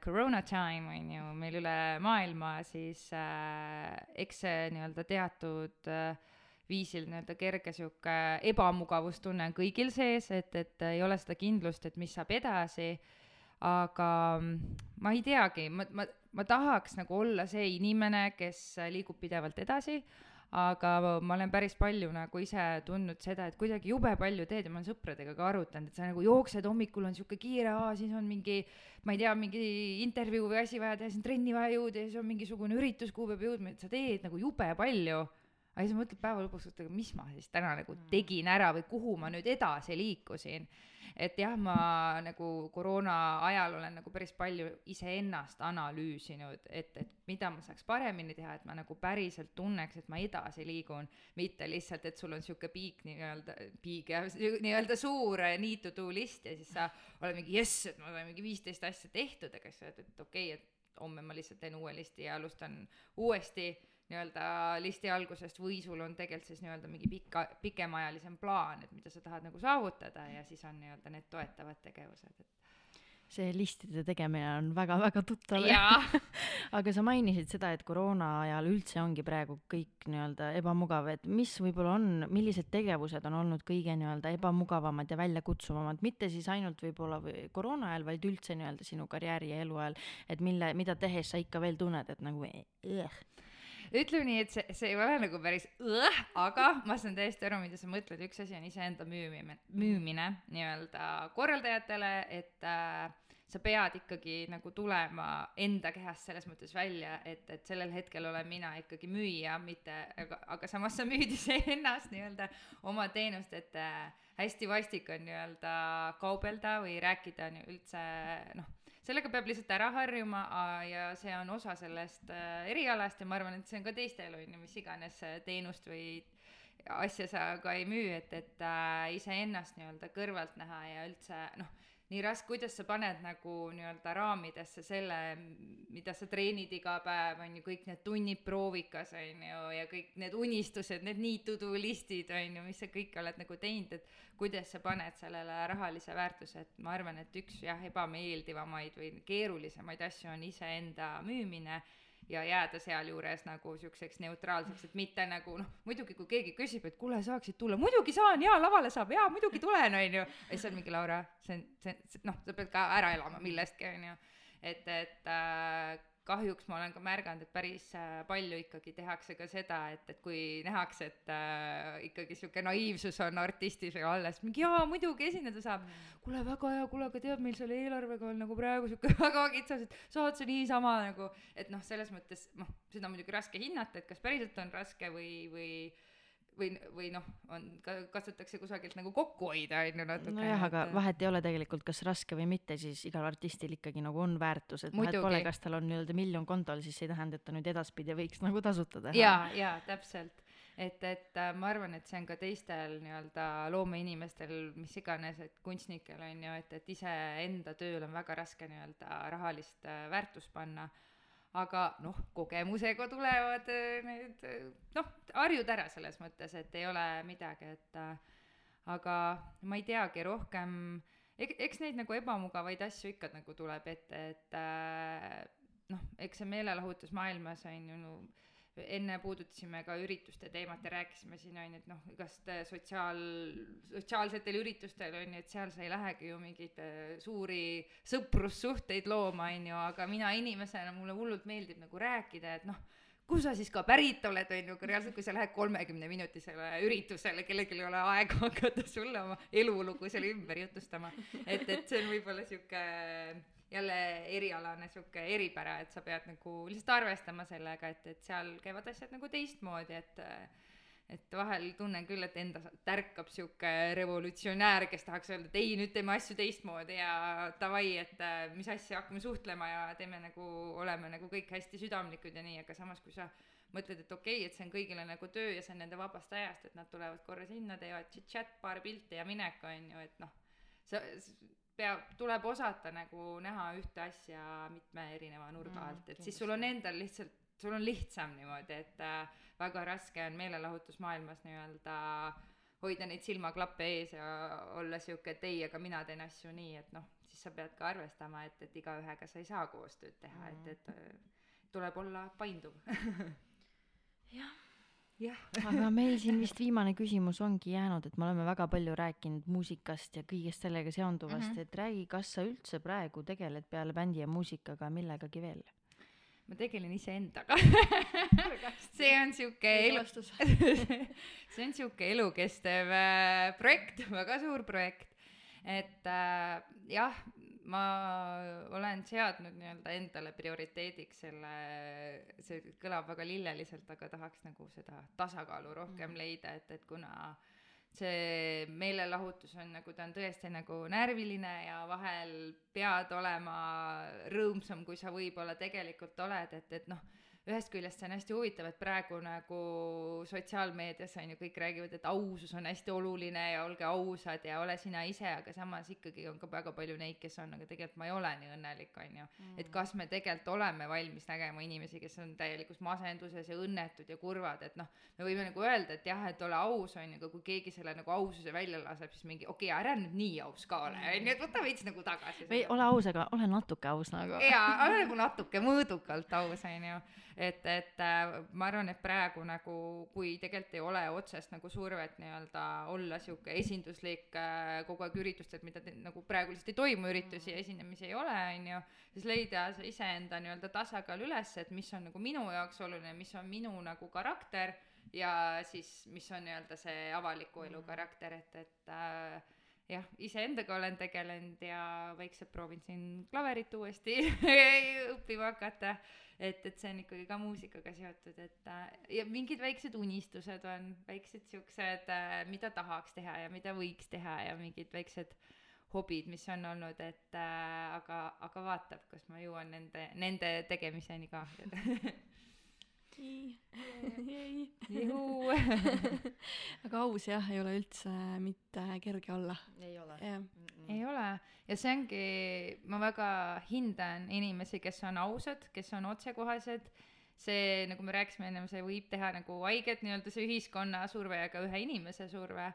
[SPEAKER 3] koroona time, on ju, meil üle maailma, siis äh, eks see nii-öelda teatud äh, viisil nii-öelda kerge niisugune ebamugavustunne on kõigil sees, et, et ei ole seda kindlust, et mis saab edasi, aga mm, ma ei teagi, ma, ma, ma tahaks nagu olla see inimene, kes liigub pidevalt edasi, aga ma olen päris palju nagu ise tundnud seda, et kuidagi jube palju teed ja ma olen sõpradega ka arutanud, et sa nagu jooksed hommikul on sihuke kiire, siis on mingi, ma ei tea, mingi intervjuu või asi vaja teha, siis on trenni vaja jõuda ja siis on mingisugune üritus, kuhu peab jõudma, et sa teed nagu jube palju aga siis mõtled päeva lõpuks, et aga mis ma siis täna nagu mm. tegin ära või kuhu ma nüüd edasi liikusin. et jah, ma nagu koroona ajal olen nagu päris palju iseennast analüüsinud, et, et mida ma saaks paremini teha, et ma nagu päriselt tunneks, et ma edasi liigun, mitte lihtsalt, et sul on sihuke piik nii-öelda, piik jah, nii-öelda suur need to do list ja siis sa oled mingi jess, et ma olen mingi viisteist asja tehtud, aga siis sa oled, et okei okay,, et homme ma lihtsalt teen uue listi ja alustan uuesti nii-öelda listi algusest või sul on tegelikult siis nii-öelda mingi pika, pikemaajalisem plaan, et mida sa tahad nagu saavutada ja siis on nii-öelda need toetavad tegevused, et
[SPEAKER 4] see listide tegemine on väga-väga tuttav. Aga sa mainisid seda, et koroona ajal üldse ongi praegu kõik nii-öelda ebamugav, et mis võib-olla on, millised tegevused on olnud kõige nii-öelda ebamugavamad ja väljakutsuvamad, mitte siis ainult võib-olla või koroona ajal, vaid üldse nii-öelda sinu karjääri ja eluajal, et mille, mida tehes sa ikka veel tunned, et nagu äh,
[SPEAKER 3] ütleme nii, et see, see ei ole nagu päris õh, aga ma saan täiesti aru, mida sa mõtled, üks asi on iseenda müümine, müümine nii-öelda korraldajatele, et äh, sa pead ikkagi nagu tulema enda kehast selles mõttes välja, et, et sellel hetkel olen mina ikkagi müüja, mitte, aga, aga samas sa müüd iseennast nii-öelda oma teenust, et äh, hästi vastik on nii-öelda kaubelda või rääkida ju üldse noh sellega peab lihtsalt ära harjuma ja see on osa sellest äh, erialast ja ma arvan, et see on ka teistel, on ju, mis iganes äh, teenust või asja sa ka ei müü, et, et äh, iseennast nii-öelda kõrvalt näha ja üldse noh nii raske, kuidas sa paned nagu nii-öelda raamidesse selle, mida sa treenid iga päev, on ju, kõik need tunnid proovikas, on ju, ja kõik need unistused, need need to do listid, on ju, mis sa kõik oled nagu teinud, et kuidas sa paned sellele rahalise väärtuse, et ma arvan, et üks jah, ebameeldivamaid või keerulisemaid asju on iseenda müümine ja jääda sealjuures nagu siukseks neutraalseks, et mitte nagu noh, muidugi kui keegi küsib, et kuule, saaksid tulla, muidugi saan, jaa, lavale saab, jaa, muidugi tulen, onju. ja siis on mingi Laura, see on, see, noh, sa pead ka ära elama millestki, onju. et, et äh, kahjuks ma olen ka märganud, et päris äh, palju ikkagi tehakse ka seda, et, et kui nähakse, et äh, ikkagi sihuke naiivsus on artistis alles, mingi jaa, muidugi esineda saab. kuule, väga hea, kuule, aga tead, meil selle eelarvega on nagu praegu sihuke väga kitsas, et saad sa niisama nagu, et noh, selles mõttes noh, seda on muidugi raske hinnata, et kas päriselt on raske või, või või, või noh, on, kasutatakse kusagilt nagu kokku hoida, on ju natuke.
[SPEAKER 4] nojah, aga vahet ei ole tegelikult, kas raske või mitte, siis igal artistil ikkagi nagu on väärtus, et vahet pole, kas tal on nii-öelda miljon kontol, siis see ei tähenda, et ta nüüd edaspidi võiks nagu tasuta teha.
[SPEAKER 3] ja, ja täpselt, et, et äh, ma arvan, et see on ka teistel nii-öelda loomeinimestel, mis iganes, et kunstnikel on ju, et, et iseenda tööl on väga raske nii-öelda rahalist äh, väärtust panna aga noh, kogemusega tulevad äh, need, äh, noh, harjud ära selles mõttes, et ei ole midagi, et äh, aga ma ei teagi, rohkem eks, eks neid nagu ebamugavaid asju ikka nagu tuleb ette, et noh, eks see meelelahutusmaailmas on ju no, enne puudutasime ka ürituste teemat ja rääkisime siin on ju, et noh, igast sotsiaal, sotsiaalsetel üritustel on ju, et seal sa ei lähegi ju mingeid äh, suuri sõprussuhteid looma, on ju, aga mina inimesena, mulle hullult meeldib nagu rääkida, et noh, kus sa siis ka pärit oled, on ju, aga reaalselt, kui sa lähed kolmekümneminutisele üritusele, kellelgi ei ole aega hakata sulle oma elulugu seal ümber jutustama, et, et see on võib-olla sihuke jälle erialane sihuke eripära, et sa pead nagu lihtsalt arvestama sellega, et, et seal käivad asjad nagu teistmoodi, et et vahel tunnen küll, et enda tärkab sihuke revolutsionäär, kes tahaks öelda, et ei, nüüd teeme asju teistmoodi ja davai, et mis asja, hakkame suhtlema ja teeme nagu, oleme nagu kõik hästi südamlikud ja nii, aga samas, kui sa mõtled, et okei okay,, et see on kõigile nagu töö ja see on nende vabast ajast, et nad tulevad korra sinna, teevad tšit-tšat, paar pilti ja minek, on ju, et noh, sa peab, tuleb osata nagu näha ühte asja mitme erineva nurga mm, alt, et mm, siis sul on endal lihtsalt, sul on lihtsam niimoodi, et äh, väga raske on meelelahutusmaailmas nii-öelda hoida neid silmaklappe ees ja olla sihuke, et ei, aga mina teen asju nii, et noh, siis sa pead ka arvestama, et, et igaühega sa ei saa koostööd teha mm, -hmm. et, et tuleb olla painduv.
[SPEAKER 4] Jah
[SPEAKER 3] jah.
[SPEAKER 4] aga meil siin vist viimane küsimus ongi jäänud, et me oleme väga palju rääkinud muusikast ja kõigest sellega seonduvast mm, -hmm. et räägi, kas sa üldse praegu tegeled peale bändi ja muusikaga millegagi veel?
[SPEAKER 3] ma tegelen iseendaga see on sihuke elu, see on sihuke elukestev äh, projekt, väga suur projekt. et äh, jah, ma olen seadnud nii-öelda endale prioriteediks selle, see kõlab väga lilleliselt, aga tahaks nagu seda tasakaalu rohkem mm. leida, et, et kuna see meelelahutus on nagu, ta on tõesti nagu närviline ja vahel pead olema rõõmsam, kui sa võib-olla tegelikult oled, et, et noh ühest küljest see on hästi huvitav, et praegu nagu sotsiaalmeedias on ju kõik räägivad, et ausus on hästi oluline ja olge ausad ja ole sina ise, aga samas ikkagi on ka väga palju neid, kes on, aga tegelikult ma ei ole nii õnnelik, on ju mm.. et kas me tegelikult oleme valmis nägema inimesi, kes on täielikus masenduses ja õnnetud ja kurvad, et noh, me võime nagu öelda, et jah, et ole aus, on ju, aga kui keegi selle nagu aususe välja laseb, siis mingi okei okay,, ära nüüd nii aus ka ole, on ju, et võta veits nagu tagasi.
[SPEAKER 4] või ole aus, aga ole natuke aus nagu.
[SPEAKER 3] jaa, ole nagu natuke mõõdukalt aus, on ju et, et äh, ma arvan, et praegu nagu, kui tegelikult ei ole otsest nagu survet nii-öelda olla sihuke esinduslik äh, kogu aeg üritustel, mida te, nagu praegu lihtsalt ei toimu üritusi ja esinemisi ei ole, on ju, siis leida see iseenda nii-öelda tasakaal üles, et mis on nagu minu jaoks oluline, mis on minu nagu karakter ja siis, mis on nii-öelda see avaliku elu karakter, et, et äh, jah, iseendaga olen tegelenud ja vaikselt proovin siin klaverit uuesti õppima hakata. Et, et see on ikkagi ka muusikaga seotud, et äh, ja mingid väiksed unistused on, väiksed siuksed, äh, mida tahaks teha ja mida võiks teha ja mingid väiksed hobid, mis on olnud, et äh, aga, aga vaatab, kas ma jõuan nende, nende tegemiseni ka
[SPEAKER 2] juhuu aga aus jah, ei ole üldse mitte kerge olla.
[SPEAKER 4] ei ole.
[SPEAKER 3] ei ole. Ja see ongi, ma väga hindan inimesi, kes on ausad, kes on otsekohesed see, nagu me rääkisime ennem, see võib teha nagu haiget nii-öelda see ühiskonna surve ja ka ühe inimese surve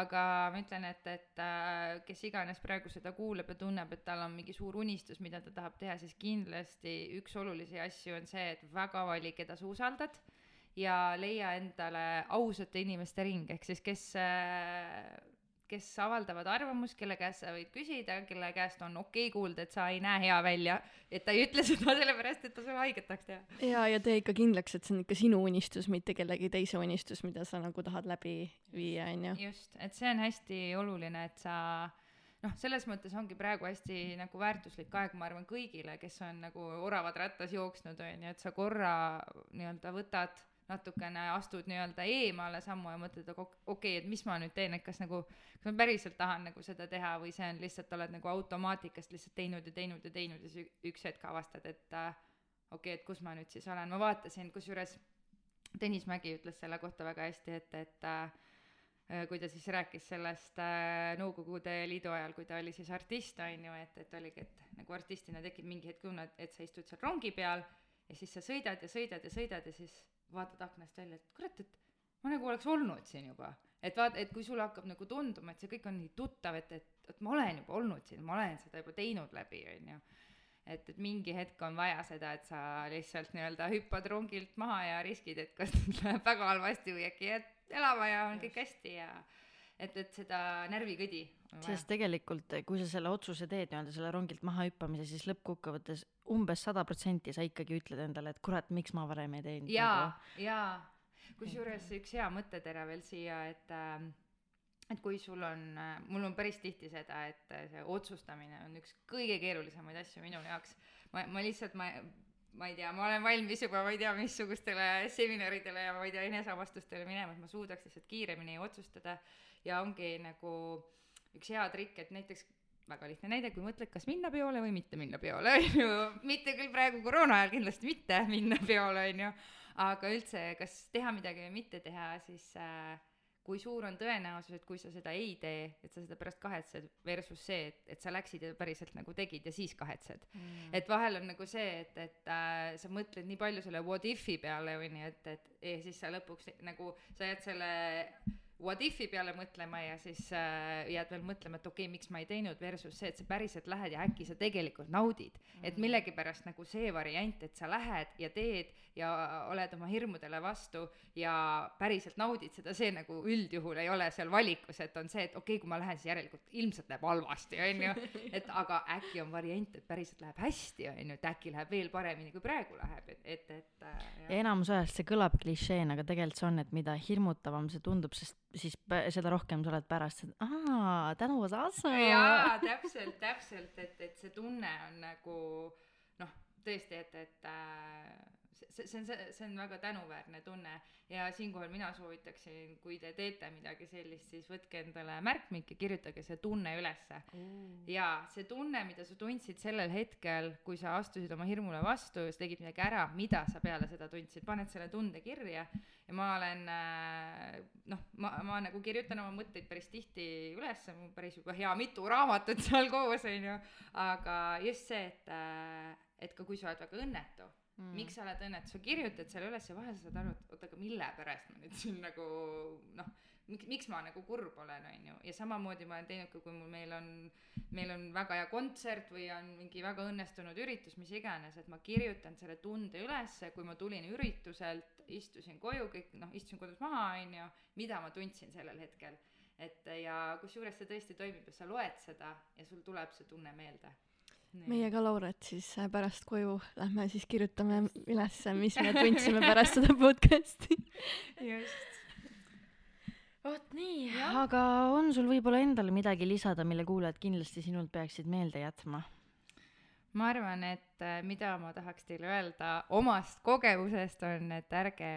[SPEAKER 3] aga ma ütlen, et, et äh, kes iganes praegu seda kuulab ja tunneb, et tal on mingi suur unistus, mida ta tahab teha, siis kindlasti üks olulisi asju on see, et väga vali, keda sa usaldad ja leia endale ausate inimeste ring, ehk siis kes äh, kes avaldavad arvamust, kelle käest sa võid küsida, kelle käest on okei okay kuulda, et sa ei näe hea välja, et ta ei ütle seda sellepärast, et ta sulle haiget tahaks teha.
[SPEAKER 2] ja, ja tee ikka kindlaks, et see on ikka sinu unistus, mitte kellegi teise unistus, mida sa nagu tahad läbi viia, on ju.
[SPEAKER 3] just, et see on hästi oluline, et sa noh, selles mõttes ongi praegu hästi nagu väärtuslik aeg, ma arvan, kõigile, kes on nagu oravad rattas jooksnud, on ju, et sa korra nii-öelda võtad natukene astud nii-öelda eemale sammu ja mõtled, aga okei okay,, et mis ma nüüd teen, et kas nagu, kas ma päriselt tahan nagu seda teha või see on lihtsalt, oled nagu automaatikast lihtsalt teinud ja teinud ja teinud ja siis üks hetk avastad, et äh, okei okay,, et kus ma nüüd siis olen, ma vaatasin, kusjuures Tõnis Mägi ütles selle kohta väga hästi, et, et äh, kui ta siis rääkis sellest äh, Nõukogude Liidu ajal, kui ta oli siis artist, on ju, et, et oligi, et nagu artistina tekib mingi hetk tunne, et, et sa istud seal rongi peal ja siis sa sõidad ja sõidad ja sõidad ja siis vaatad aknast välja, et kurat, et ma nagu oleks olnud siin juba. et vaata, et kui sulle hakkab nagu tunduma, et see kõik on nii tuttav, et, et, et ma olen juba olnud siin, ma olen seda juba teinud läbi, on ju. et, et mingi hetk on vaja seda, et sa lihtsalt nii-öelda hüppad rongilt maha ja riskid, et kas läheb väga halvasti või äkki jääd elama ja on kõik hästi ja et, et seda närvikõdi.
[SPEAKER 4] sest tegelikult, kui sa selle otsuse teed nii-öelda selle rongilt maha hüppamise, siis lõppkokkuvõttes umbes sada protsenti sa ikkagi ütled endale, et kurat, miks ma varem ei teinud.
[SPEAKER 3] jaa nagu., jaa, kusjuures üks hea mõttetera veel siia, et äh, et kui sul on, mul on päris tihti seda, et see otsustamine on üks kõige keerulisemaid asju minu jaoks. ma, ma lihtsalt, ma, ma ei tea, ma olen valmis juba, ma ei tea, missugustele seminaridele ja ma ei tea, eneseavastustele minema, et ma suudaks lihtsalt kiiremini otsustada ja ongi nagu üks hea trikk, et näiteks väga lihtne näide, kui mõtled, kas minna peole või mitte minna peole, on ju, mitte küll praegu koroona ajal kindlasti mitte minna peole, on ju, aga üldse, kas teha midagi või mitte teha, siis äh, kui suur on tõenäosus, et kui sa seda ei tee, et sa seda pärast kahetsed, versus see, et, et sa läksid ja päriselt nagu tegid ja siis kahetsed. Mm.. et vahel on nagu see, et, et äh, sa mõtled nii palju selle what if'i peale, on ju, et, et ja siis sa lõpuks nagu, sa jääd selle what if'i peale mõtlema ja siis äh, jääd veel mõtlema, et okei okay,, miks ma ei teinud versus see, et sa päriselt lähed ja äkki sa tegelikult naudid mm. -hmm. et millegipärast nagu see variant, et sa lähed ja teed ja oled oma hirmudele vastu ja päriselt naudid seda, see nagu üldjuhul ei ole seal valikus, et on see, et okei okay,, kui ma lähen, siis järelikult ilmselt läheb halvasti, on ju. et aga äkki on variant, et päriselt läheb hästi, on ju, et äkki läheb veel paremini, kui praegu läheb, et, et, et äh,.
[SPEAKER 4] enamus ajast see kõlab klišeena, aga tegelikult see on, et mida hirmutavam see tundub, sest siis seda rohkem sa oled pärast, et aa, that was awesome.
[SPEAKER 3] jaa, täpselt, täpselt, et, et see tunne on nagu noh, tõesti, et, et äh, see, see on, see on väga tänuväärne tunne. Ja siinkohal mina soovitaksin, kui te teete midagi sellist, siis võtke endale märkmik ja kirjutage see tunne ülesse. Mm.. ja see tunne, mida sa tundsid sellel hetkel, kui sa astusid oma hirmule vastu ja sa tegid midagi ära, mida sa peale seda tundsid, paned selle tunde kirja ja ma olen äh, noh, ma, ma nagu kirjutan oma mõtteid päris tihti üles, mul päris juba hea mitu raamatut seal koos, on ju, aga just see, et, äh, et ka kui sa oled väga õnnetu mm.. miks sa oled õnnetu, sa kirjutad selle üles ja vahel sa saad aru, et oota, aga mille pärast ma nüüd siin nagu noh, miks, miks ma nagu kurb olen, on ju, ja samamoodi ma olen teinud ka, kui mul, meil on, meil on väga hea kontsert või on mingi väga õnnestunud üritus, mis iganes, et ma kirjutan selle tunde ülesse, kui ma tulin ürituselt, istusin koju, kõik noh, istusin kodus maha, on ju, mida ma tundsin sellel hetkel. et ja kusjuures see tõesti toimib ja sa loed seda ja sul tuleb see tunne meelde
[SPEAKER 2] meie ka Lauret siis äh, pärast koju lähme siis kirjutame ülesse, mis me tundsime pärast seda podcast'i.
[SPEAKER 3] just.
[SPEAKER 4] vot nii, aga on sul võib-olla endal midagi lisada, mille kuulajad kindlasti sinult peaksid meelde jätma?
[SPEAKER 3] Ma arvan, et äh, mida ma tahaks teile öelda omast kogemusest on, et ärge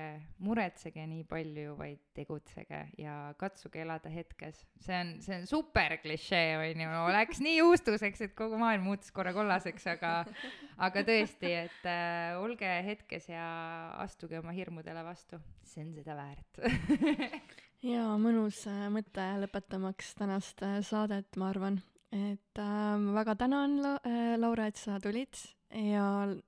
[SPEAKER 3] muretsege nii palju, vaid tegutsege ja katsuge elada hetkes. see on, see on super klišee, on ju, läks nii juustuseks, et kogu maailm muutus korra kollaseks, aga, aga tõesti, et äh, olge hetkes ja astuge oma hirmudele vastu, see on seda väärt.
[SPEAKER 2] Ja mõnus äh, mõte lõpetamaks tänast äh, saadet, ma arvan et äh, ma väga tänan La- äh,, Laura, et sa tulid. Ja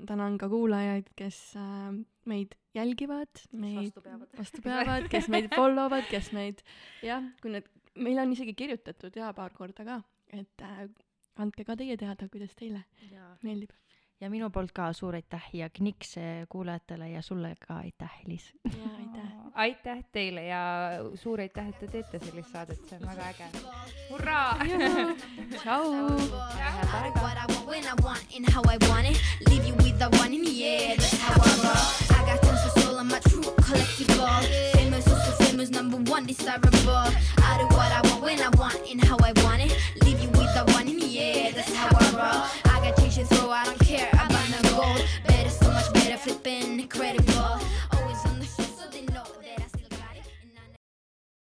[SPEAKER 2] tänan ka kuulajaid, kes äh, meid jälgivad, meid
[SPEAKER 4] vastu peavad.
[SPEAKER 2] vastu peavad, kes meid follow vad, kes meid jah, kui need, meil on isegi kirjutatud ja paar korda ka, et äh, andke ka teie teada, kuidas teile meeldib
[SPEAKER 4] ja minu poolt ka suur aitäh ja kniks kuulajatele ja sulle ka aitäh, Elis.
[SPEAKER 2] ja aitäh.
[SPEAKER 3] aitäh teile ja suur aitäh, et te teete sellist saadet, see on väga äge. hurraa!
[SPEAKER 2] tšau!
[SPEAKER 1] i'm my true collectible. Famous, also famous, number one desirable. I do what I want when I want and how I want it. Leave you with the one in the air, that's how I roll. I got change to throw, I don't care about no gold. Better, so much better, flipping incredible.